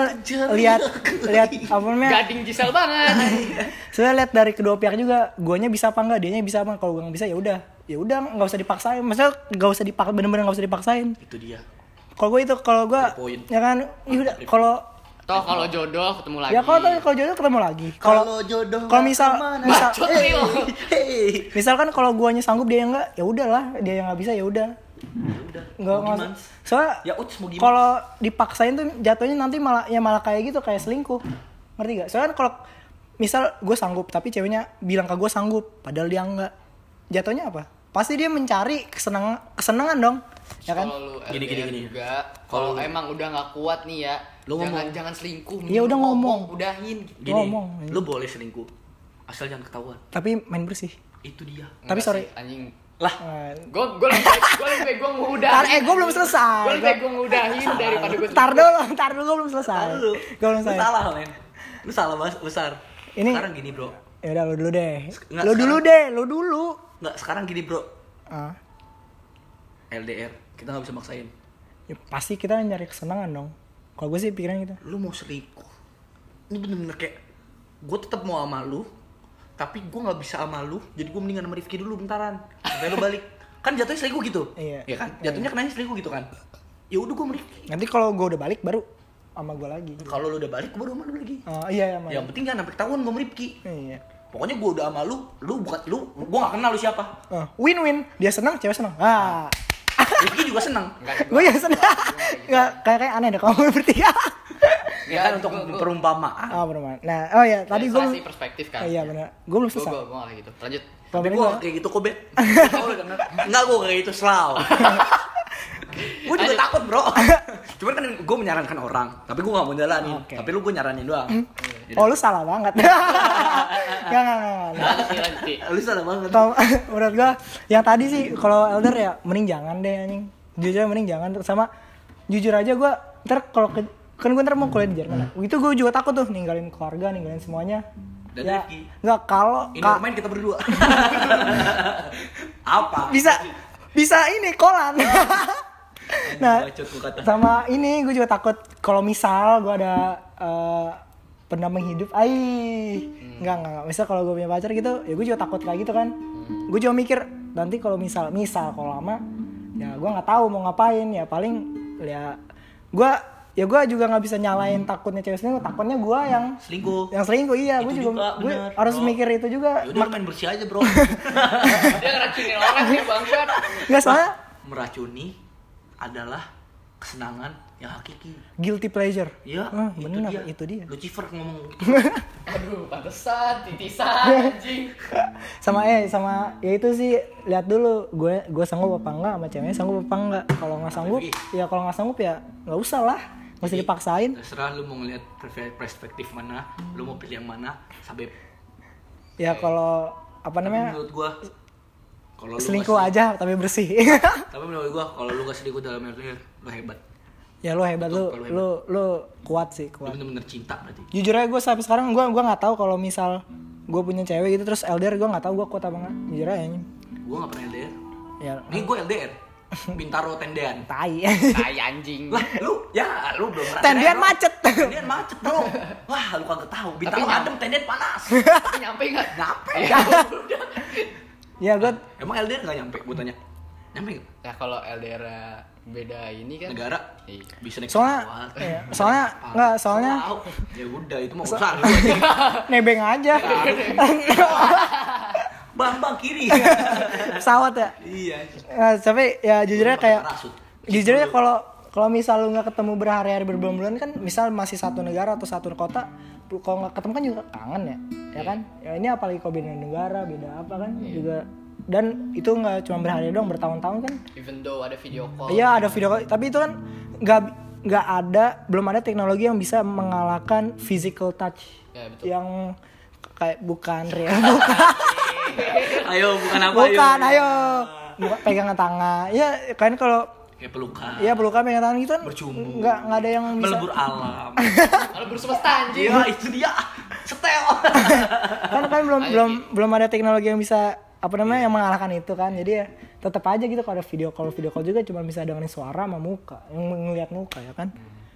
lihat lihat apa namanya? Gading Gisel banget. Sebenarnya lihat dari kedua pihak juga guanya bisa apa enggak dianya bisa apa kalau gue nggak bisa ya udah. Ya udah nggak usah dipaksain. Maksudnya nggak usah dipaksa bener-bener nggak usah dipaksain. Itu dia. kalau gue itu kalau gue ya kan? Ya udah kalau toh kalau jodoh ketemu lagi ya kalau kalau jodoh ketemu lagi. Kalau jodoh kalau misal misal. Hey. misalkan kalau guanya sanggup dia yang enggak ya udahlah. Dia yang nggak bisa ya udah Udah. nggak Mau gimana? soalnya Ya uts mau gimana? kalau dipaksain tuh jatuhnya nanti malah ya malah kayak gitu kayak selingkuh ngerti gak soalnya kalau misal gue sanggup tapi ceweknya bilang ke gue sanggup padahal dia enggak jatuhnya apa pasti dia mencari kesenangan kesenangan dong ya kan lu Gini, gini, gini. juga Kalau emang udah nggak kuat nih ya Lu jangan ngomong. jangan selingkuh Iya, udah ngomong. udahin Gini, ngomong. lu boleh selingkuh. Asal jangan ketahuan. tapi main bersih Itu dia. Tapi Enggak sorry. sih, anjing Lah, gue gue lebih baik gue lebih gue ngudahin Tar, eh gue belum selesai gue lebih baik gue ngudahin daripada gue Tar dulu, tar dulu gue belum selesai. Gue belum Lu selesai salah, men. Lu salah bas- besar. Ini- sekarang gini, Bro. Ya udah lu dulu deh Nggak, Lu dulu sekarang- deh, lu dulu Enggak, sekarang gini, Bro. Ah, LDR, kita nggak bisa maksain. ya pasti kita nyari kesenangan dong Kalau gue sih pikiran gitu Lu mau selingkuh. Ini bener-bener kayak gue tetap mau sama lu, tapi gue nggak bisa sama lu, jadi gue mendingan sama Rifki dulu bentaran. Sampai lu balik. Kan jatuhnya selingkuh gitu. Iya. Ya kan? Jatuhnya kenanya selingkuh gitu kan. Ya udah gue Rifki. Nanti kalau gue udah balik baru sama gue lagi Kalau lu udah balik, gue baru sama lu lagi. Oh iya ya, Yang penting jangan sampai ketahuan gue sama Rifki. Iya. Pokoknya gue udah sama lu, lu bukan lu, gue gak kenal lu siapa. Oh, win-win. Dia senang, cewek senang. Ah, Rifki juga. Enggak, gue yang senang. Nggak kayak aneh deh kalau bertiga. Ya kan untuk gua- gua- perumpamaan. Oh, benar. Nah, oh ya, tadi gue perspektif kan Oh, iya benar. Gue belum gue selesai. gue gue kayak gitu lanjut Tapi gue gua- kayak gitu kok, Bet. Enggak, gue kayak gitu, selaw. gue juga takut, bro. Cuman kan gue menyarankan orang, tapi gue gak mau jalanin. Oke. Tapi lu gue nyaranin doang. Oh, lu salah banget. Enggak, enggak, enggak. Lu salah banget. Tau, menurut gua yang tadi sih kalau elder ya mending jangan deh anjing. Jujur aja mending jangan sama jujur aja gua ntar kalau ke, kan gua ntar mau kuliah di Jerman. Hmm. Itu gua juga takut tuh ninggalin keluarga, ninggalin semuanya. Dan ya, Rifki. enggak kalau Ini ka- main kita berdua. Apa? bisa bisa ini kolan. nah, sama ini gue juga takut kalau misal gue ada eh, pendamping hidup ai enggak enggak enggak. misal kalau gue punya pacar gitu ya gue juga takut kayak gitu kan gue juga mikir nanti kalau misal misal kalau lama ya gue nggak tahu mau ngapain ya paling ya gue ya gue juga nggak bisa nyalain takutnya cewek selingkuh takutnya gue yang Selingkuh. yang selingkuh iya gue juga, juga, gue harus bro. mikir itu juga Ya udah lu main bersih aja, bro. dia ngeracunin orang nih bangsat nggak soalnya Meracuni adalah kesenangan yang hakiki. guilty pleasure Iya, Ah, itu bener dia. itu dia Lucifer ngomong. aduh pantesan titisan anjing sama eh sama ya itu sih lihat dulu gue gue sanggup apa enggak sama ceweknya sanggup apa enggak kalau nggak sanggup ya kalau nggak sanggup ya nggak usah lah nggak usah dipaksain. Terserah lu mau ngeliat perspektif mana, lu mau pilih yang mana, sampai ya kalau apa Tapi namanya? menurut gua kalau lu selingkuh nggak aja tapi bersih. Tapi menurut gua kalau lu gak selingkuh dalam LDR lu hebat. Ya lu hebat lu Betul, kalau lu lu kuat sih lu kuat bener-bener cinta berarti. Jujur aja gue sampai sekarang gue gua nggak tahu kalau misal gue punya cewek gitu terus LDR gue nggak tahu gue kuat apa enggak jujur aja anjing. gua gak pernah LDR ya ini gua LDR Bintaro tendean. Tai. Tai anjing. Lah lu? Ya lu belum ngerasain Tendean macet. tendean macet bro. Wah lu kagak tahu. Bintaro Tapi adem tendean panas. Tapi nyampe nggak? Nyampe. Ya. Gue emang LDR gak nyampe gua tanya nyampe nggak? nah kalau LDR beda ini kan. Negara? Iya. bisa naik soalnya iya, soalnya Ah, nggak soalnya ya udah itu mau urusan lu aja. nebeng aja bang bang kiri. Pesawat ya? Iya. Nah, tapi ya jujurnya kayak jujurnya kalau kalau misal lu nggak ketemu berhari-hari berbulan-bulan kan misal masih satu negara atau satu kota kalau nggak ketemu kan juga kangen ya ya kan? Ya ini apalagi kalau beda negara beda apa kan juga. Dan itu nggak cuma berhari doang bertahun-tahun kan? Even though ada video call. Iya ada video call. Tapi itu kan nggak nggak ada belum ada teknologi yang bisa mengalahkan physical touch Ya, betul. yang kayak bukan real bukan Ayo bukan apa bukan ayo bukan pegangan tangan ya kan kalau Kayak pelukan. ya pelukan pegangan tangan gitu kan Bercumbu. nggak nggak ada yang bisa Melebur alam. Kalau bersemesta anjing. Iya itu dia. Setel. kan kan belum Ayo, belum belum ada teknologi yang bisa apa namanya yang mengalahkan itu kan jadi ya tetap aja gitu kalau ada video call video call juga cuma bisa dengerin suara sama muka yang ngelihat muka ya kan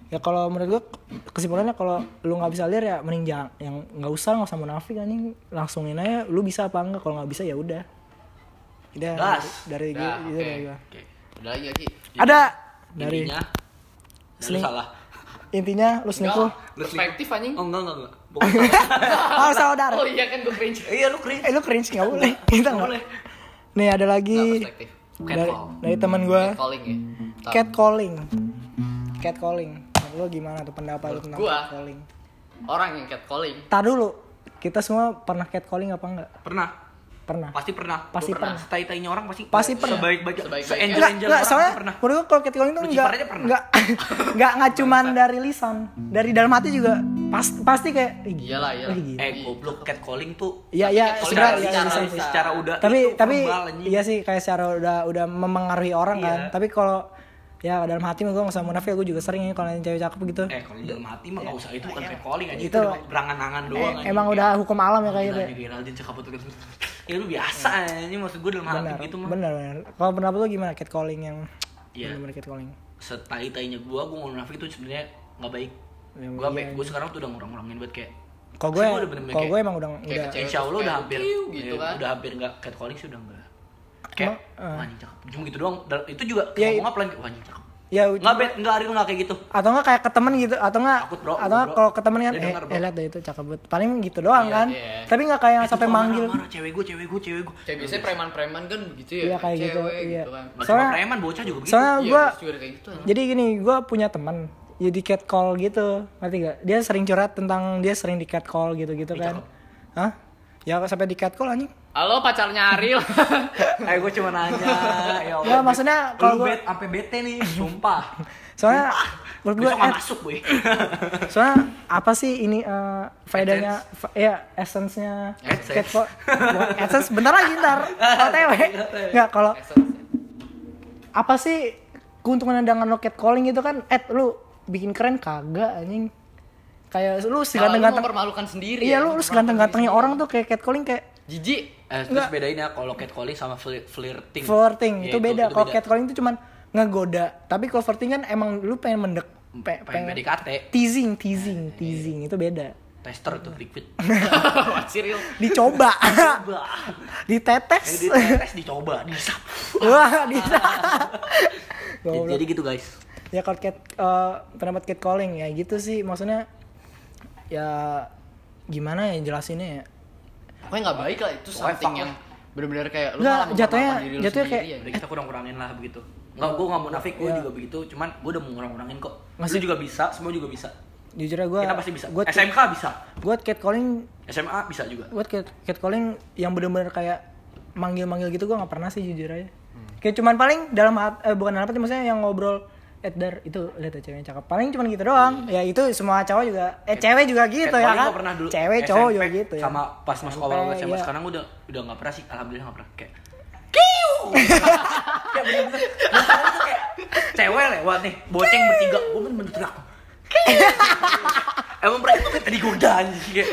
ya kalau menurut gua kesimpulannya kalau lu nggak bisa lihat ya mending jangan yang nggak usah nggak usah munafik anjing langsungin aja lu bisa apa enggak kalau nggak bisa ya udah udah dari Dah, gua oke. itu dari gua. Oke. Udah lagi Ki. ada dari Intinya. Seling- salah. intinya lu selingkuh perspektif anjing. Oh enggak enggak enggak. Bukan. oh saudara Oh iya kan gue cringe. Iya lu cringe. eh lu cringe nggak boleh kita nggak boleh. nih ada lagi perspektif. dari, dari teman gua Calling ya. Ntar. catcalling catcalling Menurut lu gimana tuh pendapat lu tentang Gua. catcalling Orang yang catcalling. tar dulu kita semua pernah catcalling apa enggak Pernah. pernah Pasti pernah. Pasti Gua pernah. Setai-tainya orang pasti Pasti pernah. Sebaik-baik Sebaik-baiknya. se-angel Enggak, enggak, orang soalnya pernah. menurut gua kalau catcalling tuh enggak pernah. enggak enggak enggak cuman dari lisan, dari dalam hati juga pas, pasti kayak. Iyalah, iyalah. Eh goblok catcalling tuh Iya iya secara- iya, secara udah Tapi itu tapi iya sih kayak secara udah udah memengaruhi orang Iya. kan. Tapi kalau ya dalam hati mah gue nggak usah munafik gue juga sering ya kalau yang cewek cakep gitu. Eh kalau dalam hati mah gak usah itu bukan catcalling aja itu, berangan-angan doang Eh, emang udah hukum alam ya kayak gitu. Geraldine cakep banget Ya lu biasa aja maksud gue dalam hati gitu mah benar, benar. Kalau pendapat lu gimana catcalling yang Iya. benar catcalling? Setai-tainya gua gua ngomong munafik itu sebenarnya nggak baik Ya, Gua iya, gua sekarang tuh udah ngurang-ngurangin buat kayak Kalau gue, bener-bener kalau kayak- gue emang udah kayak udah. Insya Allah udah kayak hampir gitu ya, kan. Udah hampir nggak catcalling sih udah enggak Kayak, wah anjing cakep. Cuma gitu doang. Dan Itu juga Ya, ngomongnya pelan Wah anjing cakep. ya Nggak bet, nggak Ariel nggak kayak gitu. Atau enggak kayak ke temen gitu atau enggak Takut, bro, atau enggak bro. kalau ke temen kan eh, denger, eh lihat deh itu cakep banget. Paling gitu doang Iya, kan. iya. tapi enggak kayak Eh, sampai manggil. marah-marah, Cewek gue, cewek gue, cewek gue Kayak biasanya preman-preman kan begitu ya. Iya, kayak gitu, Cewek iya. gitu kan. Nggak cuma Soalnya- preman, bocah juga begitu. soalnya Iya, gue gitu. jadi gini gue punya teman jadi catcall gitu ngerti gak dia sering curhat tentang dia sering di catcall gitu gitu Ih, kan. hah ya sampai di catcall anjing? Halo pacarnya Ariel. Eh gue cuma nanya. Ya Nggak, maksudnya kalau bet, sampai bete nih, sumpah. Soalnya menurut gue nggak masuk gue. Soalnya apa sih ini eh, faedahnya? Fa- ya essence-nya Essence. catcall. Bukan essence bentar lagi ntar. OTW. nggak kalau apa sih keuntungan dengan lo catcalling itu kan? Eh lu bikin keren kagak anjing kayak lu seganteng-ganteng mempermalukan sendiri. iya ya, lu lu seganteng-gantengnya orang tuh kayak catcalling kayak. Jijik. Eh, terus bedain ya kalau catcalling sama flir- flirting. flirting Ya, itu beda kalau catcalling itu cuman ngegoda tapi kalau flirting kan emang lu pengen mendek pe- pengen PDKT, teasing teasing teasing itu beda tester tuh liquid. Real. dicoba Coba. Eh, ditetes dicoba, disap. wah bisa Jadi, gitu guys. ya kalau cat eh, pendapat catcalling ya gitu sih maksudnya ya gimana ya jelasinnya ya Pokoknya nggak baik lah itu Pokoknya something yang bener-bener kayak lu Nggak, malah jatuhnya- mempermalukan diri lu jatuhnya sendiri kayak- ya. Udah kita kurang-kurangin lah begitu. Enggak, gue nggak munafik, gue Iya. juga begitu. Cuman gue udah mau ngurang-ngurangin kok. Masih- Lu juga bisa, semua juga bisa. jujur aja gue Kita pasti bisa. gue SMK bisa, gue catcalling SMA bisa juga. gue cat catcalling yang bener-bener kayak manggil-manggil gitu gue nggak pernah sih jujur aja kayak cuman paling dalam eh, bukan dalam hati maksudnya yang ngobrol Edgar itu lihat tuh ceweknya cakep paling cuman gitu doang ya itu semua cowok juga eh cewek juga gitu ya kan pernah dulu. cewek cowok juga gitu ya Sama pas masuk awal SMA iya. sekarang udah udah nggak pernah sih. Alhamdulillah nggak pernah. Kayak Kiu! bener-bener. Sekarang tuh kayak cewek lewat nih, boceng bertiga, gue bener-bener teriak. Emang mereka tuh kayak tadi goda anjing kayak.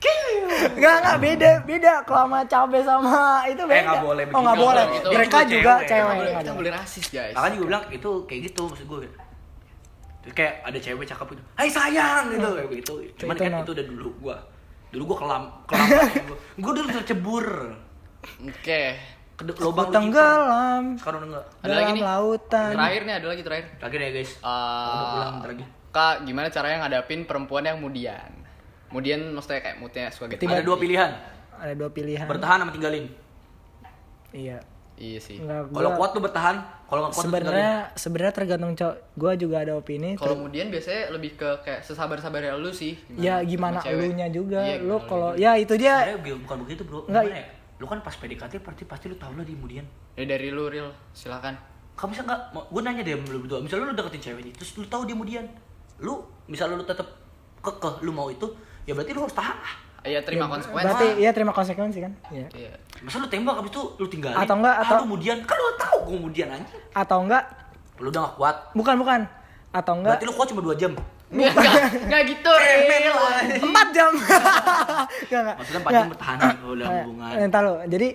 Enggak, enggak beda, beda kalau sama cabe sama itu beda. Eh, boleh Oh, nggak begitu. boleh. Gitu. Mereka Itu juga cewek. cewek. Nggak boleh- kita boleh. boleh rasis guys. Makanya gue bilang itu kayak gitu maksud gue. Terus kayak ada cewek cakep gitu, Hai sayang gitu kayak begitu. Cuman Itu kan itu udah dulu gue. Dulu gue kelam, kelam gue. Gue dulu tercebur Oke. ke lubang tenggelam Sekarang udah enggak. Ada lagi nih. lautan. Terakhir nih ada lagi terakhir. Terakhir ya guys. Eh, Udah pulang lagi. Kak, gimana caranya ngadapin perempuan yang mudian? Mudian maksudnya kayak moodnya suka gitu. Ada dua pilihan, Ada dua pilihan. bertahan sama tinggalin. Iya. Iya sih. Enggak, Kalau gua- kuat tuh bertahan, kalau nggak kuat tuh tinggalin. sebenarnya sebenarnya tergantung cowok. Gua juga ada opini. Kalau ter- mudian biasanya lebih ke kayak sesabar-sabarnya lu sih. ya gimana sama cewek. elunya juga. Iya, lu gimana kalau ya itu dia Sebenarnya gu- bukan begitu bro. Nggak, Gimana ya? Lu kan pas PDKT pasti pasti lu tau lah di kemudian. Ya dari lu real, silakan. Kamu bisa nggak? Gue nanya deh lu berdua. Misalnya lu deketin cewek nih, terus lu tahu dia kemudian. Lu misalnya lu tetap kekeh lu mau itu, ya berarti lu harus tahan lah. Iya terima konsekuensi. berarti iya terima konsekuensi kan iya Iya. Masa lu tembak habis itu lu tinggalin? Atau enggak, Ah, atau- lu kemudian kan lu tahu gue kemudian anjing. atau enggak Lu udah gak kuat. bukan bukan atau enggak Berarti lu kuat cuma 2 jam. Enggak, enggak, enggak gitu. Ril. empat jam enggak enggak Maksudnya 4 jam bertahan udah Eh, hubungan. eh, Entar lo, jadi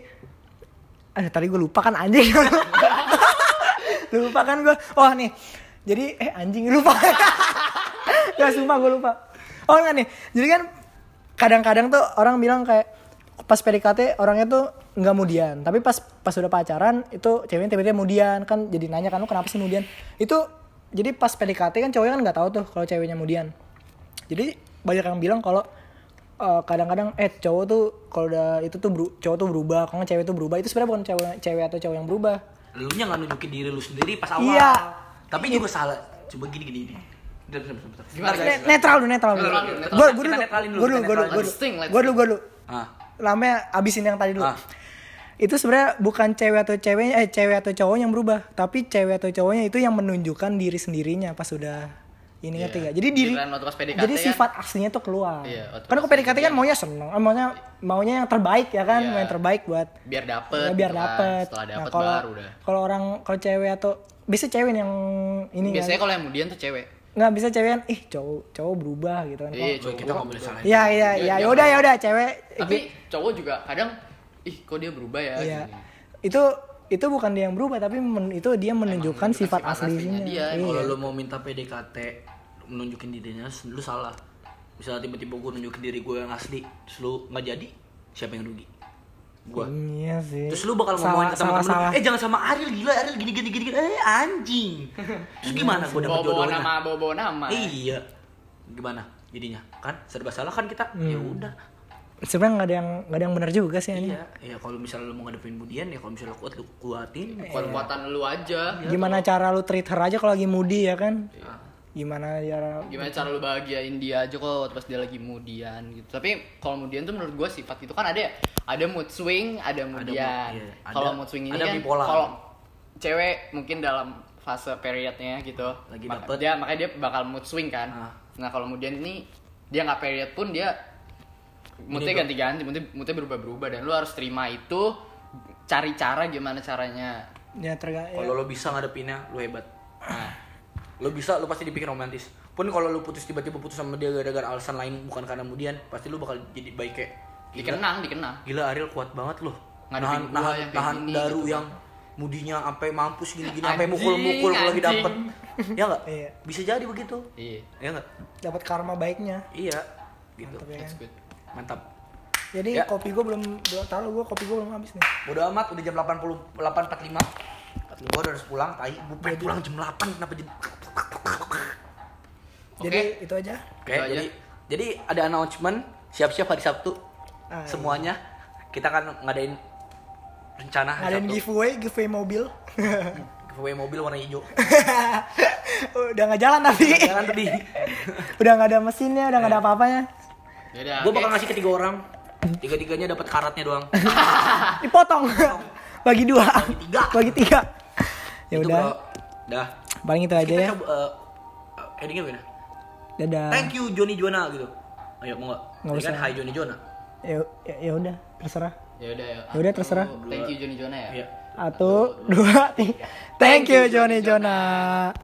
Aduh, tadi gue lupa kan anjing. lupa kan gue. Oh nih, jadi eh anjing lupa. Gak sumpah gue lupa. Oh enggak nih, jadi kan kadang-kadang tuh orang bilang kayak pas PDKT orangnya tuh nggak mudian, tapi pas pas udah pacaran itu ceweknya tiba-tiba mudian kan jadi nanya kan lu kenapa sih mudian? Itu jadi pas PDKT kan cowoknya kan nggak tahu tuh kalau ceweknya mudian. Jadi banyak yang bilang kalau eh, kadang-kadang eh cowok tuh kalau udah itu tuh beru- cowok tuh berubah, kalau nggak cewek tuh berubah itu sebenarnya bukan cewek cewek atau cowok yang berubah. Lu nya gak nunjukin diri lu sendiri pas awal. Iya. Tapi juga salah. Coba gini gini gini. Bentar, bentar, bentar, bentar. Gimana, guys? Netral dulu, netral dulu. Netral dulu. Gue Kita dulu, netralin dulu, gue dulu, kita gue dulu, gue think, dulu, let's gue dulu, gue dulu. Ah. Lamanya abisin yang tadi dulu. Ah. Itu sebenarnya bukan cewek atau ceweknya, eh cewek atau cowok yang berubah, tapi cewek atau cowoknya itu yang menunjukkan diri sendirinya pas sudah ini Iya. ngerti gak? Jadi diri, PDKT jadi kan. sifat aslinya tuh keluar. Iya, Kan pas kok PDKT kan maunya seneng, eh, maunya maunya yang terbaik ya kan, Iya. yang terbaik buat biar dapet ya, biar gitu kan. dapet. setelah Nah, dapet kalau baru udah kalau orang kalau cewek atau bisa cewek yang ini kan. biasanya kalau yang kemudian tuh cewek nggak bisa cewek yang ih cowok cowok berubah gitu kan. iya Coy, kita gak boleh salah. Iya iya iya Iya, ya udah ya udah cewek tapi cowok juga kadang ih kok dia berubah ya iya. gini. Itu itu bukan dia yang berubah tapi men- itu dia menunjukkan menunjukkan sifat, sifat aslinya aslinya. dia. Iya. Kalau lu mau minta PDKT menunjukin dirinya, lu salah. Misalnya tiba-tiba gue nunjukin diri gue yang asli, terus lu nggak jadi, siapa yang rugi? Gua. Iya sih. Terus lu bakal Salah- ngomongin ke teman-teman eh jangan sama Ariel gila, Ariel gini gini gini, gini. eh anjing. Terus gimana bawa bawa jodohnya? nama bawa nama Iya. Gimana jadinya? Kan serba salah kan kita. Ya Hmm. udah. Sebenarnya nggak ada yang nggak ada yang benar juga sih ini. Iya, ya kalau misalnya lu mau ngadepin Budian ya kalau misalnya lu kuat lu kuatin. kuat kuatan lu aja Gimana cara lu treat her aja kalau lagi moody ya kan? Iya. Gimana cara gimana cara lu bahagiain dia aja kok pas dia lagi mudian gitu. Tapi kalau mudian tuh menurut gue sifat itu kan ada ya. Ada mood swing ada mudian. iya, ada- kalau mood swing ini ada kan bipolar. kalau cewek mungkin dalam fase periodnya gitu Lagi mak- dapet. dia makanya dia bakal mood swing kan. Ah. nah kalau mudian ini dia nggak period pun dia moodnya ganti-ganti moodnya, moodnya berubah-berubah. Dan lu harus terima itu cari cara gimana caranya. Ya tergantung Kalau lu bisa ngadepinnya, lu hebat. Nah, lu bisa, lu pasti dipikir romantis. Pun kalau lu putus tiba-tiba putus sama dia gara-gara alasan lain bukan karena kemudian, pasti lu bakal jadi baik kayak gila, dikenang dikenang gila Ariel kuat banget. Ngadepin Nahan, nahan, yang nahan gini, daru gitu. yang mudinya sampai mampus gini-gini sampai mukul-mukul kalau lagi dapet. ya enggak? Iya. Bisa jadi begitu. iya Ya enggak? dapat karma baiknya. Iya. Gitu. Mantap ya that's kan? good Mantap. Jadi Ya. kopi gue belum belum tahu gue kopi gue belum habis nih. Bodo amat udah jam 80 8.45. Udah harus pulang, tai. Gua pengen pulang jam 8 kenapa jam Jadi itu aja. Oke, aja. jadi jadi ada announcement siap-siap hari Sabtu. Ah, iya. Semuanya kita akan ngadain rencana hari Ngadain Sabtu. giveaway, giveaway mobil. Giveaway mobil warna hijau. udah nggak jalan tapi. Jangan tadi. udah nggak ada mesinnya, udah nggak ada apa-apanya. Yaudah, Gue bakal ngasih ke tiga orang. Tiga-tiganya dapat karatnya doang. Dipotong. Bagi dua. Bagi tiga. Bagi tiga. Ya Itu, udah. bro. Dah. Paling itu aja Kita ya. coba uh, uh, endingnya gimana? Dadah. Thank you Johnny Jona gitu. Ayo mau nggak? Nggak kan usah. Hai Johnny Jona. Ya ya ya udah, terserah. Ya udah ya. Ya udah terserah. Thank you Johnny Jona ya. Iya. Satu, dua, tiga. Thank you Johnny Jona.